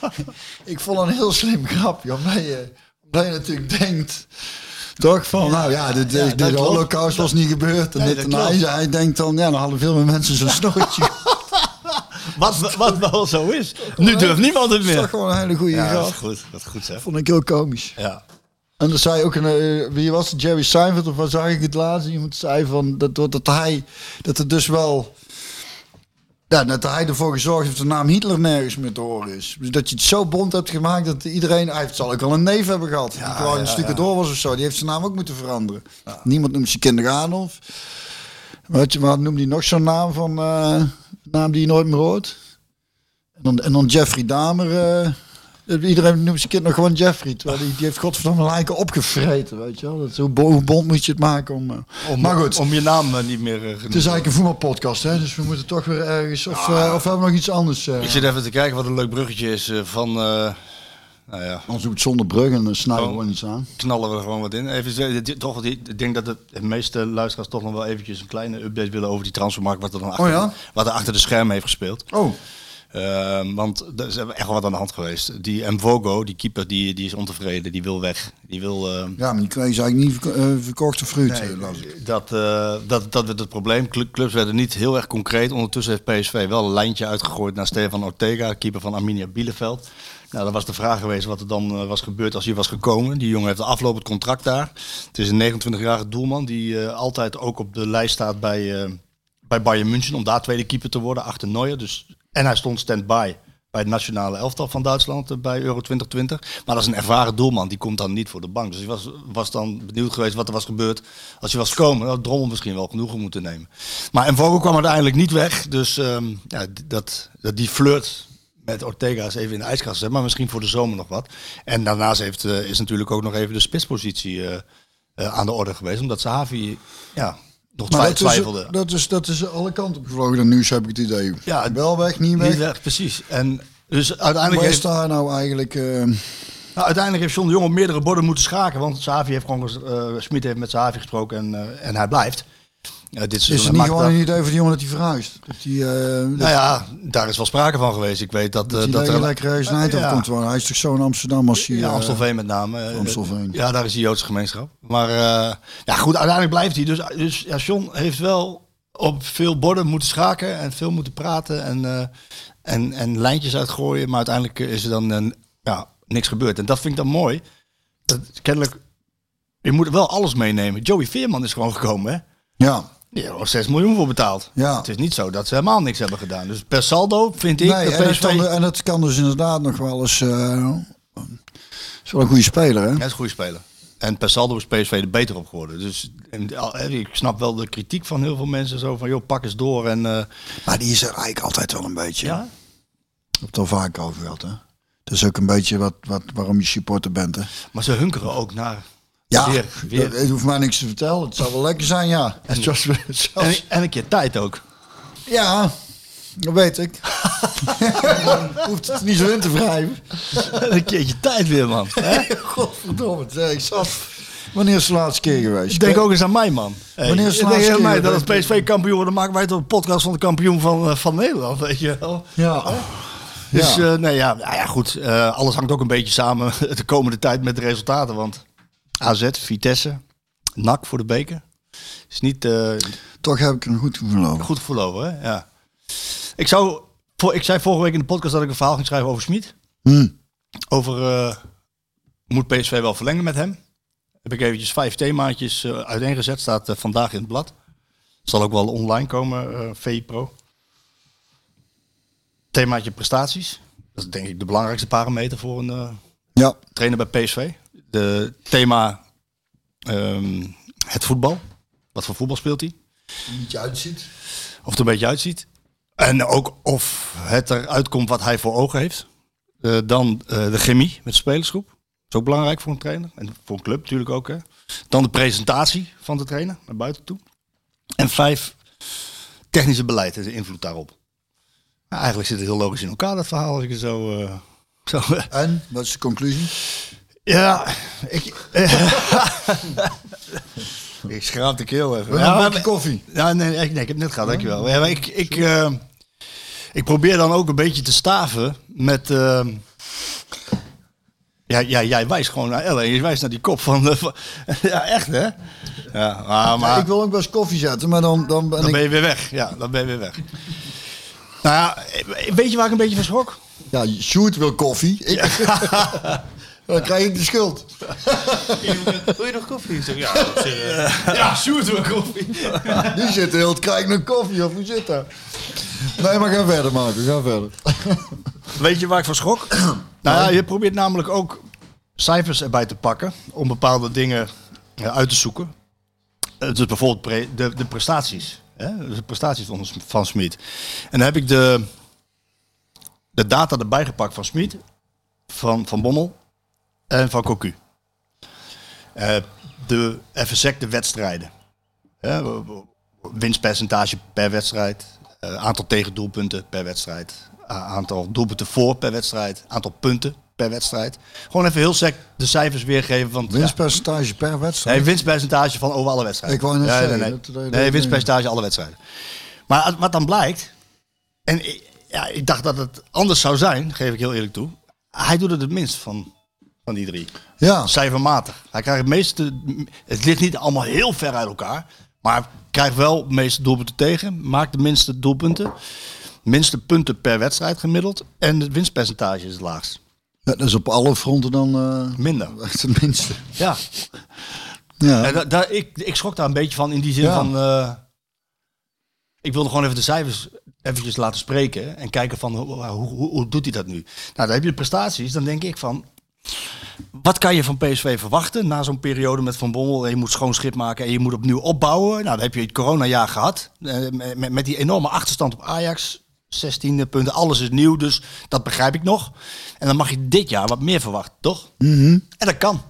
[laughs] ik vond een heel slim grapje, omdat je, je natuurlijk denkt, toch van, nou ja, de, de, ja, de, de holocaust was niet gebeurd. En, nee, dit en hij, hij denkt dan, ja, dan hadden veel meer mensen zo'n snoortje [laughs] Wat, wat wel zo is. Nu durft niemand het Dat is toch meer. gewoon een hele goede Ja, dat is goed. Dat is goed zeg. Vond ik heel komisch. Ja. En dan zei ook een, eh, wie was het, Jerry Seinfeld of waar zag ik het laatst? Iemand zei van dat, dat, dat hij, dat het dus wel, ja, dat hij ervoor gezorgd heeft dat de naam Hitler nergens meer te horen is. Dus dat je het zo bond hebt gemaakt dat iedereen, hij zal ook wel een neef hebben gehad. die gewoon een stukje door was of zo. Die heeft zijn naam ook moeten veranderen. Niemand noemt zijn kinderen Adolf. Weet je, wat noemde hij nog zo'n naam van, eh, naam die je nooit meer hoort? En dan, en dan Jeffrey Dahmer. eh, iedereen noemt zijn kind nog gewoon Jeffrey. Terwijl die, die heeft godverdomme lijken opgevreten, weet je wel. Dat, hoe, bo- hoe bond moet je het maken om... eh, Om, maar goed, Om je naam eh, niet meer uh, het is eigenlijk een voetbalpodcast, hè. Dus we moeten toch weer ergens... Of, eh, of hebben we nog iets anders? eh Ik zit even te kijken wat een leuk bruggetje is eh, van... eh, nou ja, doe ik het zonder brug en dan snijden Oh. we iets aan. knallen we er gewoon wat in. Even, eh, toch, ik denk dat de, de meeste luisteraars toch nog wel eventjes een kleine update willen over die transfermarkt. Wat er dan achter, Oh ja? wat er achter de schermen heeft gespeeld. Oh, Ehm, want er is echt wel wat aan de hand geweest. Die Mvogo, die keeper, die, die is ontevreden. Die wil weg. Die wil... ehm, ja, maar die kreeg eigenlijk niet verko- eh, verkochte fruit. eh, las ik. dat, eh, dat, dat werd het probleem. Cl- Clubs werden niet heel erg concreet. Ondertussen heeft PSV wel een lijntje uitgegooid naar Stefan Ortega, keeper van Arminia Bielefeld. Nou, dan was de vraag geweest wat er dan was gebeurd als hij was gekomen. Die jongen heeft een aflopend contract daar. Het is een 29-jarige doelman die altijd ook op de lijst staat bij, bij Bayern München om daar tweede keeper te worden achter Neuer. Dus, en hij stond stand-by bij het nationale elftal van Duitsland eh, bij Euro 2020. Maar dat is een ervaren doelman, die komt dan niet voor de bank. Dus ik was, was dan benieuwd geweest wat er was gebeurd als hij was gekomen. Had Drommel misschien wel genoegen moeten nemen. Maar en Vogel kwam uiteindelijk niet weg. Dus ehm, ja, dat, dat die flirt met Ortega is even in de ijskast gezet. Maar misschien voor de zomer nog wat. En daarnaast heeft, eh, is natuurlijk ook nog even de spitspositie eh, aan de orde geweest. Omdat Sahavi ja, nog twi- dat is, twijfelde. dat, is, dat is alle kanten op gevlogen, dat nieuws heb ik het idee. Ja, Wel weg, niet weg. Niet weg, precies. En dus uiteindelijk Waar is heeft, daar nou eigenlijk... eh, nou, uiteindelijk heeft John de Jong op meerdere borden moeten schaken. Want Sahavi heeft gewoon, eh Smit heeft met Sahavi gesproken en, eh, en hij blijft. Ja, dit is het niet gewoon een idee voor die jongen dat hij verhuist? Dat die, eh Nou ja, daar is wel sprake van geweest. Ik weet dat, dat eh, dat lekker, er... lekker Eindhoven Ja. komt wonen. Hij is toch zo in Amsterdam als hij... Ja, eh, Amstelveen met name. Amstelveen. Ja, daar is die Joodse gemeenschap. Maar ja, goed, uiteindelijk blijft hij. Dus, dus ja, John heeft wel op veel borden moeten schaken en veel moeten praten en, en, en lijntjes uitgooien. Maar uiteindelijk is er dan een, ja, niks gebeurd. En dat vind ik dan mooi. Dat, kennelijk, je moet wel alles meenemen. Joey Veerman is gewoon gekomen, hè? Ja, Die hebben er 6 miljoen voor betaald. Ja. Het is niet zo dat ze helemaal niks hebben gedaan. Dus per saldo vind ik nee, dat en, dat PSV... kan, en dat kan dus inderdaad nog wel eens... eh is wel een goede speler, hè? Hij is een goede speler. En per saldo is PSV er beter op geworden. Dus en, hè, ik snap wel de kritiek van heel veel mensen. Zo van, joh, pak eens door. En, eh, Maar die is er eigenlijk altijd wel een beetje. ja, Ik heb het al vaak over gehad, hè? Dat is ook een beetje wat, wat, waarom je supporter bent, hè? maar ze hunkeren ook naar Ja, weer. weer. Het hoeft mij niks te vertellen. Het zou wel lekker zijn, ja. En, zoals En, en een keer tijd ook. ja, dat weet ik. [laughs] hoeft het niet zo in te wrijven. een keertje tijd weer, man. Hè? [laughs] Godverdomme, zeg, ik zat... Wanneer is de laatste keer geweest? Ik denk ook eens aan mij, man. Hey, Wanneer is de laatste keer mij dat als PSV kampioen wordt, dan maken wij toch een podcast van de kampioen van, eh, van Nederland, weet je wel. Ja. Dus Ja. eh, nee, ja, nou ja, goed. eh, alles hangt ook een beetje samen [laughs] de komende tijd met de resultaten. Want AZ, Vitesse, NAC voor de beker. Is niet eh, Toch heb ik een goed gevoel over. goed verloren, hè? Ja. Ik, zou, voor, ik zei vorige week in de podcast dat ik een verhaal ging schrijven over Smit. Hm. Over, eh, moet PSV wel verlengen met hem? Heb ik eventjes vijf themaatjes eh, uiteengezet. Staat vandaag in het blad. Zal ook wel online komen, VI Pro. Themaatje prestaties. Dat is denk ik de belangrijkste parameter voor een Ja, trainer bij PSV. De thema ehm, het voetbal. Wat voor voetbal speelt hij? uitziet. Of het er een beetje uitziet. En ook of het eruit komt wat hij voor ogen heeft. Eh, dan eh, de chemie met de spelersgroep. Dat is ook belangrijk voor een trainer. En voor een club natuurlijk ook. Hè. Dan de presentatie van de trainer naar buiten toe. En vijf, technische beleid en de invloed daarop. Nou, eigenlijk zit het heel logisch in elkaar, dat verhaal. Als ik het zo... eh, zo En, wat is de conclusie? Ja, ik... [laughs] ik schraap de keel even. Je Ja, maar- bakje koffie? ja, nee, nee, nee, ik heb net gehad, dankjewel. Ja, maar ik, ik, eh, ik probeer dan ook een beetje te staven met... eh, ja, ja, jij wijst gewoon naar Ellen. Je wijst naar die kop van... de- van- [laughs] ja, echt hè? Ja, maar, maar ik wil ook best koffie zetten, maar dan, dan ben dan ik... ben je weer weg. Ja, dan ben je weer weg. Nou ja, weet je waar ik een beetje van schrok? Ja, Sjoerd wil koffie. Ik, [laughs] dan krijg ik de schuld. [laughs] Wil je nog koffie? Zeg, ja, eh, [laughs] Ja, Sjoerd wil koffie. [laughs] Die zit heel het krijg ik nog koffie of hoe zit dat? Nee, maar ga verder, Marco. Ga verder. Weet je waar ik van schrok? [clears throat] nou ja, je probeert namelijk ook cijfers erbij te pakken om bepaalde dingen eh, uit te zoeken. Eh, dus bijvoorbeeld pre- de, de prestaties. Hè? Dus de prestaties van, van Smit. En dan heb ik de, de data erbij gepakt van Smit, van, van Bommel en van Cocu. Eh, de, even sec de wedstrijden. Winstpercentage per wedstrijd. eh, aantal tegendoelpunten per wedstrijd. aantal doelpunten voor per wedstrijd. Aantal punten per wedstrijd. Gewoon even heel sec de cijfers weergeven. Van, Winstpercentage per wedstrijd. nee, winstpercentage van over alle wedstrijden. Ik wou net zeggen, Nee, nee. nee dat- winstpercentage alle wedstrijden. Maar wat dan blijkt... En ja, ik dacht dat het anders zou zijn, geef ik heel eerlijk toe. Hij doet het het minst van, van die drie Ja, cijfermatig. Hij krijgt het meeste. Het ligt niet allemaal heel ver uit elkaar. Maar krijgt wel de meeste doelpunten tegen. Maakt de minste doelpunten. Minste punten per wedstrijd gemiddeld. En het winstpercentage is het laagst. Ja, dat is op alle fronten dan eh, Minder. echt [laughs] het minste. Ja. Ja. Da- daar- ik, ik schrok daar een beetje van in die zin Ja. van. eh, ik wilde gewoon even de cijfers eventjes laten spreken. En kijken van hoe, hoe, hoe, hoe doet hij dat nu? Nou, dan heb je de prestaties. Dan denk ik van. Wat kan je van PSV verwachten na zo'n periode met Van Bommel? En je moet schoon schip maken en je moet opnieuw opbouwen. Nou, dan heb je het coronajaar gehad. eh, met, die enorme achterstand op Ajax. 16 punten, alles is nieuw, dus dat begrijp ik nog. En dan mag je dit jaar wat meer verwachten, toch? En dat kan.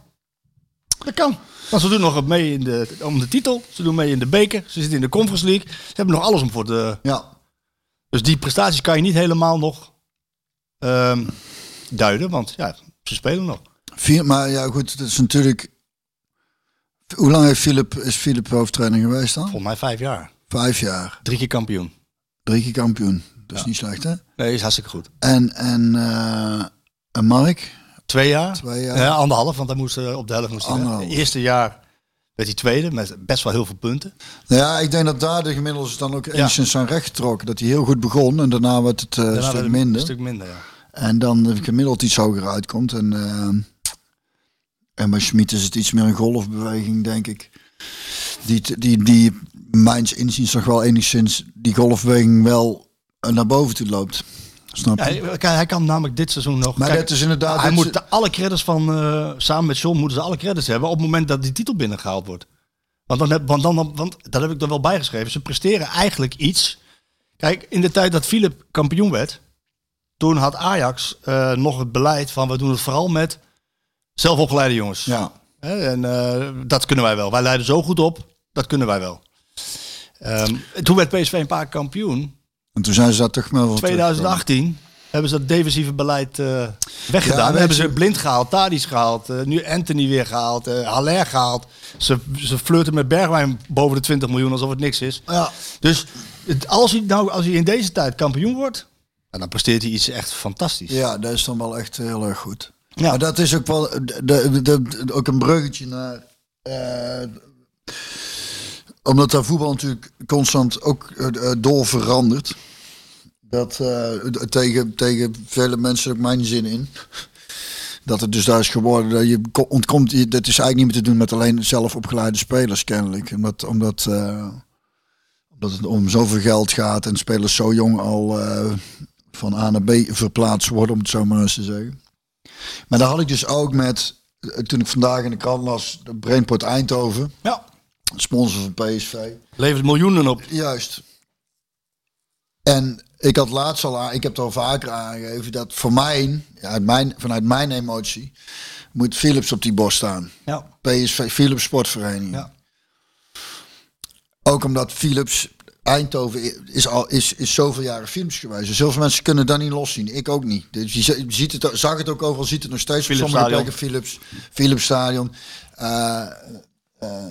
Dat kan. Want ze doen nog mee in de, om de titel. Ze doen mee in de beker. Ze zitten in de Conference League. Ze hebben nog alles om voor de... ja. Dus die prestaties kan je niet helemaal nog ehm, duiden. Want ja, ze spelen nog. Vier, maar ja, goed, het is natuurlijk. Hoe lang heeft Philip, is Philip hoofdtrainer geweest dan? Volgens mij vijf jaar. Vijf jaar. Drie keer kampioen. Drie keer kampioen. Dat is niet slecht, hè? Nee, is hartstikke goed. En, en, eh, en Mark? Twee jaar. Twee jaar. Ja, anderhalf, want hij moest eh, op de helft moest hij eerste jaar werd hij tweede met best wel heel veel punten. Nou ja, ik denk dat daar de gemiddelde dan ook enigszins zijn recht getrokken. Dat hij heel goed begon en daarna werd het een Daarna stuk werd het minder. Een stuk minder, ja. En dan de gemiddeld iets hoger uitkomt. En, eh, en bij Schmid is het iets meer een golfbeweging, denk ik. Die, die, die mijns inziens nog wel enigszins die golfbeweging wel eh, naar boven toe loopt. Snap Ja, je? hij, hij kan namelijk dit seizoen nog... maar Kijk, dat is inderdaad... hij moet de- alle credits van, eh, samen met John moeten ze alle credits hebben op het moment dat die titel binnengehaald wordt. Want, dan heb, want, dan, want dat heb ik er wel bijgeschreven. Ze presteren eigenlijk iets. Kijk, in de tijd dat Philip kampioen werd, toen had Ajax eh, nog het beleid van we doen het vooral met zelfopgeleide jongens. Ja, Hè, En eh, dat kunnen wij wel. Wij leiden zo goed op, dat kunnen wij wel. Ehm, toen werd PSV een paar kampioen. en toen zijn ze dat toch wel... 2018 hebben ze dat defensieve beleid eh, weggedaan. Ja, hebben ze Blind gehaald, Tadis gehaald, eh, nu Anthony weer gehaald, eh Haller gehaald. Ze, ze flirten met Bergwijn boven de 20 miljoen alsof het niks is. Ja, Dus het- als hij, nou, als hij in deze tijd kampioen wordt, nou, dan presteert hij iets echt fantastisch. ja, dat is dan wel echt heel erg goed. Ja. Maar dat is ook wel de, de, de- ook een bruggetje naar. eh, omdat daar voetbal natuurlijk constant ook eh, door verandert. Dat tegen, tegen vele mensen ook mijn zin in. Dat het dus daar is geworden. Dat je ko- ontkomt. je- Dat is eigenlijk niet meer te doen met alleen zelf opgeleide spelers, kennelijk. Omdat, omdat, omdat het om zoveel geld gaat en spelers zo jong al van A naar B verplaatst worden, om het zo maar eens te zeggen. Maar daar had ik dus ook met, eh, toen ik vandaag in de krant las, de Brainport Eindhoven, Ja. sponsor van PSV. Levert miljoenen op. Juist. En ik had laatst al aan, ik heb het al vaker aangegeven, dat voor mij, uit mijn, vanuit mijn emotie, moet Philips op die borst staan. Ja. PSV, Philips Sportvereniging. Ja. Ook omdat Philips Eindhoven is al is, is zoveel jaren Philips geweest. Dus zoveel mensen kunnen dat niet loszien. Ik ook niet. Dus je zi- ziet het, zag het ook overal, ziet het nog steeds. op Philips sommige plekken Philips, Philips Stadion. Eh, eh,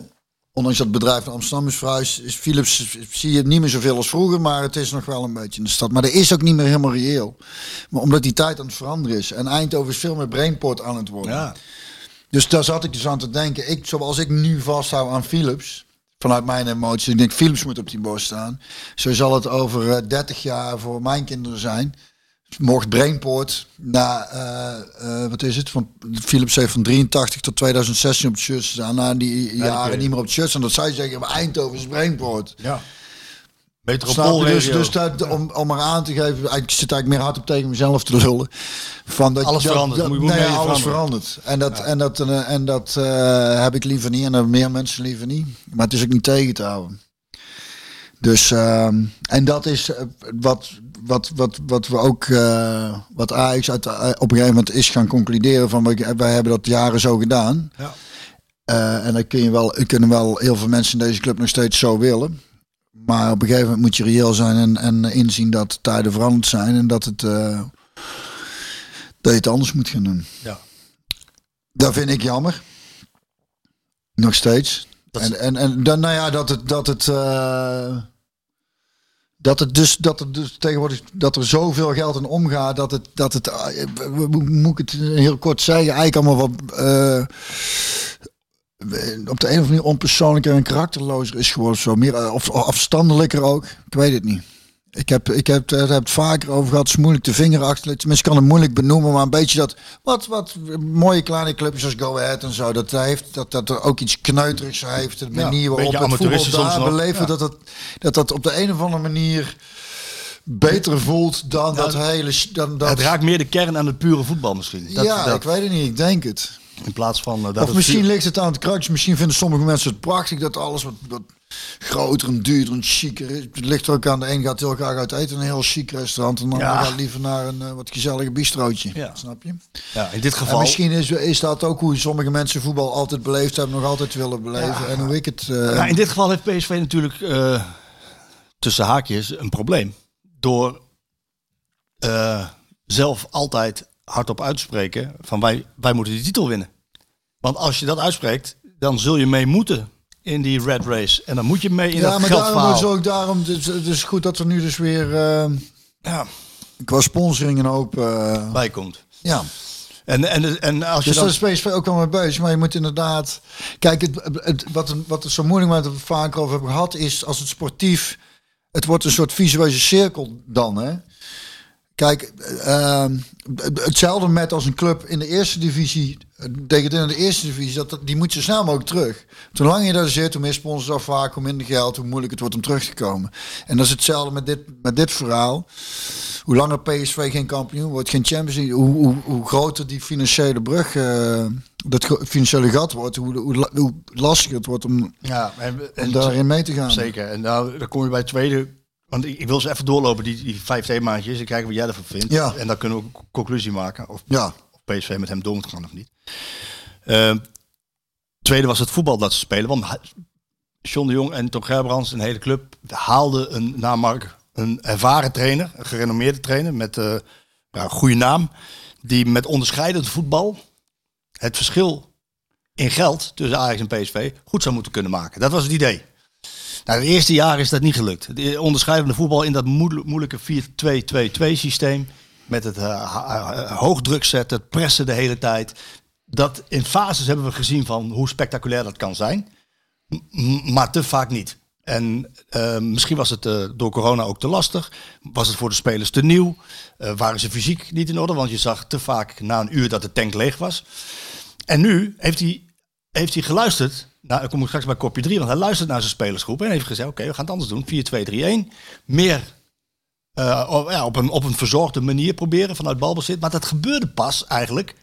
ondanks dat het bedrijf naar Amsterdam is verhuisd, is Philips zie je het niet meer zoveel als vroeger, maar het is nog wel een beetje in de stad. Maar dat is ook niet meer helemaal reëel. Maar omdat die tijd aan het veranderen is. En Eindhoven is veel meer brainport aan het worden. Ja. Dus daar zat ik dus aan te denken. Ik, zoals ik nu vasthoud aan Philips, vanuit mijn emoties. Ik denk, Philips moet op die borst staan. Zo zal het over eh, 30 jaar voor mijn kinderen zijn. Mocht Brainport na, eh, eh, wat is het, van Philips heeft van 83 tot 2016 op het shirt staan. Na die jaren niet meer op het shirt staan. Dat zij zeggen, maar Eindhoven is Brainport. Ja. Dus, Metropoolregio. dus dat, om, om maar aan te geven, ik zit eigenlijk meer hard op tegen mezelf te lullen. Van dat, Alles dat, verandert, Dat, moet je- moet nee, alles veranderen. verandert. En dat, en dat, eh, en dat eh, heb ik liever niet. En meer mensen liever niet. Maar het is ook niet tegen te houden. Dus, ehm, en dat is eh, wat, wat, wat, wat we ook, wat Ajax uit, op een gegeven moment is gaan concluderen van, wij, wij hebben dat jaren zo gedaan. Ja. En dan kun je wel, kunnen wel heel veel mensen in deze club nog steeds zo willen. Maar op een gegeven moment moet je reëel zijn en, en inzien dat tijden veranderd zijn en dat, het, eh, dat je het anders moet gaan doen. Ja. Dat vind ik jammer. Nog steeds. Dat- En, en, en dan, nou ja, dat het, dat het, eh, dat het dus, dat het dus tegenwoordig, dat er zoveel geld in omgaat, dat het, dat het, eh, moet ik het heel kort zeggen, eigenlijk allemaal wat, op de een of andere manier onpersoonlijker en karakterlozer is geworden. Zo meer, eh, of afstandelijker ook. Ik weet het niet. Ik heb, ik heb, daar heb het vaker over gehad. Het is moeilijk de vinger achter. Tenminste, kan het moeilijk benoemen. Maar een beetje dat. Wat, wat mooie kleine clubjes als Go Ahead en zo. Dat, hij heeft, dat, dat er ook iets kneuterigs heeft. De manier waarop het voetbal daar beleven. Ja. Dat, dat, dat dat op de een of andere manier beter voelt dan dat hele. Dan, dat, Het raakt meer de kern aan het pure voetbal misschien. Dat, ja, dat- ik weet het niet. Ik denk het. In plaats van... eh, dat Of misschien ligt het aan het krakjes. Misschien vinden sommige mensen het prachtig dat alles wat, wat groter en duurder en chiquer is. Het ligt er ook aan. De een gaat heel graag uit eten in een heel chic restaurant. En de ander Ja. gaat liever naar een eh, wat gezellige bistrootje. Ja. Snap je? Ja, in dit En geval... misschien is, is dat ook hoe sommige mensen voetbal altijd beleefd hebben. Nog altijd willen beleven. En hoe ik het... eh, Ja, in dit geval heeft PSV natuurlijk tussen haakjes een probleem. Door zelf altijd hardop uit te spreken van wij, wij moeten die titel winnen. Want als je dat uitspreekt, dan zul je mee moeten in die red race. En dan moet je mee in ja, dat maar daarom is ook daarom. Dus, het is goed dat er nu dus weer eh, ja, qua sponsoring een hoop. eh, bij komt. ja. En, en, en als je Dus dan... daar is PSV ook wel mee bezig. Maar je moet inderdaad... Kijk, het, het, wat, een- wat er zo moeilijk waar we het vaak over hebben gehad... is als het sportief... Het wordt een soort visueuze cirkel dan, hè? Kijk, ehm, hetzelfde met als een club in de eerste divisie... Tegen in de eerste divisie, dat, die moet zo snel mogelijk terug. Hoe langer je daar zit, hoe meer sponsors afvaken, hoe minder geld... hoe moeilijk het wordt om terug te komen. En dat is hetzelfde met dit, met dit verhaal. Hoe langer PSV geen kampioen wordt, geen Champions League, hoe, hoe, hoe groter die financiële brug, eh, dat financiële gat wordt, hoe, hoe, la- hoe lastiger het wordt om, ja, en, om daarin mee te gaan. Zeker. En nou, dan kom je bij het tweede. Want ik, ik wil ze even doorlopen, die, die vijf themaatjes. En kijken wat jij ervan vindt. Ja. En dan kunnen we een conclusie maken. Of, Ja, of PSV met hem door moet gaan of niet. Ehm, tweede was het voetbal dat ze spelen. Want John de Jong en Tom Gerbrands, een hele club, haalden een, na Mark, een ervaren trainer. Een gerenommeerde trainer met eh, ja, een goede naam. Die met onderscheidend voetbal het verschil in geld tussen Ajax en PSV goed zou moeten kunnen maken. Dat was het idee. Nou, eerste jaar is dat niet gelukt. De onderscheidende voetbal in dat moe- moeilijke 4-2-2-2 systeem. Met het eh, ha- eh, hoogdruk zetten, het pressen de hele tijd. Dat in fases hebben we gezien van hoe spectaculair dat kan zijn. Maar te vaak niet. En eh, misschien was het eh, door corona ook te lastig. Was het voor de spelers te nieuw? Eh, waren ze fysiek niet in orde? Want je zag te vaak na een uur dat de tank leeg was. En nu heeft hij, heeft hij geluisterd. Nou, dan kom ik straks bij kopje 3. Want hij luistert naar zijn spelersgroep. En heeft gezegd: Oké, we gaan het anders doen. 4-2-3-1. Meer eh, op, ja, op, een, op een verzorgde manier proberen vanuit balbezit. Maar dat gebeurde pas eigenlijk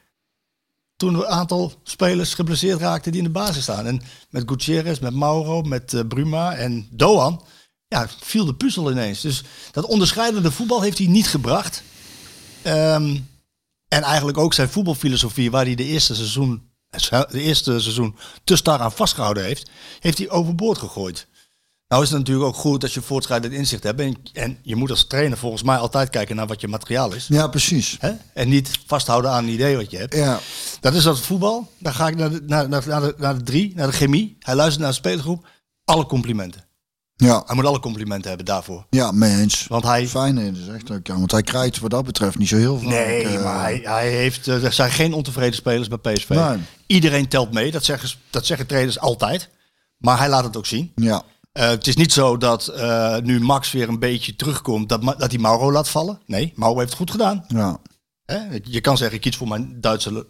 toen een aantal spelers geblesseerd raakten die in de basis staan. En met Gutierrez, met Mauro, met eh, Bruma en Doan, ja, viel de puzzel ineens. Dus dat onderscheidende voetbal heeft hij niet gebracht. Ehm, en eigenlijk ook zijn voetbalfilosofie, waar hij de eerste seizoen, de eerste seizoen te star aan vastgehouden heeft, heeft hij overboord gegooid. Nou is het natuurlijk ook goed dat je voortschrijdend inzicht hebt. En, en je moet als trainer volgens mij altijd kijken naar wat je materiaal is. ja precies. Hè? En niet vasthouden aan een idee wat je hebt. Ja, Dat is dat voetbal. Dan ga ik naar de, naar, naar, naar, de, naar de drie, naar de chemie. Hij luistert naar de spelersgroep. Alle complimenten. Ja, Hij moet alle complimenten hebben daarvoor. ja, mee eens. Want hij... Fijn, nee, dat is echt ook, ja, want hij krijgt wat dat betreft niet zo heel veel. Nee, Ik, eh, maar hij, hij heeft, eh, er zijn geen ontevreden spelers bij PSV. Nee. Iedereen telt mee. Dat zeggen, dat zeggen trainers altijd. Maar hij laat het ook zien. Ja. Eh, het is niet zo dat nu Max weer een beetje terugkomt, dat, dat hij Mauro laat vallen. Nee, Mauro heeft het goed gedaan. Ja. Hè? Je kan zeggen, ik kies voor mijn Duitse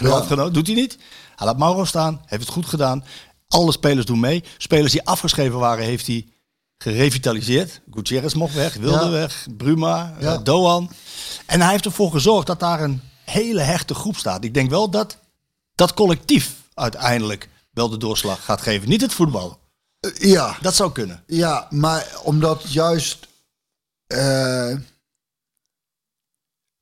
landgenoot. Doet hij niet. Hij laat Mauro staan, heeft het goed gedaan. Alle spelers doen mee. Spelers die afgeschreven waren, heeft hij gerevitaliseerd. Gutierrez mocht weg, Wilde Ja. weg, Bruma, Ja. eh, Doan. En hij heeft ervoor gezorgd dat daar een hele hechte groep staat. Ik denk wel dat dat collectief uiteindelijk wel de doorslag gaat geven. Niet het voetbal. Ja. Dat zou kunnen. Ja, maar omdat juist. eh,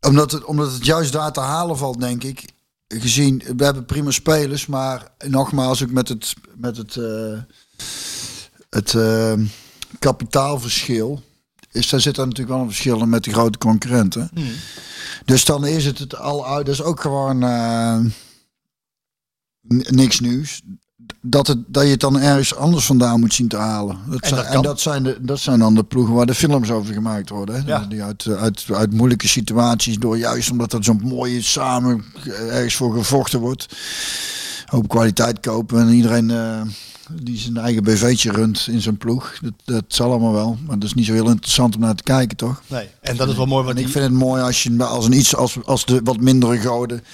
omdat, het, omdat het juist daar te halen valt, denk ik. Gezien, we hebben prima spelers, maar nogmaals, ook met het, met het, eh, het eh, kapitaalverschil. Is, daar zit er natuurlijk wel een verschil in met de grote concurrenten. Dus dan is het het al uit. Dat is ook gewoon eh, niks nieuws. Dat, het, dat je het dan ergens anders vandaan moet zien te halen. Dat En zijn, dat en dat zijn, de, dat zijn dan de ploegen waar de films over gemaakt worden. Hè? Ja. Die uit, uit, uit moeilijke situaties, door juist omdat er zo'n mooie samen ergens voor gevochten wordt. Hoop kwaliteit kopen en iedereen eh, die zijn eigen BV'tje runt in zijn ploeg. Dat, dat zal allemaal wel. Maar dat is niet zo heel interessant om naar te kijken, toch? Nee. En dat is wel mooi En ik die- vind het mooi als je als een iets als, als de wat mindere goden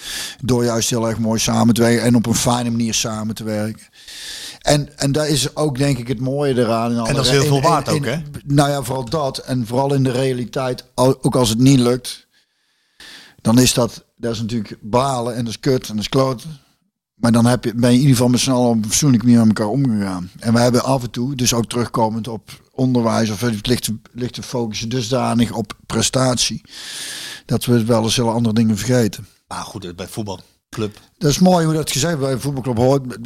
door juist heel erg mooi samen te werken en op een fijne manier samen te werken. En, en daar is ook denk ik het mooie eraan. Alle En dat is heel veel waard ook, hè? Nou ja, vooral dat. En vooral in de realiteit, al- ook als het niet lukt, dan is dat, dat is natuurlijk balen en dat is kut en dat is kloten. Maar dan heb je, ben je in ieder geval met z'n allen op een fatsoenlijke manier met elkaar omgegaan. En we hebben af en toe, dus ook terugkomend op onderwijs, of het ligt, ligt de focus dusdanig op prestatie, dat we wel eens hele andere dingen vergeten. Maar goed, bij voetbalclub. Dat is mooi hoe dat gezegd bij een voetbalclub hoort.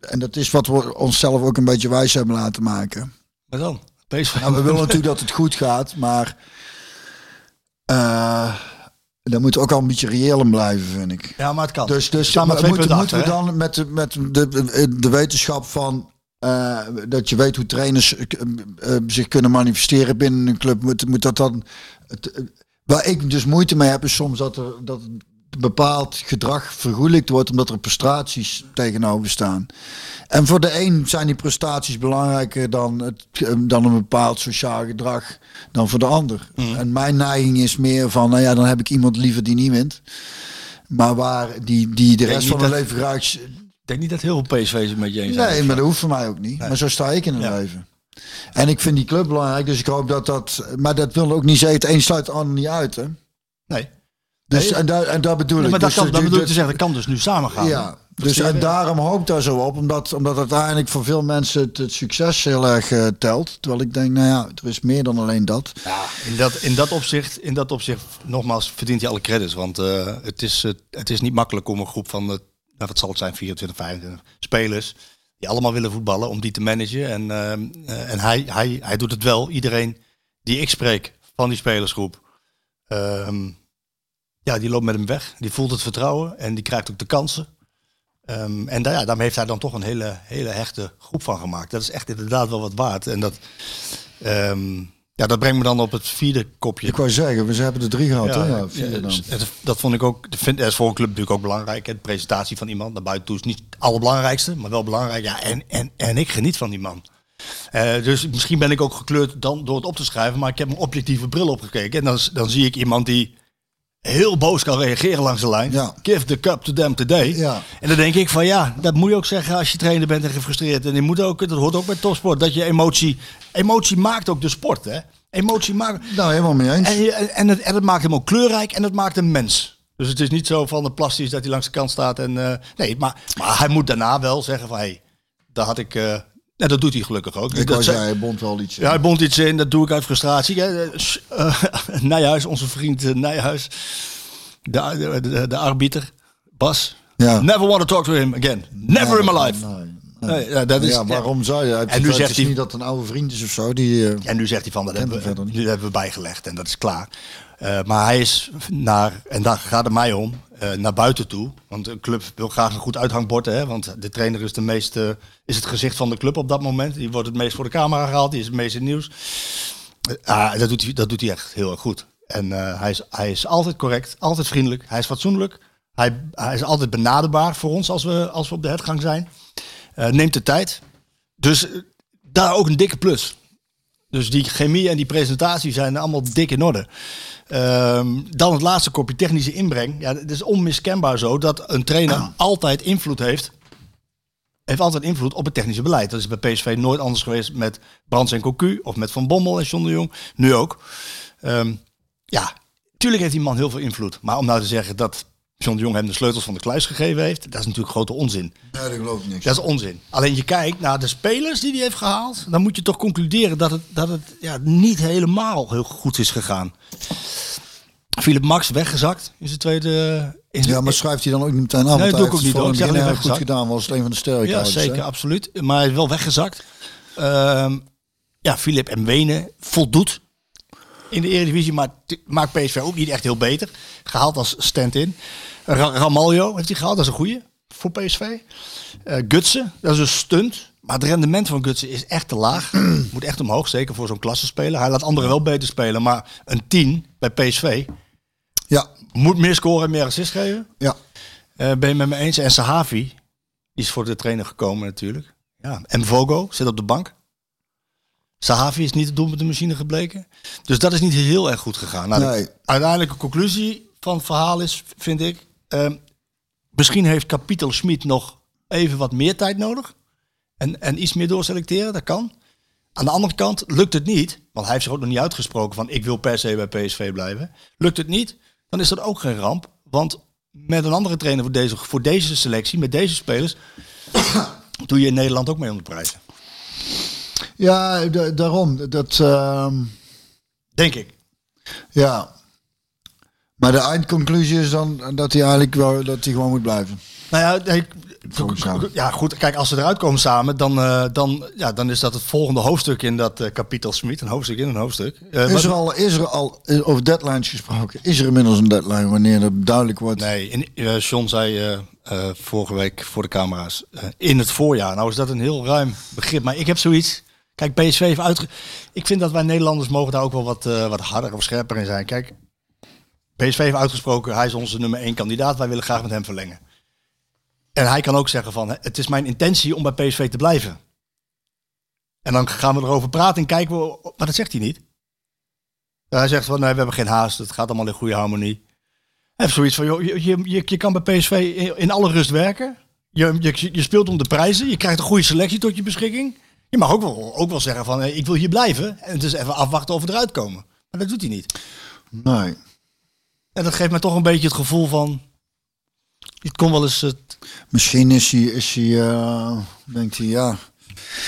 En dat is wat we onszelf ook een beetje wijs hebben laten maken. Maar dan? Nou, we willen natuurlijk dat het goed gaat, maar eh daar moeten we ook al een beetje reëel in blijven, vind ik. Ja, maar het kan. Dus, dus twee moeten, we dan met, de, met de, de, wetenschap van eh, dat je weet hoe trainers eh, eh, zich kunnen manifesteren binnen een club, moet, moet dat dan. Het, waar ik dus moeite mee heb, is soms dat er dat bepaald gedrag vergoelijkt wordt omdat er prestaties tegenover staan. En voor de een zijn die prestaties belangrijker dan, het, eh, dan een bepaald sociaal gedrag dan voor de ander. En mijn neiging is meer van, nou ja, dan heb ik iemand liever die niet wint. Maar waar die, die de rest van dat- leven graag... Ik denk niet dat heel veel PSV's het met je eens zijn. Nee, maar dat hoeft voor mij ook niet. Maar zo sta ik in het Ja. leven. En ik vind die club belangrijk, dus ik hoop dat dat... Maar dat wil ook niet zeggen, het een sluit het ander niet uit, hè. Nee. Dus, en, daar, en daar bedoel ik. maar dat, Dus kan, dat- dat bedoel ik te zeggen, dat kan dus nu samen gaan. Ja, dus en daarom hoop ik daar zo op, omdat, omdat uiteindelijk voor veel mensen het, het succes heel erg eh, telt. Terwijl ik denk, nou ja, er is meer dan alleen dat. Ja, in dat, in dat opzicht, in dat opzicht, nogmaals, verdient hij alle credits. Want eh, het, is, eh, het is niet makkelijk om een groep van, eh, nou, wat zal het zijn, 24, 25 spelers, die allemaal willen voetballen, om die te managen. En, eh, eh, en hij, hij, hij doet het wel. Iedereen die ik spreek van die spelersgroep, ehm, ja, die loopt met hem weg. Die voelt het vertrouwen en die krijgt ook de kansen. Ehm, en daar, ja, daarmee heeft hij dan toch een hele, hele hechte groep van gemaakt. Dat is echt inderdaad wel wat waard. En dat, ehm, ja, dat brengt me dan op het vierde kopje. Ik wou zeggen, we hebben er drie gehad, hè? Ja, vier dan. dat vond ik ook. Vind, is voor een club natuurlijk ook belangrijk. hè. De presentatie van iemand naar buiten toe is niet het allerbelangrijkste, maar wel belangrijk. Ja, en, en, en ik geniet van die man. Eh, dus misschien ben ik ook gekleurd dan door het op te schrijven, maar ik heb een objectieve bril opgekeken. En dan, dan zie ik iemand die heel boos kan reageren langs de lijn. Ja. Give the cup to them today. Ja. En dan denk ik van ja, dat moet je ook zeggen als je trainer bent en gefrustreerd. En je moet ook, dat hoort ook bij topsport, dat je emotie, emotie maakt ook de sport. Hè? Emotie maakt, Nou, helemaal mee eens. en, en, het, en het maakt hem ook kleurrijk en het maakt hem mens. Dus het is niet zo van de plastisch dat hij langs de kant staat. En, eh, nee, maar, maar hij moet daarna wel zeggen van hé, hey, daar had ik. eh nou, dat doet hij gelukkig ook. ik dat zei- hij bond wel iets. ja, hij bond iets in, dat doe ik uit frustratie. Hè. Eh, eh, [laughs] Nijhuis, onze vriend eh, Nijhuis, de, de, arbiter, Bas. Ja. Never want to talk to him again. Never in my life. Nee, nee. Ja, dat is, ja, waarom zou je? En nu zegt hij- niet dat het een oude vriend is of zo. Die, eh, En nu zegt hij van, dat hebben, we, nu hebben we bijgelegd en dat is klaar. Eh, maar hij is naar, en daar gaat het mij om, eh, naar buiten toe. Want een club wil graag een goed uithangbord. Hè, want de trainer is, de meeste, is het gezicht van de club op dat moment. Die wordt het meest voor de camera gehaald, die is het meest in het nieuws. Eh, ah, dat, doet hij, dat doet hij echt heel erg goed. En eh, hij, is, hij is altijd correct, altijd vriendelijk. Hij is fatsoenlijk. Hij, hij is altijd benaderbaar voor ons als we, als we op de hertgang zijn. Eh, neemt de tijd. Dus eh, daar ook een dikke plus. Dus die chemie en die presentatie zijn allemaal dik in orde. Ehm, dan het laatste kopje technische inbreng. Ja, het is onmiskenbaar zo dat een trainer [clears throat] altijd invloed heeft. Heeft altijd invloed op het technische beleid. Dat is bij PSV nooit anders geweest met Brands en Cocu. Of met Van Bommel en John de Jong. Nu ook. Ehm, ja, tuurlijk heeft die man heel veel invloed. Maar om nou te zeggen dat John de Jong hem de sleutels van de kluis gegeven heeft. Dat is natuurlijk grote onzin. Nee, dat geloof ik niks. Dat is onzin. Alleen je kijkt naar de spelers die hij heeft gehaald. Dan moet je toch concluderen dat het, dat het ja, niet helemaal heel goed is gegaan. Philip Max weggezakt in zijn tweede... In zijn, Ja, maar schrijft hij dan ook niet meteen af? Nee, want doe ik hij ook heeft niet, alleen begin heel goed gedaan. Was het een van de sterke ja, zeker, hè? absoluut. Maar hij is wel weggezakt. Ehm, ja, Philip en Wenen voldoet in de Eredivisie, maar maakt PSV ook niet echt heel beter. Gehaald als stand-in. Ra- Ramaljo heeft hij gehaald, dat is een goeie voor PSV. Eh Gutsen, dat is een stunt. Maar het rendement van Gutsen is echt te laag. [clears throat] Moet echt omhoog, zeker voor zo'n klassenspeler. Hij laat anderen wel beter spelen, maar een 10 bij PSV Ja, moet meer scoren en meer assist geven. ja. Eh, ben je met me eens? En Sahavi, die is voor de trainer gekomen natuurlijk. Ja. En Vogo zit op de bank. Sahavi is niet het doel met de machine gebleken. Dus dat is niet heel erg goed gegaan. Nou, Nee. De uiteindelijke conclusie van het verhaal is, vind ik... ehm, misschien heeft Kapitel Schmid nog even wat meer tijd nodig. En, en iets meer doorselecteren, dat kan. Aan de andere kant lukt het niet, want hij heeft zich ook nog niet uitgesproken van ik wil per se bij PSV blijven. Lukt het niet, dan is dat ook geen ramp. Want met een andere trainer voor deze, voor deze selectie, met deze spelers, [coughs] doe je in Nederland ook mee om de prijzen. Ja, da- daarom. Dat, ehm, Denk ik. ja. Maar de eindconclusie is dan dat hij eigenlijk wel, dat hij gewoon moet blijven. Nou ja, ik, ja, goed. Kijk, als ze eruit komen samen, dan, eh, dan, ja, dan is dat het volgende hoofdstuk in dat eh, kapitel Smit. Een hoofdstuk in een hoofdstuk. Eh, Is er al, is er al over deadlines gesproken? Is er inmiddels een deadline wanneer het duidelijk wordt? Nee, in, John zei vorige week voor de camera's in het voorjaar. Nou is dat een heel ruim begrip, maar ik heb zoiets. Kijk, PSV heeft uitge... Ik vind dat wij Nederlanders mogen daar ook wel wat, wat harder of scherper in zijn. Kijk, PSV heeft uitgesproken, hij is onze nummer één kandidaat. Wij willen graag met hem verlengen. En hij kan ook zeggen van, het is mijn intentie om bij PSV te blijven. En dan gaan we erover praten en kijken we... Maar dat zegt hij niet. Hij zegt van, we hebben geen haast. Het gaat allemaal in goede harmonie. Heeft zoiets van, joh, je, je, je, kan bij PSV in, alle rust werken. Je, je, speelt om de prijzen. Je krijgt een goede selectie tot je beschikking. Je mag ook wel, ook wel zeggen van, eh, ik wil hier blijven. En dus even afwachten of we eruit komen. Maar dat doet hij niet. Nee. En dat geeft mij toch een beetje het gevoel van... Het kon wel eens... Het, Misschien is hij, is hij eh, denkt hij, ja.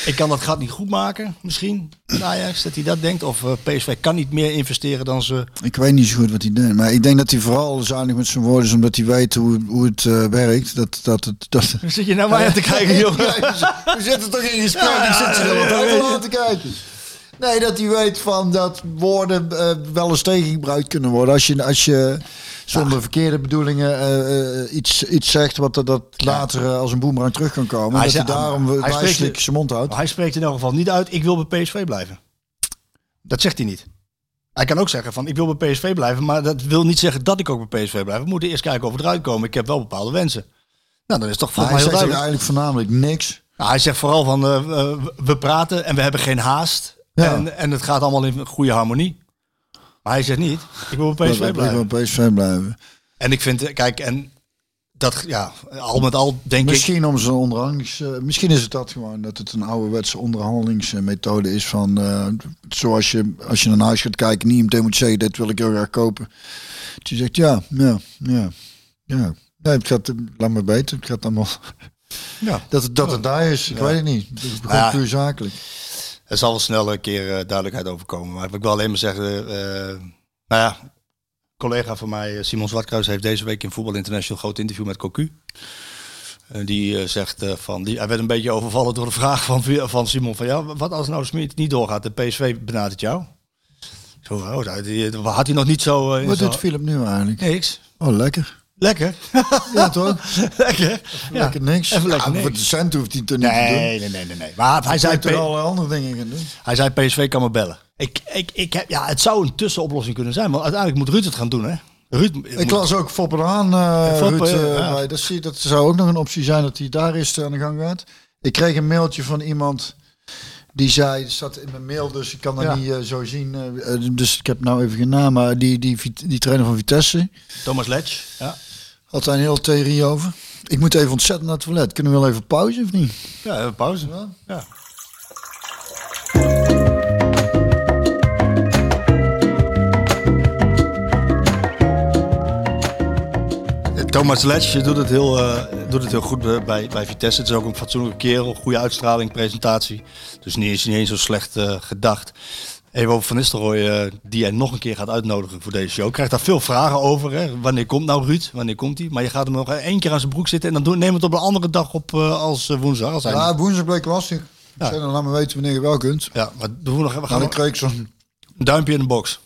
ik kan dat gat niet goed maken, misschien. Ajax, dat hij dat denkt. Of eh, PSV kan niet meer investeren dan ze... Ik weet niet zo goed wat hij denkt. Maar ik denk dat hij vooral zuinig met zijn woorden is omdat hij weet hoe, hoe het eh, werkt. Dat, dat, het dat, Zit je nou maar aan te kijken, [laughs] joh? We zitten toch in gesprek, Ja, ik zit je er ja. aan te kijken. Nee, dat hij weet van dat woorden eh, wel eens tegengebruikt kunnen worden. Als je, als je zonder verkeerde bedoelingen eh, eh, iets, iets zegt wat dat, dat later als een boemerang terug kan komen. Hij dat zegt- hij daarom hij spreekt- zijn mond houdt. Hij spreekt in elk geval niet uit, ik wil bij PSV blijven. Dat zegt hij niet. Hij kan ook zeggen van, ik wil bij PSV blijven, maar dat wil niet zeggen dat ik ook bij PSV blijf. We moeten eerst kijken of we eruit komen. Ik heb wel bepaalde wensen. Nou, dan is het toch volgens hij mij heel zegt eigenlijk voornamelijk niks. Nou, hij zegt vooral van, we praten en we hebben geen haast. Ja. En, en het gaat allemaal in goede harmonie. Maar hij zegt niet, ik wil bij PSV Dat- Ik blijven. wil PSV blijven. En ik vind, kijk, en dat, ja, al met al denk ik... Misschien om zo'n onderhandelings... eh, misschien is het dat gewoon dat het een ouderwetse onderhandelingsmethode is van eh, zoals je als je naar huis gaat kijken niet meteen moet zeggen dit wil ik heel graag kopen. Dat je zegt ja, ja, ja, ja. Nee, het gaat, laat me weten. Het gaat allemaal. Ja. [laughs] Dat het, dat het daar is. Ik weet het niet. Het is gewoon puur zakelijk. Er zal wel snel een keer eh, duidelijkheid over komen. Maar ik wil alleen maar zeggen, eh, nou ja, een collega van mij, eh, Simon Zwartkruis, heeft deze week in Voetbal International een groot interview met Cocu. Eh, die zegt van, die, hij werd een beetje overvallen door de vraag van, van Simon van, ja, wat als nou Smit niet doorgaat, de PSV benadert jou? Zo, oh, had hij nog niet zo... in Wat doet Philip nu eigenlijk? Niks. Oh, lekker. Lekker. [laughs] Ja, toch? lekker. Ja. Lekker niks. Even lekker Ja, niks. Voor de cent hoeft hij toch niet te doen. Nee, nee, nee, nee, nee. Maar hij zei, P- alle andere dingen gaan doen. hij zei PSV kan me bellen. Ik, ik, ik heb, ja, het zou een tussenoplossing kunnen zijn, want uiteindelijk moet Ruud het gaan doen, hè? Ruud, Ik las ook Foppen aan, eh Foppen, Ruud, eh, ja. bij. Dat, zie, dat zou ook nog een optie zijn dat hij daar is aan de gang gaat. Ik kreeg een mailtje van iemand Die zei, het staat in mijn mail, dus ik kan dat Ja. niet eh, zo zien. eh, eh, dus ik heb nou even geen naam, maar die, die, Vit- die trainer van Vitesse Thomas Letch. Ja, had daar een hele theorie over. Ik moet even ontzettend naar het toilet. Kunnen we wel even pauze of niet? ja even pauze. Ja. Thomas Letch doet het heel, eh, doet het heel goed bij- bij, Vitesse. Het is ook een fatsoenlijke kerel, goede uitstraling, presentatie. Dus niet eens, niet eens zo slecht eh, gedacht. Even over Van Nistelrooy, eh, die jij nog een keer gaat uitnodigen voor deze show. Ik krijg daar veel vragen over. Hè. Wanneer komt nou Ruud? Wanneer komt hij? Maar je gaat hem nog één keer aan zijn broek zitten en dan doen, neem het op een andere dag op eh, als eh, woensdag. Als Ja, woensdag bleek lastig. Ja. zei dan, laat me weten wanneer je wel kunt. Ja, maar doen we nog gaan dan kreeg ik zo'n een duimpje in de box.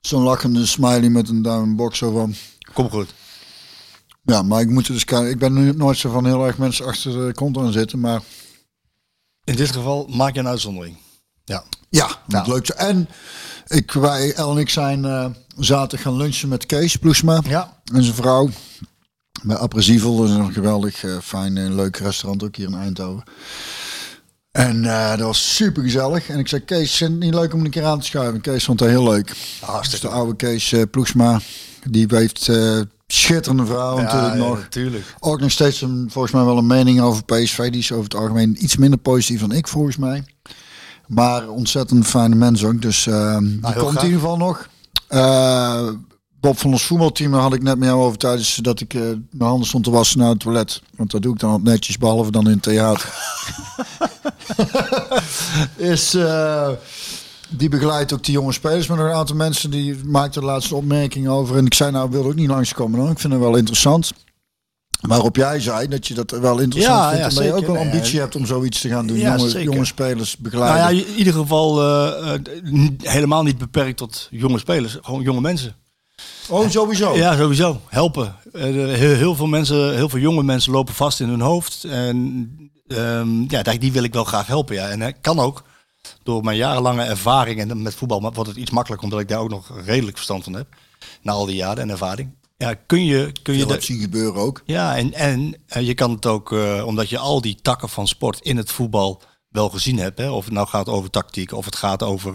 zo'n lachende smiley met een duimbox zo van. Kom goed. Ja, maar ik moet er dus kijken. Ik ben nu nooit zo van heel erg mensen achter de kont aan zitten, maar In dit geval maak je een uitzondering. Ja. Ja, het leuk. zo. En ik, wij, El en ik zijn eh, zaterdag gaan lunchen met Kees Ploesma Ja. en zijn vrouw. Bij Appresievel, dat is een geweldig eh, fijn en leuk restaurant ook hier in Eindhoven. En eh, dat was super gezellig. En ik zei, Kees, is het niet leuk om een keer aan te schuiven? Kees vond dat heel leuk. Dus de oude Kees eh, Ploesma, die heeft eh, schitterende vrouw natuurlijk nog. natuurlijk. Ook nog steeds een, volgens mij wel een mening over PSV. Die is over het algemeen iets minder positief dan ik volgens mij. Maar ontzettend fijne mens ook. Dus eh, die heel komt graag. in ieder geval nog. Eh, Bob van ons voetbalteam had ik net met jou over tijdens dat ik eh, mijn handen stond te wassen naar het toilet. Want dat doe ik dan netjes, behalve dan in het theater. [laughs] is, die begeleidt ook die jonge spelers met nog een aantal mensen. Die maakten de laatste opmerking over. En ik zei nou, ik wil ook niet langskomen hoor. Ik vind het wel interessant. Waarop jij zei dat je dat wel interessant Ja, vindt. ja, omdat je ook wel ambitie hebt om zoiets te gaan doen. Ja, jonge, zeker. jonge spelers Nou begeleiden. ja, in ieder geval eh, eh, helemaal niet beperkt tot jonge spelers. Gewoon jonge mensen. oh, sowieso. Ja, sowieso. Helpen. Eh, heel, heel veel mensen, heel veel jonge mensen lopen vast in hun hoofd. En ehm, ja, die die wil ik wel graag helpen. Ja. En dat kan ook. Door mijn jarenlange ervaring en met voetbal wordt het iets makkelijker, omdat ik daar ook nog redelijk verstand van heb. Na al die jaren en ervaring. Ja, kun je, kun je heb zien gebeuren ook. Ja, en, en eh, je kan het ook, eh, omdat je al die takken van sport in het voetbal wel gezien hebt. Hè? Of het nou gaat over tactiek, of het gaat over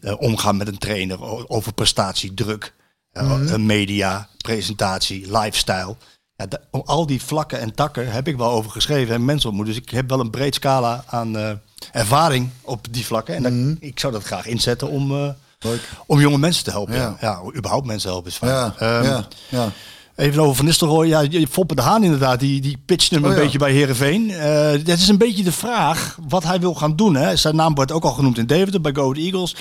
eh, omgaan met een trainer, over prestatiedruk, eh, eh, media, presentatie, lifestyle. Ja, al die vlakken en takken heb ik wel over geschreven en mensen ontmoet. Dus ik heb wel een breed scala aan ervaring op die vlakken. En dan, ik zou dat graag inzetten om, Leuk. om jonge mensen te helpen. Ja. Ja, überhaupt mensen helpen is fijn. Ja, Ehm, ja, ja. Even over Van Nistelrooy. Ja, Foppe de Haan inderdaad, die, die pitchte hem Oh een ja. beetje bij Herenveen. Het is een beetje de vraag wat hij wil gaan doen. Hè. Zijn naam wordt ook al genoemd in Deventer bij Go Ahead Eagles.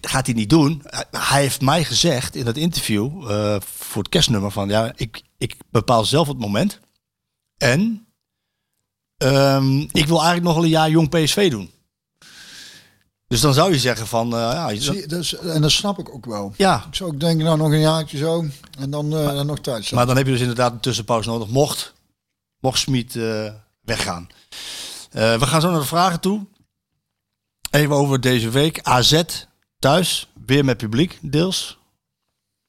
Gaat hij niet doen. Hij heeft mij gezegd in dat interview eh, voor het kerstnummer van... ja, ik, ik bepaal zelf het moment. En ehm, ik wil eigenlijk nog wel een jaar jong PSV doen. Dus dan zou je zeggen van... eh, ja, je- Zie je, dus, en dat snap ik ook wel. ja, Ik zou ook denken, nou nog een jaartje zo. En dan, eh, dan nog tijd. Maar dan heb je dus inderdaad een tussenpauze nodig. Mocht, mocht Smit eh, weggaan. We gaan zo naar de vragen toe. Even over deze week. AZ thuis. Weer met publiek, deels.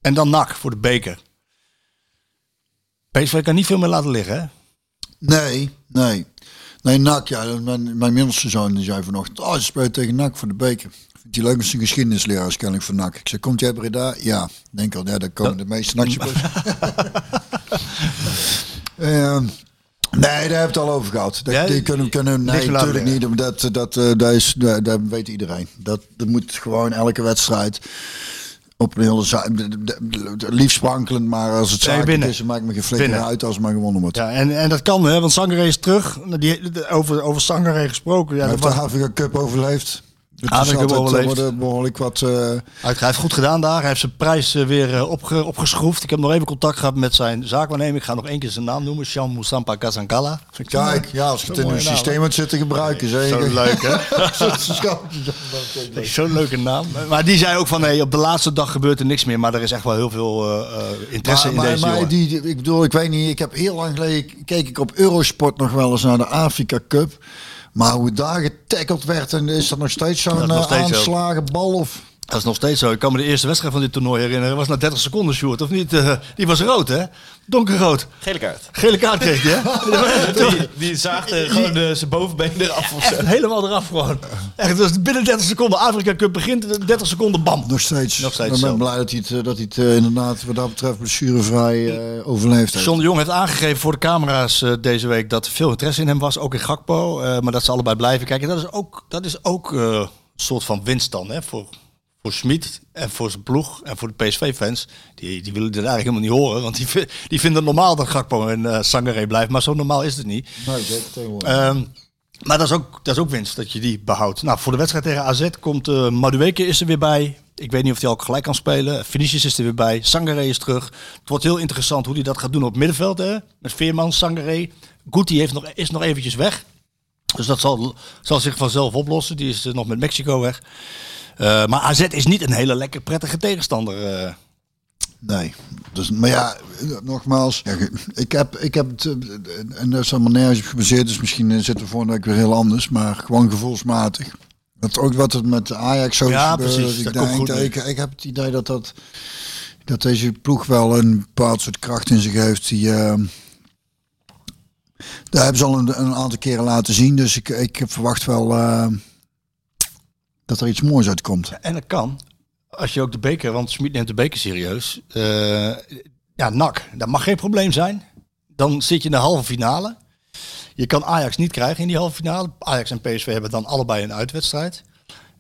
En dan NAC voor de beker. PSV kan niet veel meer laten liggen, hè? Nee, nee. Nee, NAC, ja. Mijn, mijn middelste zoon die zei vanochtend, oh, ze spelen tegen NAC voor de beker. Vindt hij leuk met zijn geschiedenisleraar is kennelijk van NAC. Ik zei, komt jij Breda? Ja. Denk al, ja, daar komen de meeste NAC-supporters. [laughs] Ehm, nee, daar heb je het al over gehad. Dat, Ja, die kunnen, kunnen nee, natuurlijk niet. liggen. Dat, dat, eh, dat, is, dat, dat weet iedereen. Dat, dat moet gewoon elke wedstrijd op een hele za- de- de- de- de- liefst sprankelend, maar als het Nee, winnen. is, dan maakt me geen flikker uit als maar gewonnen wordt. Ja, en, en dat kan, hè? Want Sangaré is terug. Die, over, over Sangaré gesproken. Ja, Hij heeft de Afrika Cup overleefd. Is Cup altijd, overleefd. er worden behoorlijk wat... eh, Hij heeft goed gedaan daar. Hij heeft zijn prijs eh, weer eh, opge, opgeschroefd. Ik heb nog even contact gehad met zijn zaakwaarnemer. Ik ga nog één keer zijn naam noemen. Jean Moussampa Kazankala. Kijk, ja, als je het in een systeem had zitten gebruiken, zeg Zo leuk, hè? [laughs] Zo Zo'n leuke naam. Maar die zei ook van, nee, op de laatste dag gebeurt er niks meer. Maar er is echt wel heel veel eh, eh, interesse Maar, in maar, deze maar jongen. die, die- ik bedoel, ik weet niet, ik heb heel lang geleden, keek ik op Eurosport nog wel eens naar de Afrika Cup. Maar hoe daar getackeld werd, en is dat nog steeds zo'n eh, steeds zo. aanslagen bal of... Dat is nog steeds zo. Ik kan me de eerste wedstrijd van dit toernooi herinneren. was na 30 seconden, Sjoerd, of niet? Eh, die was rood, hè? Donkerrood. Gele kaart. Gele kaart kreeg hij, hè? [laughs] Die, die zaagde gewoon eh, zijn bovenbeen eraf of zo. Echt helemaal eraf gewoon. Echt, dus binnen 30 seconden. Afrika Cup begint, 30 seconden, bam. Nog steeds. Nog steeds ik ben zo. blij dat hij het, eh, dat hij het inderdaad wat dat betreft blessurevrij eh overleefd heeft. John de Jong heeft aangegeven voor de camera's eh, deze week dat er veel interesse in hem was, ook in Gakpo. eh, maar dat ze allebei blijven kijken. Dat is ook, dat is ook eh, een soort van winst dan hè, voor, voor Smit en voor zijn ploeg en voor de PSV-fans. Die, die willen dit eigenlijk helemaal niet horen, want die, [laughs] die vinden het normaal dat Gakpo en eh Sangaré blijft. Maar zo normaal is het niet. Nee, zeker. Ehm, maar dat is, ook, dat is ook winst, dat je die behoudt. Nou, voor de wedstrijd tegen AZ komt eh Madueke is er weer bij. Ik weet niet of hij al gelijk kan spelen. Vinicius is er weer bij. Sangaré is terug. Het wordt heel interessant hoe hij dat gaat doen op het middenveld. Hè? Met Veerman, Sangaré. Guti heeft nog, is nog eventjes weg. Dus dat zal, zal zich vanzelf oplossen. Die is eh, nog met Mexico weg. Eh, maar AZ is niet een hele lekker prettige tegenstander. eh. Nee. Dus, maar ja, nogmaals, ik, heb, ik heb het, eh, en dat is allemaal nergens op gebaseerd, dus misschien zitten we volgende week weer heel anders, maar gewoon gevoelsmatig. Dat ook wat het met Ajax zo is Ja, precies, Ik, dat komt denk, goed nu. ik, ik heb het idee dat, dat, dat deze ploeg wel een bepaald soort kracht in zich heeft. Die, daar hebben ze al een, een aantal keren laten zien, dus ik, ik verwacht wel dat er iets moois uitkomt. En dat kan. Als je ook de beker, want Smit neemt de beker serieus. Eh, ja, NAC, dat mag geen probleem zijn. Dan zit je in de halve finale. Je kan Ajax niet krijgen in die halve finale. Ajax en PSV hebben dan allebei een uitwedstrijd.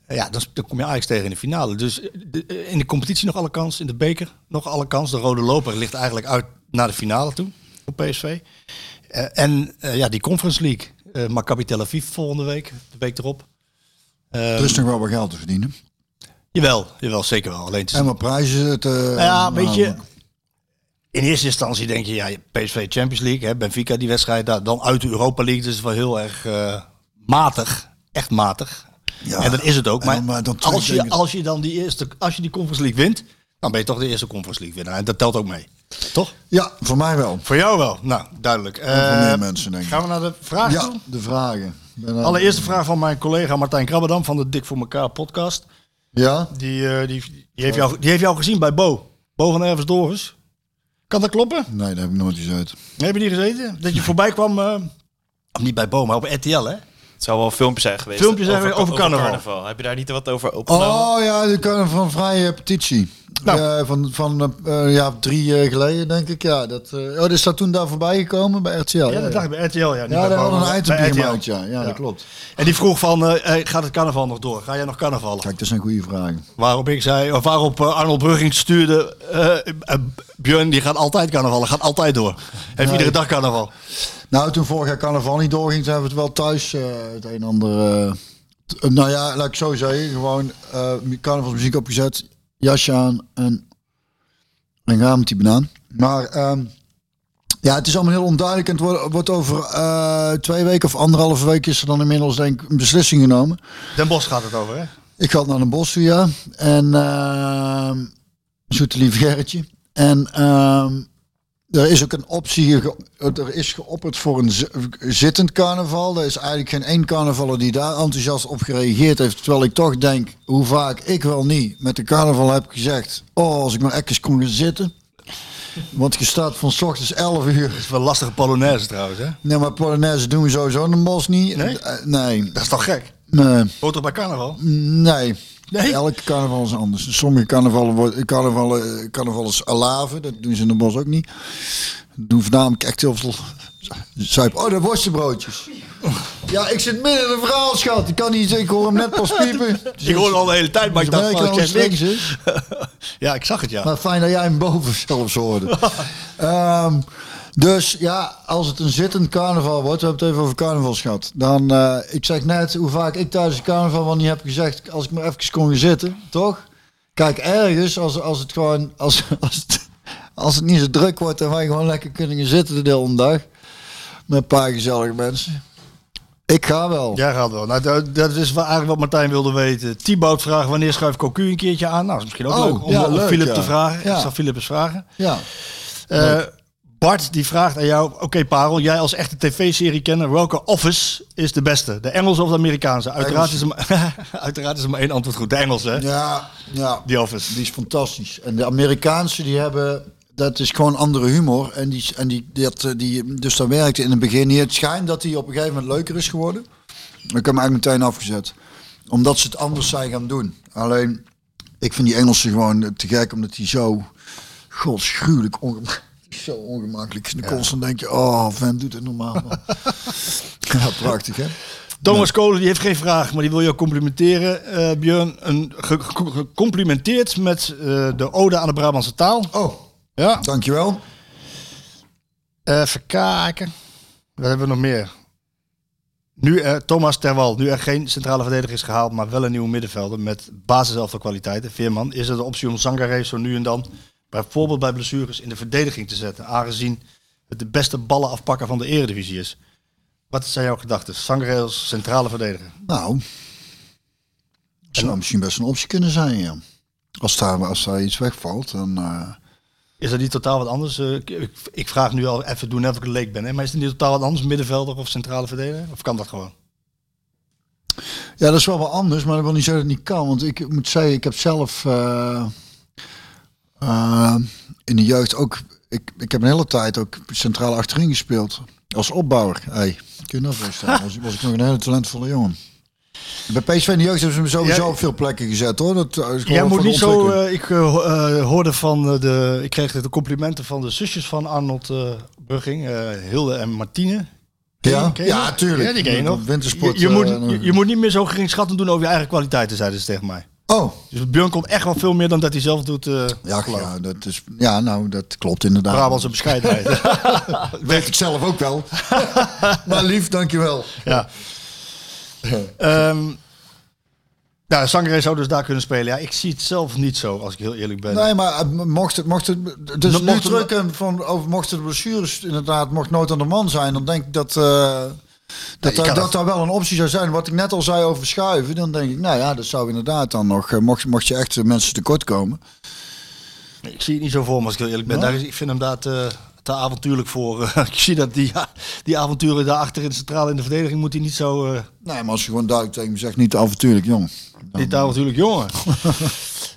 Ja, dan, kom je Ajax tegen in de finale. Dus eh, eh, in de competitie nog alle kans. In de beker nog alle kans. De rode loper ligt eigenlijk uit naar de finale toe. Op PSV. En ja, die Conference League. eh Maccabi Tel volgende week. De week erop. Er is nog wel wat geld te verdienen. Jawel, jawel, zeker wel. Alleen het En wat prijzen te Nou ja, weet je, halen. in eerste instantie denk je, ja, PSV Champions League, hè, Benfica die wedstrijd, daar, dan uit de Europa League, is wel heel erg eh, matig, echt matig. Ja. En dat is het ook. Maar dan, maar dan als, je, als je dan die eerste, als je die Conference League wint, dan ben je toch de eerste Conference League winnaar. En dat telt ook mee, toch? Ja, voor mij wel. Voor jou wel. Nou, duidelijk. voor Eh, meer mensen, denk ik. Gaan we naar de vraag Ja, toe? de vragen. Ben, eh, Allereerste vraag van mijn collega Martijn Krabbedam van de Dik voor elkaar podcast. Ja? Die, eh, die, die, heeft jou, die heeft jou gezien bij Bo. Bo van Erves Doris. Kan dat kloppen? Nee, daar heb ik nooit gezeten. Heb je die gezeten? Dat je voorbij kwam, of niet bij Bo, maar op RTL, hè? Het zou wel een filmpje zijn geweest. Filmpjes zijn weer over carnaval. Heb je daar niet wat over opgenomen? Oh ja, de kan van vrije petitie. Nou. Van van eh, ja, drie jaar geleden, denk ik. Ja, dat, eh, oh, is dat toen daar voorbij gekomen bij RTL? Ja, Ja, dat dacht ik bij RTL, ja. niet Ja, daar hadden een item gemaakt, ja. ja. dat klopt. En die vroeg van, eh, eh, gaat het carnaval nog door? Ga jij nog carnavallen? Kijk, dat zijn goede vragen. Waarop ik zei, of waarop eh, Arnold Brugging stuurde, eh, eh, Björn die gaat altijd carnavallen, gaat altijd door. Heeft iedere dag carnaval. Nou, toen vorig jaar carnaval niet doorging, zijn we het wel thuis eh, het een en ander... eh, nou ja, laat ik zo zeggen. Gewoon eh carnavalsmuziek opgezet, jasje aan en, en gaan met die banaan. Maar ehm, ja, het is allemaal heel onduidelijk. En het wordt, over twee weken of anderhalve week is er dan inmiddels denk ik een beslissing genomen. Den Bos gaat het over, hè? Ik ga naar een bos toe, ja. En uh, zoete lieve Gerritje. En ehm, er is ook een optie, er is geopperd voor een zi- zittend carnaval. Er is eigenlijk geen één carnavaller die daar enthousiast op gereageerd heeft. Terwijl ik toch denk, hoe vaak ik wel niet met de carnaval heb gezegd... Oh, als ik maar even kon gaan zitten. Want je staat van 's ochtends 11 uur. Dat is wel lastige Polonaise trouwens, hè? Nee, maar Polonaise doen we sowieso in een bos niet. Nee? Eh, nee. Dat is toch gek? nee. Hoort bij carnaval? Nee. Nee? Elke carnaval is anders. Sommige carnavallen, worden- carnavallen, carnaval is alaven. Dat doen ze in de bos ook niet. Dat doen voornamelijk echt heel veel zuipen. Oh, de worstenbroodjes. Ja, ik zit midden in een verhaal, schat. Ik kan niet, ik hoor hem net pas [laughs] piepen. Ik hoorde al de hele tijd, maar ik dacht merken van, ik wel zeg hoe niks. [laughs] Ja, ik zag het, ja. Maar fijn dat jij hem boven zelfs hoorde. [laughs] Ehm, dus ja, als het een zittend carnaval wordt, we hebben het even over carnaval gehad. Dan, eh, ik zeg net hoe vaak ik tijdens het carnaval wel niet heb gezegd, als ik maar even kon gaan zitten, toch? Kijk, ergens, als, als het gewoon, als, als, het, als het niet zo druk wordt en wij gewoon lekker kunnen gaan zitten de hele dag. Met een paar gezellige mensen. Ik ga wel. Jij gaat wel. Nou, dat, dat is eigenlijk wat Martijn wilde weten. Thibaut vraagt wanneer schuift Cocu een keertje aan. Nou, dat is misschien ook Oh, leuk om ja, om leuk, Philip ja. te vragen. Ja. Ik zal Philip eens vragen. Ja. Eh Bart die vraagt aan jou, oké Parel, jij als echte tv-serie kenner, welke Office is de beste? De Engelse of de Amerikaanse? Uiteraard is, er maar, [laughs] uiteraard is er maar één antwoord goed. De Engelse, hè? Ja, ja. Die Office. Die is fantastisch. En de Amerikaanse die hebben, dat is gewoon andere humor. En die, en die, dat, eh, die, dus dat werkte in het begin niet. Het schijnt dat die op een gegeven moment leuker is geworden. Ik heb hem eigenlijk meteen afgezet. Omdat ze het anders zijn gaan doen. Alleen, ik vind die Engelse gewoon te gek, omdat die zo godschuwelijk ongemakkelijk zo ongemakkelijk. In de constant denk je, oh, vent doet het normaal. [laughs] ja, prachtig hè. Thomas Kolen die heeft geen vraag, maar die wil je complimenteren. Eh Björn, een ge- ge- gecomplimenteerd met eh, de ode aan de Brabantse taal. Oh, Ja. dankjewel. Even kijken. Wat hebben we nog meer? Nu er, Thomas Terwal, nu er geen centrale verdediger is gehaald, maar wel een nieuwe middenvelder met basiselftal kwaliteiten. Veerman, is er de optie om Zangaré zo nu en dan, bijvoorbeeld bij blessures, in de verdediging te zetten, aangezien het de beste ballen afpakken van de eredivisie is. Wat zijn jouw gedachten? Als centrale verdediger. Nou, zou misschien best een optie kunnen zijn, ja. Als daar, als daar iets wegvalt, dan... eh, Is dat niet totaal wat anders? Eh, ik, ik- vraag nu al even doen net of ik een leek ben, hè? maar is het niet totaal wat anders, middenvelder of centrale verdediger? Of kan dat gewoon? Ja, dat is wel wat anders, maar dat wil niet zeggen dat het niet kan. Want ik moet zeggen, ik heb zelf eh, eh, in de jeugd ook... Ik, ik heb een hele tijd ook centraal achterin gespeeld. Als opbouwer. Hey, kun je dat voorstellen? Was, was ik nog een hele talentvolle jongen. Bij PSV in de jeugd hebben ze me sowieso Ja. op veel plekken gezet hoor. Dat eh, is Jij moet niet zo. eh, ik eh, ho- hoorde van de. Ik kreeg de complimenten van de zusjes van Arnold eh Brugging, Hilde en Martine. Ja? je Ja, tuurlijk. Ja, die ken je nog. Wintersport, Je, je, moet, je moet niet meer zo geringschattend doen over je eigen kwaliteiten, zeiden ze tegen mij. Oh, Dus Björn komt echt wel veel meer dan dat hij zelf doet. eh ja, ja, dat is, ja, nou, dat klopt inderdaad. Brabantse bescheidenheid. [laughs] [laughs] weet ik zelf ook wel. [laughs] maar lief, dankjewel. ja. Ehm nou, Sangre zou dus daar kunnen spelen. Ja, ik zie het zelf niet zo, als ik heel eerlijk ben. Nee, maar eh, mocht het, mocht het, dus nu mocht drukken van, over mochten de blessures inderdaad, mocht nooit aan de man zijn, dan denk ik dat, eh, dat, dat daar wel een optie zou zijn. Wat ik net al zei over schuiven, dan denk ik, nou ja, dat zou inderdaad dan nog, eh, mocht, mocht je echt eh, mensen tekort komen. Ik zie het niet zo voor me als ik eerlijk ben. Daar is, ik vind hem daar te, te avontuurlijk voor. [laughs] ik zie dat die, die avonturen daar achter in de centrale in de verdediging moet hij niet zo... eh, Nee, maar als je gewoon duidelijk tegen me zegt, niet avontuurlijk, jong. niet avontuurlijk jongen. [laughs]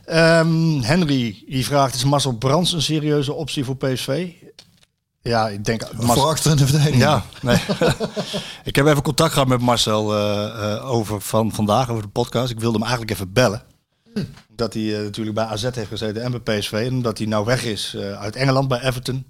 Ehm, Henry, die vraagt, is Marcel Brands een serieuze optie voor PSV? Ja, ik denk... Voor achter in de verdediging. ja, nee. [laughs] ik heb even contact gehad met Marcel eh, eh, over van vandaag, over de podcast. Ik wilde hem eigenlijk even bellen. Dat hij eh, natuurlijk bij AZ heeft gezeten en bij PSV. En omdat hij nou weg is uit Engeland bij Everton.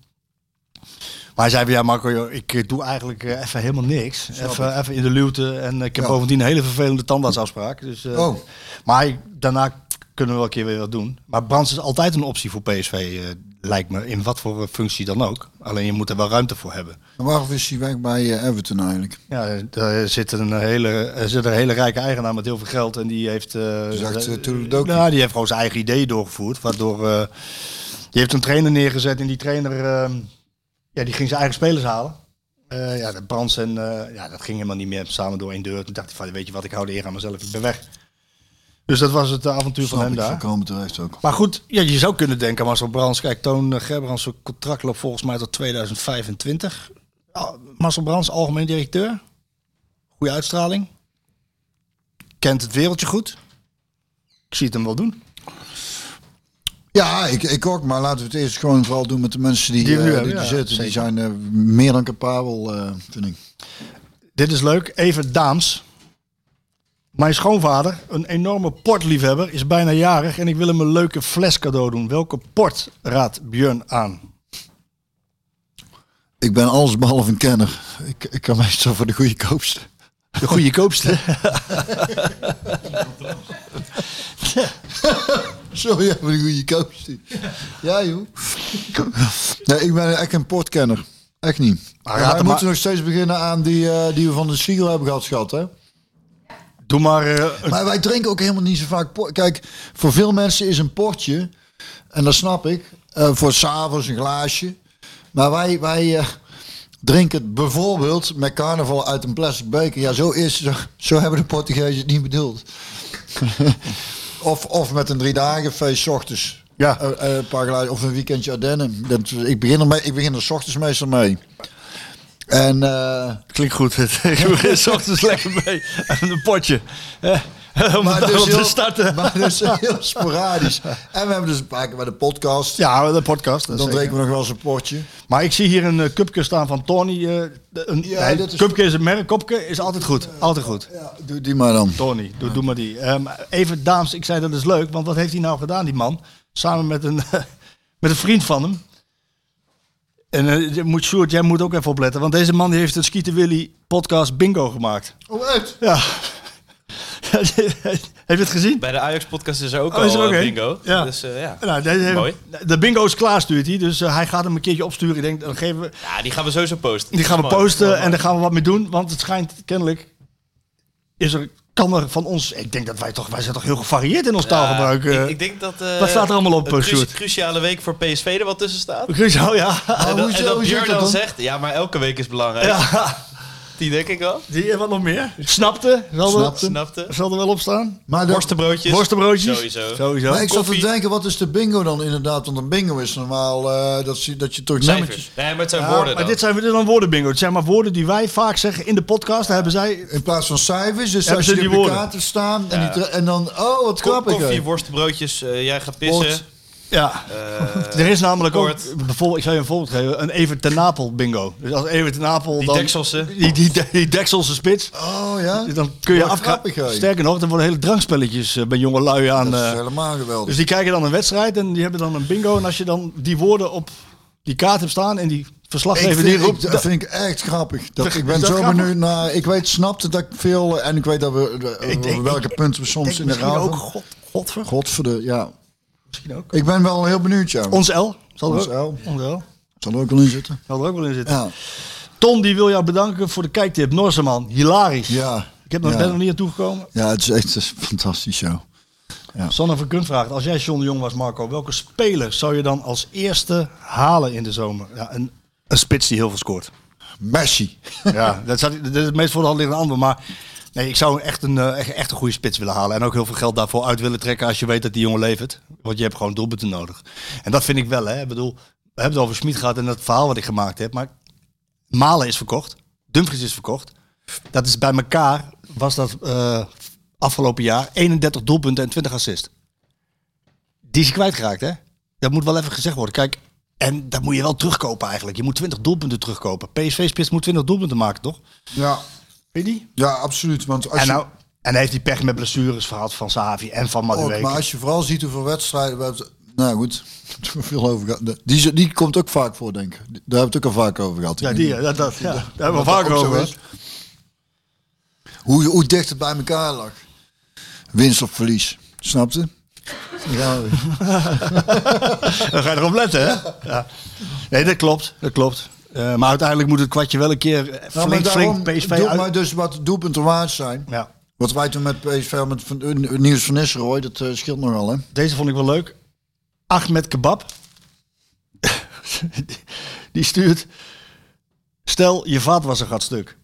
Maar hij zei ja Marco, joh, ik doe eigenlijk even helemaal niks. Even, even in de luwte. En ik heb Ja. bovendien een hele vervelende tandartsafspraak. Dus, Oh. Maar daarna kunnen we wel een keer weer wat doen. Maar Brands is altijd een optie voor PSV, lijkt me. In wat voor functie dan ook. Alleen je moet er wel ruimte voor hebben. En waarom is hij weg bij eh, Everton eigenlijk? Ja, daar zit een hele, er zit een hele rijke eigenaar met heel veel geld. En die heeft... eh Dus echt, eh, toedeledokie. nou, die heeft gewoon zijn eigen ideeën doorgevoerd. Waardoor... eh, die heeft een trainer neergezet en die trainer... eh, ja, die ging zijn eigen spelers halen. Ja, de Brands en... ja, dat ging helemaal niet meer samen door één deur. Toen dacht hij van, weet je wat, ik hou de eer aan mezelf. Ik ben weg. Dus dat was het eh, avontuur van hem daar. terecht ook. Maar goed, ja, je zou kunnen denken, Marcel Brands. Kijk, Toon uh, Gerbrands contract loopt volgens mij tot 2025. Ja, Marcel Brands, algemeen directeur. Goede uitstraling. Kent het wereldje goed. Ik zie het hem wel doen. Ja, ik, ik ook. Maar laten we het eerst gewoon vooral doen met de mensen die, Die eh, hebben, die, ja, zitten. Die zijn eh, meer dan capabel, eh, vind ik. Dit is leuk. Even Daams. Mijn schoonvader, een enorme portliefhebber, is bijna jarig en ik wil hem een leuke fles cadeau doen. Welke port raadt Björn aan? Ik ben alles behalve een kenner. Ik, ik kan meestal voor de goede koopste. De goede koopste. [laughs] Sorry, voor de goede koopste. Ja, joh. Nee, ik ben echt een portkenner. Echt niet. Maar hem moeten maar- nog steeds beginnen aan die, eh, die we van de Spiegel hebben gehad, schat, hè? Doe maar eh, Maar wij drinken ook helemaal niet zo vaak. Kijk, voor veel mensen is een portje, en dat snap ik, eh, voor s'avonds een glaasje. Maar wij, wij eh, drinken het bijvoorbeeld met carnaval uit een plastic beker. Ja, zo is zo, zo hebben de Portugezen het niet bedoeld. [laughs] of, of met een drie dagen feest 's ochtends. Ja. Een paar geleden, of een weekendje Ardennen. Dat, ik, begin er mee, ik begin er 's ochtends meestal mee. En eh, Klinkt goed. [laughs] Ik [laughs] begin 's ochtends lekker mee. En een potje. Eh, [laughs] Om maar, dus op te heel, starten. maar dus heel sporadisch. En we hebben dus een paar keer bij de podcast. Ja, de podcast. dat dan zeker. drinken we nog wel eens een potje. Maar ik zie hier een uh, cupje staan van Tony. eh, een, Ja, nee, is- cupje is een merk. Kopje is altijd goed. Altijd goed. Ja, doe die maar dan. Tony, doe, doe maar die. Ehm, even, dames, ik zei dat is leuk. Want wat heeft hij nou gedaan, die man? Samen met een, met een vriend van hem. En eh, je moet, Sjoerd, jij moet ook even opletten. Want deze man die heeft een Skeeter Willy podcast bingo gemaakt. Oh, echt? Ja. [laughs] Heb je het gezien? Bij de Ajax-podcast is er ook Oh, is er al ook eh, een? bingo. Ja. Dus eh, ja. Nou, deze heeft- Mooi. De bingo is klaar, stuurt hij. Dus hij gaat hem een keertje opsturen. Ik denk, dan geven we, ja, die gaan we sowieso posten. die gaan we posten en daar gaan we wat mee doen. Want het schijnt kennelijk... Is er, kan er van ons... Ik denk dat wij toch... Wij zijn toch heel gevarieerd in ons Ja, taalgebruik. eh. ik, ik denk dat... eh, Wat staat er allemaal op, Sjoerd? cruciale week voor PSV er wat tussen staat. Oh ja. [laughs] en, dat, hoezo- en dat dan dan? zegt, ja, maar elke week is belangrijk. ja. Die denk ik wel. Die en wat nog meer? Snapte? Zal, Snapte. Er, Snapte? zal er wel op staan? Maar de- Worstenbroodjes. Worstenbroodjes? Sowieso. Sowieso. Maar ik zat te denken, wat is de bingo dan inderdaad? Want een bingo is normaal eh, dat, je, dat je toch. Cijfers. Nee, maar het zijn Ja, woorden maar dan. dit zijn dit dan woorden bingo. Het zijn maar woorden die wij vaak zeggen in de podcast. Daar hebben zij... In plaats van cijfers, dus Hebben als ze je die die op woorden? kaarten staan en, die en dan, oh wat Ko- grappig. Koffie, worstenbroodjes, eh, jij gaat pissen. Ja. Eh, Er is namelijk ook, bijvoorbeeld, ik zou je een voorbeeld geven, een Evert ten Napel bingo. Dus als Evert ten Napel Die dan... Dekselse. Die, die, die Dekselse spits. Oh ja, dan kun je hè. Sterker nog, er worden hele drankspelletjes eh, bij jonge lui aan. dat is eh, helemaal geweldig. dus die kijken dan een wedstrijd en die hebben dan een bingo. En als je dan die woorden op die kaart hebt staan en die verslaggever die roept... ik, dat vind ik echt grappig. Dat, ik ben dat zo grappig? benieuwd naar. Ik weet, snapte dat ik veel. En ik weet dat we. Welke punten we ik soms denk in de raad. ook God, Godver. God voor de. Ja. Misschien ook. Ik ben wel heel benieuwd, ja. Ons L. Zal er, Ons ook, L. Ons L. Zal er ook wel in zitten. Zal er ook wel in zitten. Ja. Ton die wil jou bedanken voor de kijktip. Norseman, hilarisch. Ja. Ik heb nog, Ja. ben er nog niet aan toegekomen. Ja, het is echt een fantastisch show. Sanne van Kunt vraagt, als jij John de Jong was, Marco, welke speler zou je dan als eerste halen in de zomer? Ja, een, een spits die heel veel scoort. Messi. Ja, dat, is het meest voor de hand liggende antwoord. Maar nee, ik zou echt een, eh, echt, een goede spits willen halen. En ook heel veel geld daarvoor uit willen trekken als je weet dat die jongen levert. Want je hebt gewoon doelpunten nodig. En dat vind ik wel, hè. Ik bedoel, we hebben het over Smit gehad en dat verhaal wat ik gemaakt heb. Maar Malen is verkocht. Dumfries is verkocht. Dat is bij elkaar, was dat eh, afgelopen jaar 31 doelpunten en 20 assists. Die is hij kwijtgeraakt, hè? Dat moet wel even gezegd worden. Kijk, en dat moet je wel terugkopen eigenlijk. Je moet 20 doelpunten terugkopen. PSV-spits moet 20 doelpunten maken, toch? Ja. Weet je die? Ja, absoluut. Want als En, je, nou, en hij heeft die pech met blessures gehad van Savi en van ook, Madueke. maar als je vooral ziet hoeveel wedstrijden we hebben. Nou goed, [laughs] veel over gehad. Die, die komt ook vaak voor, denk ik. Daar hebben we het ook al vaak over gehad. Ja, die, dat, dat, ja, daar hebben we zo over gehad. Hoe, hoe dicht het bij elkaar lag. Winst of verlies. Snapte? Ja, [laughs] [laughs] Dan ga je erop letten, hè? Ja. Nee, dat klopt. Dat klopt. Eh, maar uiteindelijk moet het kwartje wel een keer eh, Nou, flink, maar daarom flink PSV doe uit... maar dus wat doelpunten waard zijn. Ja. Wat wij toen met PSV met van, uh, Niels van Nistelrooy, dat eh, scheelt nogal hè. Deze vond ik wel leuk. Ahmed Kebab. [laughs] die stuurt... Stel, je vaatwasser gaat stuk.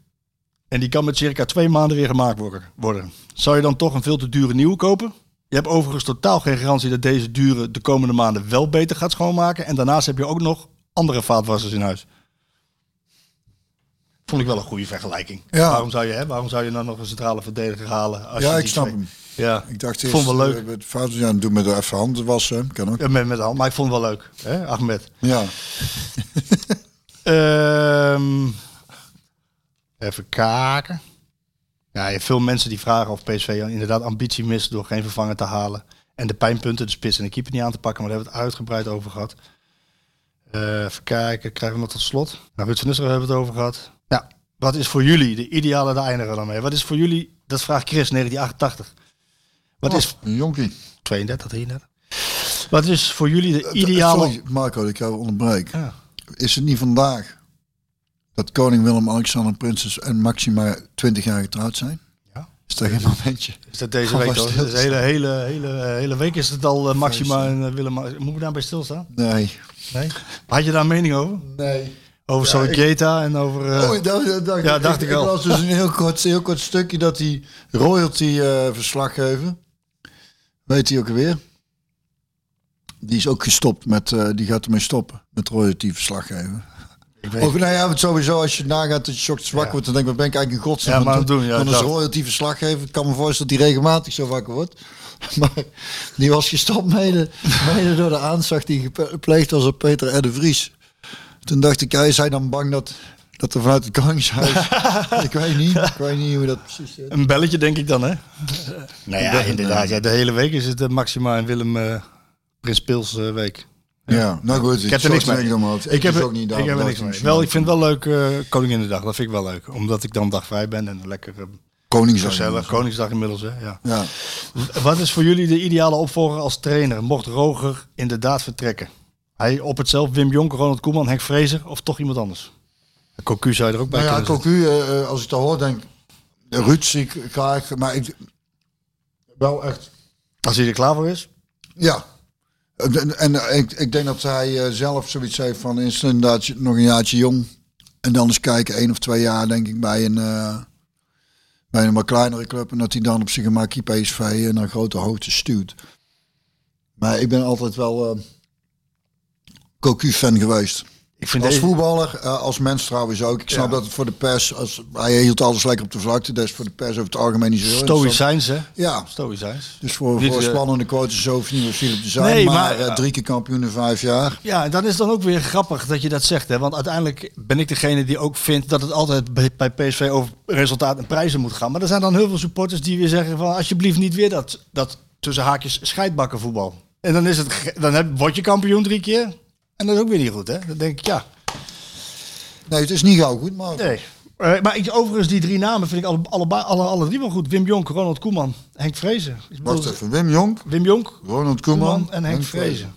En die kan met circa twee maanden weer gemaakt worden- worden. Zou je dan toch een veel te dure nieuwe kopen? Je hebt overigens totaal geen garantie dat deze dure de komende maanden wel beter gaat schoonmaken. En daarnaast heb je ook nog andere vaatwassers in huis. Vond ik wel een goede vergelijking. Ja. Waarom, zou je, hè, waarom zou je dan nog een centrale verdediger halen? Als Ja, ik snap twee- hem. Ja, Ik dacht eerst, vond het wel leuk. eh, met fouten, ja, doe met even handen wassen, kan ook. Ja, met, met de hand, maar ik vond het wel leuk. Hè, Ahmed. Ja. [laughs] Ehm, even kijken. Ja, je hebt veel mensen die vragen of PSV inderdaad ambitie mist door geen vervanger te halen. En de pijnpunten, de spits en de keeper niet aan te pakken. Maar daar hebben we het uitgebreid over gehad. Eh, even kijken, krijgen we nog tot slot. Nou, Ruud van Nistelrooy hebben we het over gehad. Wat is voor jullie de ideale, daar eindigen we dan mee. Wat is voor jullie, dat vraagt Chris, 1988. Wat Oh, is een jonkie. 32, 33? Wat is voor jullie de ideale... Sorry, Marco, dat ik jou onderbreek. Ja. Is het niet vandaag dat koning Willem-Alexander, prinses en Maxima 20 jaar getrouwd zijn? Ja. Is dat geen momentje? Is dat deze week al? de hele, hele, hele, hele week is het al eh, Maxima en uh, Willem. Moet ik daarbij stilstaan? Nee. Nee? Had je daar een mening over? Nee. Over Keita en over... eh, Oh, dat, dat Ja, dacht ik al. las dus een heel kort, heel kort stukje dat die royalty eh, verslag geven. Weet hij ook alweer? die is ook gestopt met, eh, die gaat ermee stoppen met royalty weet, Of nou ja, want sowieso als je nagaat dat je ochtends wakker wordt, dan denk ik, wat ben ik eigenlijk in godsnaam Ja, maar het het doen, ja, Dan is dat. royalty verslaggever. Ik kan me voorstellen dat die regelmatig zo wakker wordt. [laughs] Maar die was gestopt mede, mede door de aanslag die gepleegd was op Peter R. de Vries. Toen dacht ik, ja, is hij dan bang dat, dat er vanuit het koningshuis... [laughs] ik weet niet, ik weet niet hoe dat precies zit. een belletje denk ik dan, hè? [laughs] nou ja, inderdaad. Ja, de hele week is het de Maxima en Willem eh, Prins Pils eh, week. Ja, nou goed. Ik heb er niks mee. Ik heb, er er, ook niet ik heb er niks mee. Wel, ik vind het wel leuk uh, Koninginnedag. Dat vind ik wel leuk. Omdat ik dan dag vrij ben en lekker uh, Koningsdag. gezellig. Koningsdag inmiddels, hè? Ja. Ja. Wat is voor jullie de ideale opvolger als trainer? Mocht Roger inderdaad vertrekken? Hij op het zelf, Wim Jonker, Ronald Koeman, Henk Vrezer of toch iemand anders? Cocu zou je er ook bij Nou ja, Cocu, uh, als ik dat hoor, denk ik, Ruud zie ik graag, maar ik wel echt. Als hij er klaar voor is? Ja. En, en ik, ik denk dat hij uh, zelf zoiets heeft van is inderdaad nog een jaartje jong. En dan eens kijken, één of twee jaar denk ik bij een, uh, bij een wat kleinere club. En dat hij dan op zijn gemakje PSV naar grote hoogte stuurt. Maar ik ben altijd wel uh, Cocu-fan geweest. Ik vind als deze... voetballer, uh, als mens trouwens ook. Ik snap ja. dat het voor de pers, als, hij hield alles lekker op de vlakte. Dat is voor de pers over het algemeen niet zo. Stoïcijns, hè? Ja. Stoïcijns. Dus voor, voor spannende quotes zo hoeft niet meer Philip te zijn. Nee, maar, maar uh, drie keer kampioen in vijf jaar. Ja, en dan is dan ook weer grappig dat je dat zegt. Hè? Want uiteindelijk ben ik degene die ook vindt dat het altijd bij, bij PSV over resultaat en prijzen moet gaan. Maar er zijn dan heel veel supporters die weer zeggen van alsjeblieft niet weer dat, dat tussen haakjes scheidbakken voetbal. En dan, is het, dan heb, word je kampioen drie keer. En dat is ook weer niet goed, hè? Dan denk ik, ja. Nee, het is niet gauw goed, maar... Nee. Uh, maar ik, overigens, die drie namen vind ik alle, alle, alle, alle drie wel goed. Wim Jonk, Ronald Koeman, Henk Vrezen. Wacht even, Wim Jonk, Wim Jonk, Ronald Koeman, Koeman en Henk, Henk Vrezen.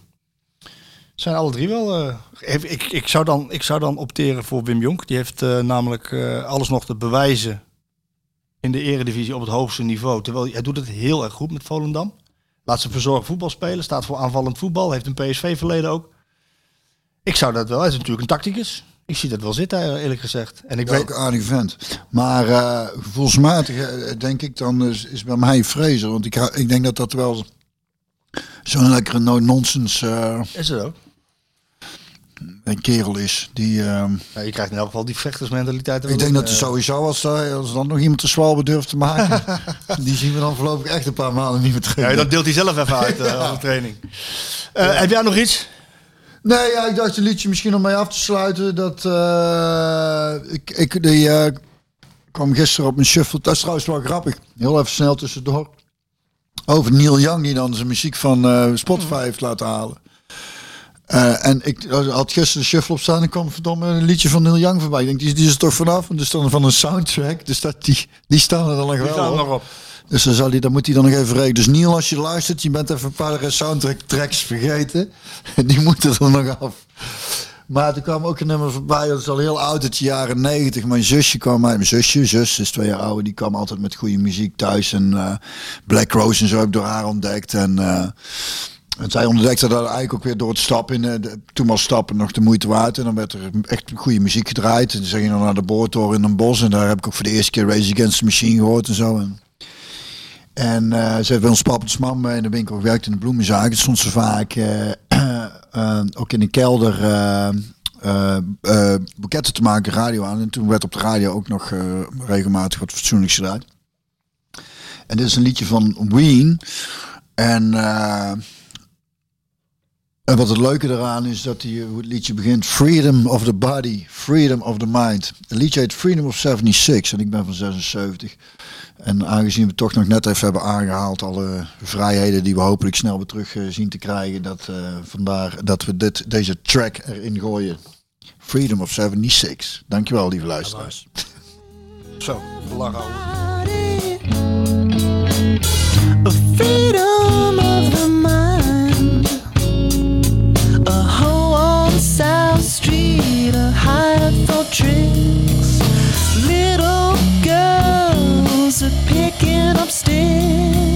Zijn alle drie wel... Uh, ik, ik, zou dan, ik zou dan opteren voor Wim Jonk. Die heeft uh, namelijk alles nog te bewijzen in de eredivisie op het hoogste niveau. Terwijl hij doet het heel erg goed met Volendam. Laat ze verzorgd voetbal spelen. Staat voor aanvallend voetbal. Heeft een PSV-verleden ook. Ik zou dat wel. Hij is natuurlijk een tacticus. Ik zie dat wel zitten, eerlijk gezegd. En ik ja, weet ook een aardig vent. Maar uh, gevoelsmatig uh, denk ik dan is, is bij mij Fraser. Want ik, ik denk dat dat wel zo'n lekkere no-nonsense uh, is het ook. een kerel is. Die, ja, je krijgt in elk geval die vechtersmentaliteit. Ik denk dat er sowieso als, als dan nog iemand de zwalbe durft te maken. [laughs] die zien we dan voorlopig echt een paar maanden niet meer terug. Ja, dat deelt hij zelf even uit ja. op de training. Ja. Heb jij nog iets? Nee, ja, ik dacht een liedje misschien om mee af te sluiten. Dat uh, ik, ik die, uh, kwam gisteren op mijn shuffle. Dat is trouwens wel grappig. Heel even snel tussendoor. Over Neil Young die dan zijn muziek van uh, Spotify heeft laten halen. en ik had gisteren de shuffle op staan en kwam verdomme een liedje van Neil Young voorbij. Ik denk, die, die is er toch vanaf. En dus dan van een soundtrack. Dus dat, die, die staan er dan nog wel op. Nog op. Dus dan, dan moet hij dan nog even rekenen. Dus Niel, als je luistert, je bent even een paar soundtrack tracks vergeten. [laughs] Die moeten er nog af. Maar er kwam ook een nummer voorbij, dat is al heel oud, het jaren negentig. Mijn zusje kwam uit, mijn zusje, zus is twee jaar ouder, die kwam altijd met goede muziek thuis. En uh, Black Rose en zo heb ik door haar ontdekt. En, en zij ontdekte dat eigenlijk ook weer door het stappen, toen was stappen nog de moeite waard. En dan werd er echt goede muziek gedraaid. En dan ging je dan naar de boortoren in een bos. En daar heb ik ook voor de eerste keer Race Against the Machine gehoord en zo. En, en uh, ze bij ons pap en mam in de winkel gewerkt in de bloemenzaak. Het stond ze vaak uh, uh, [clears throat] ook in de kelder boeketten te maken, radio aan. En toen werd op de radio ook nog regelmatig wat fatsoenlijks gedaan. En dit is een liedje van Ween. En, en wat het leuke eraan is dat die, hoe het liedje begint. Freedom of the body, freedom of the mind. Het liedje heet Freedom of 76 en ik ben van 76. En aangezien we toch nog net even hebben aangehaald alle vrijheden die we hopelijk snel weer terug eh, zien te krijgen, dat eh, vandaar dat we dit, deze track erin gooien. Freedom of 76. Dankjewel lieve luisteraars. [laughs] Zo, lachen. Freedom of the mind. A on South Street, a for tricks. Little girl. Is it picking up sticks.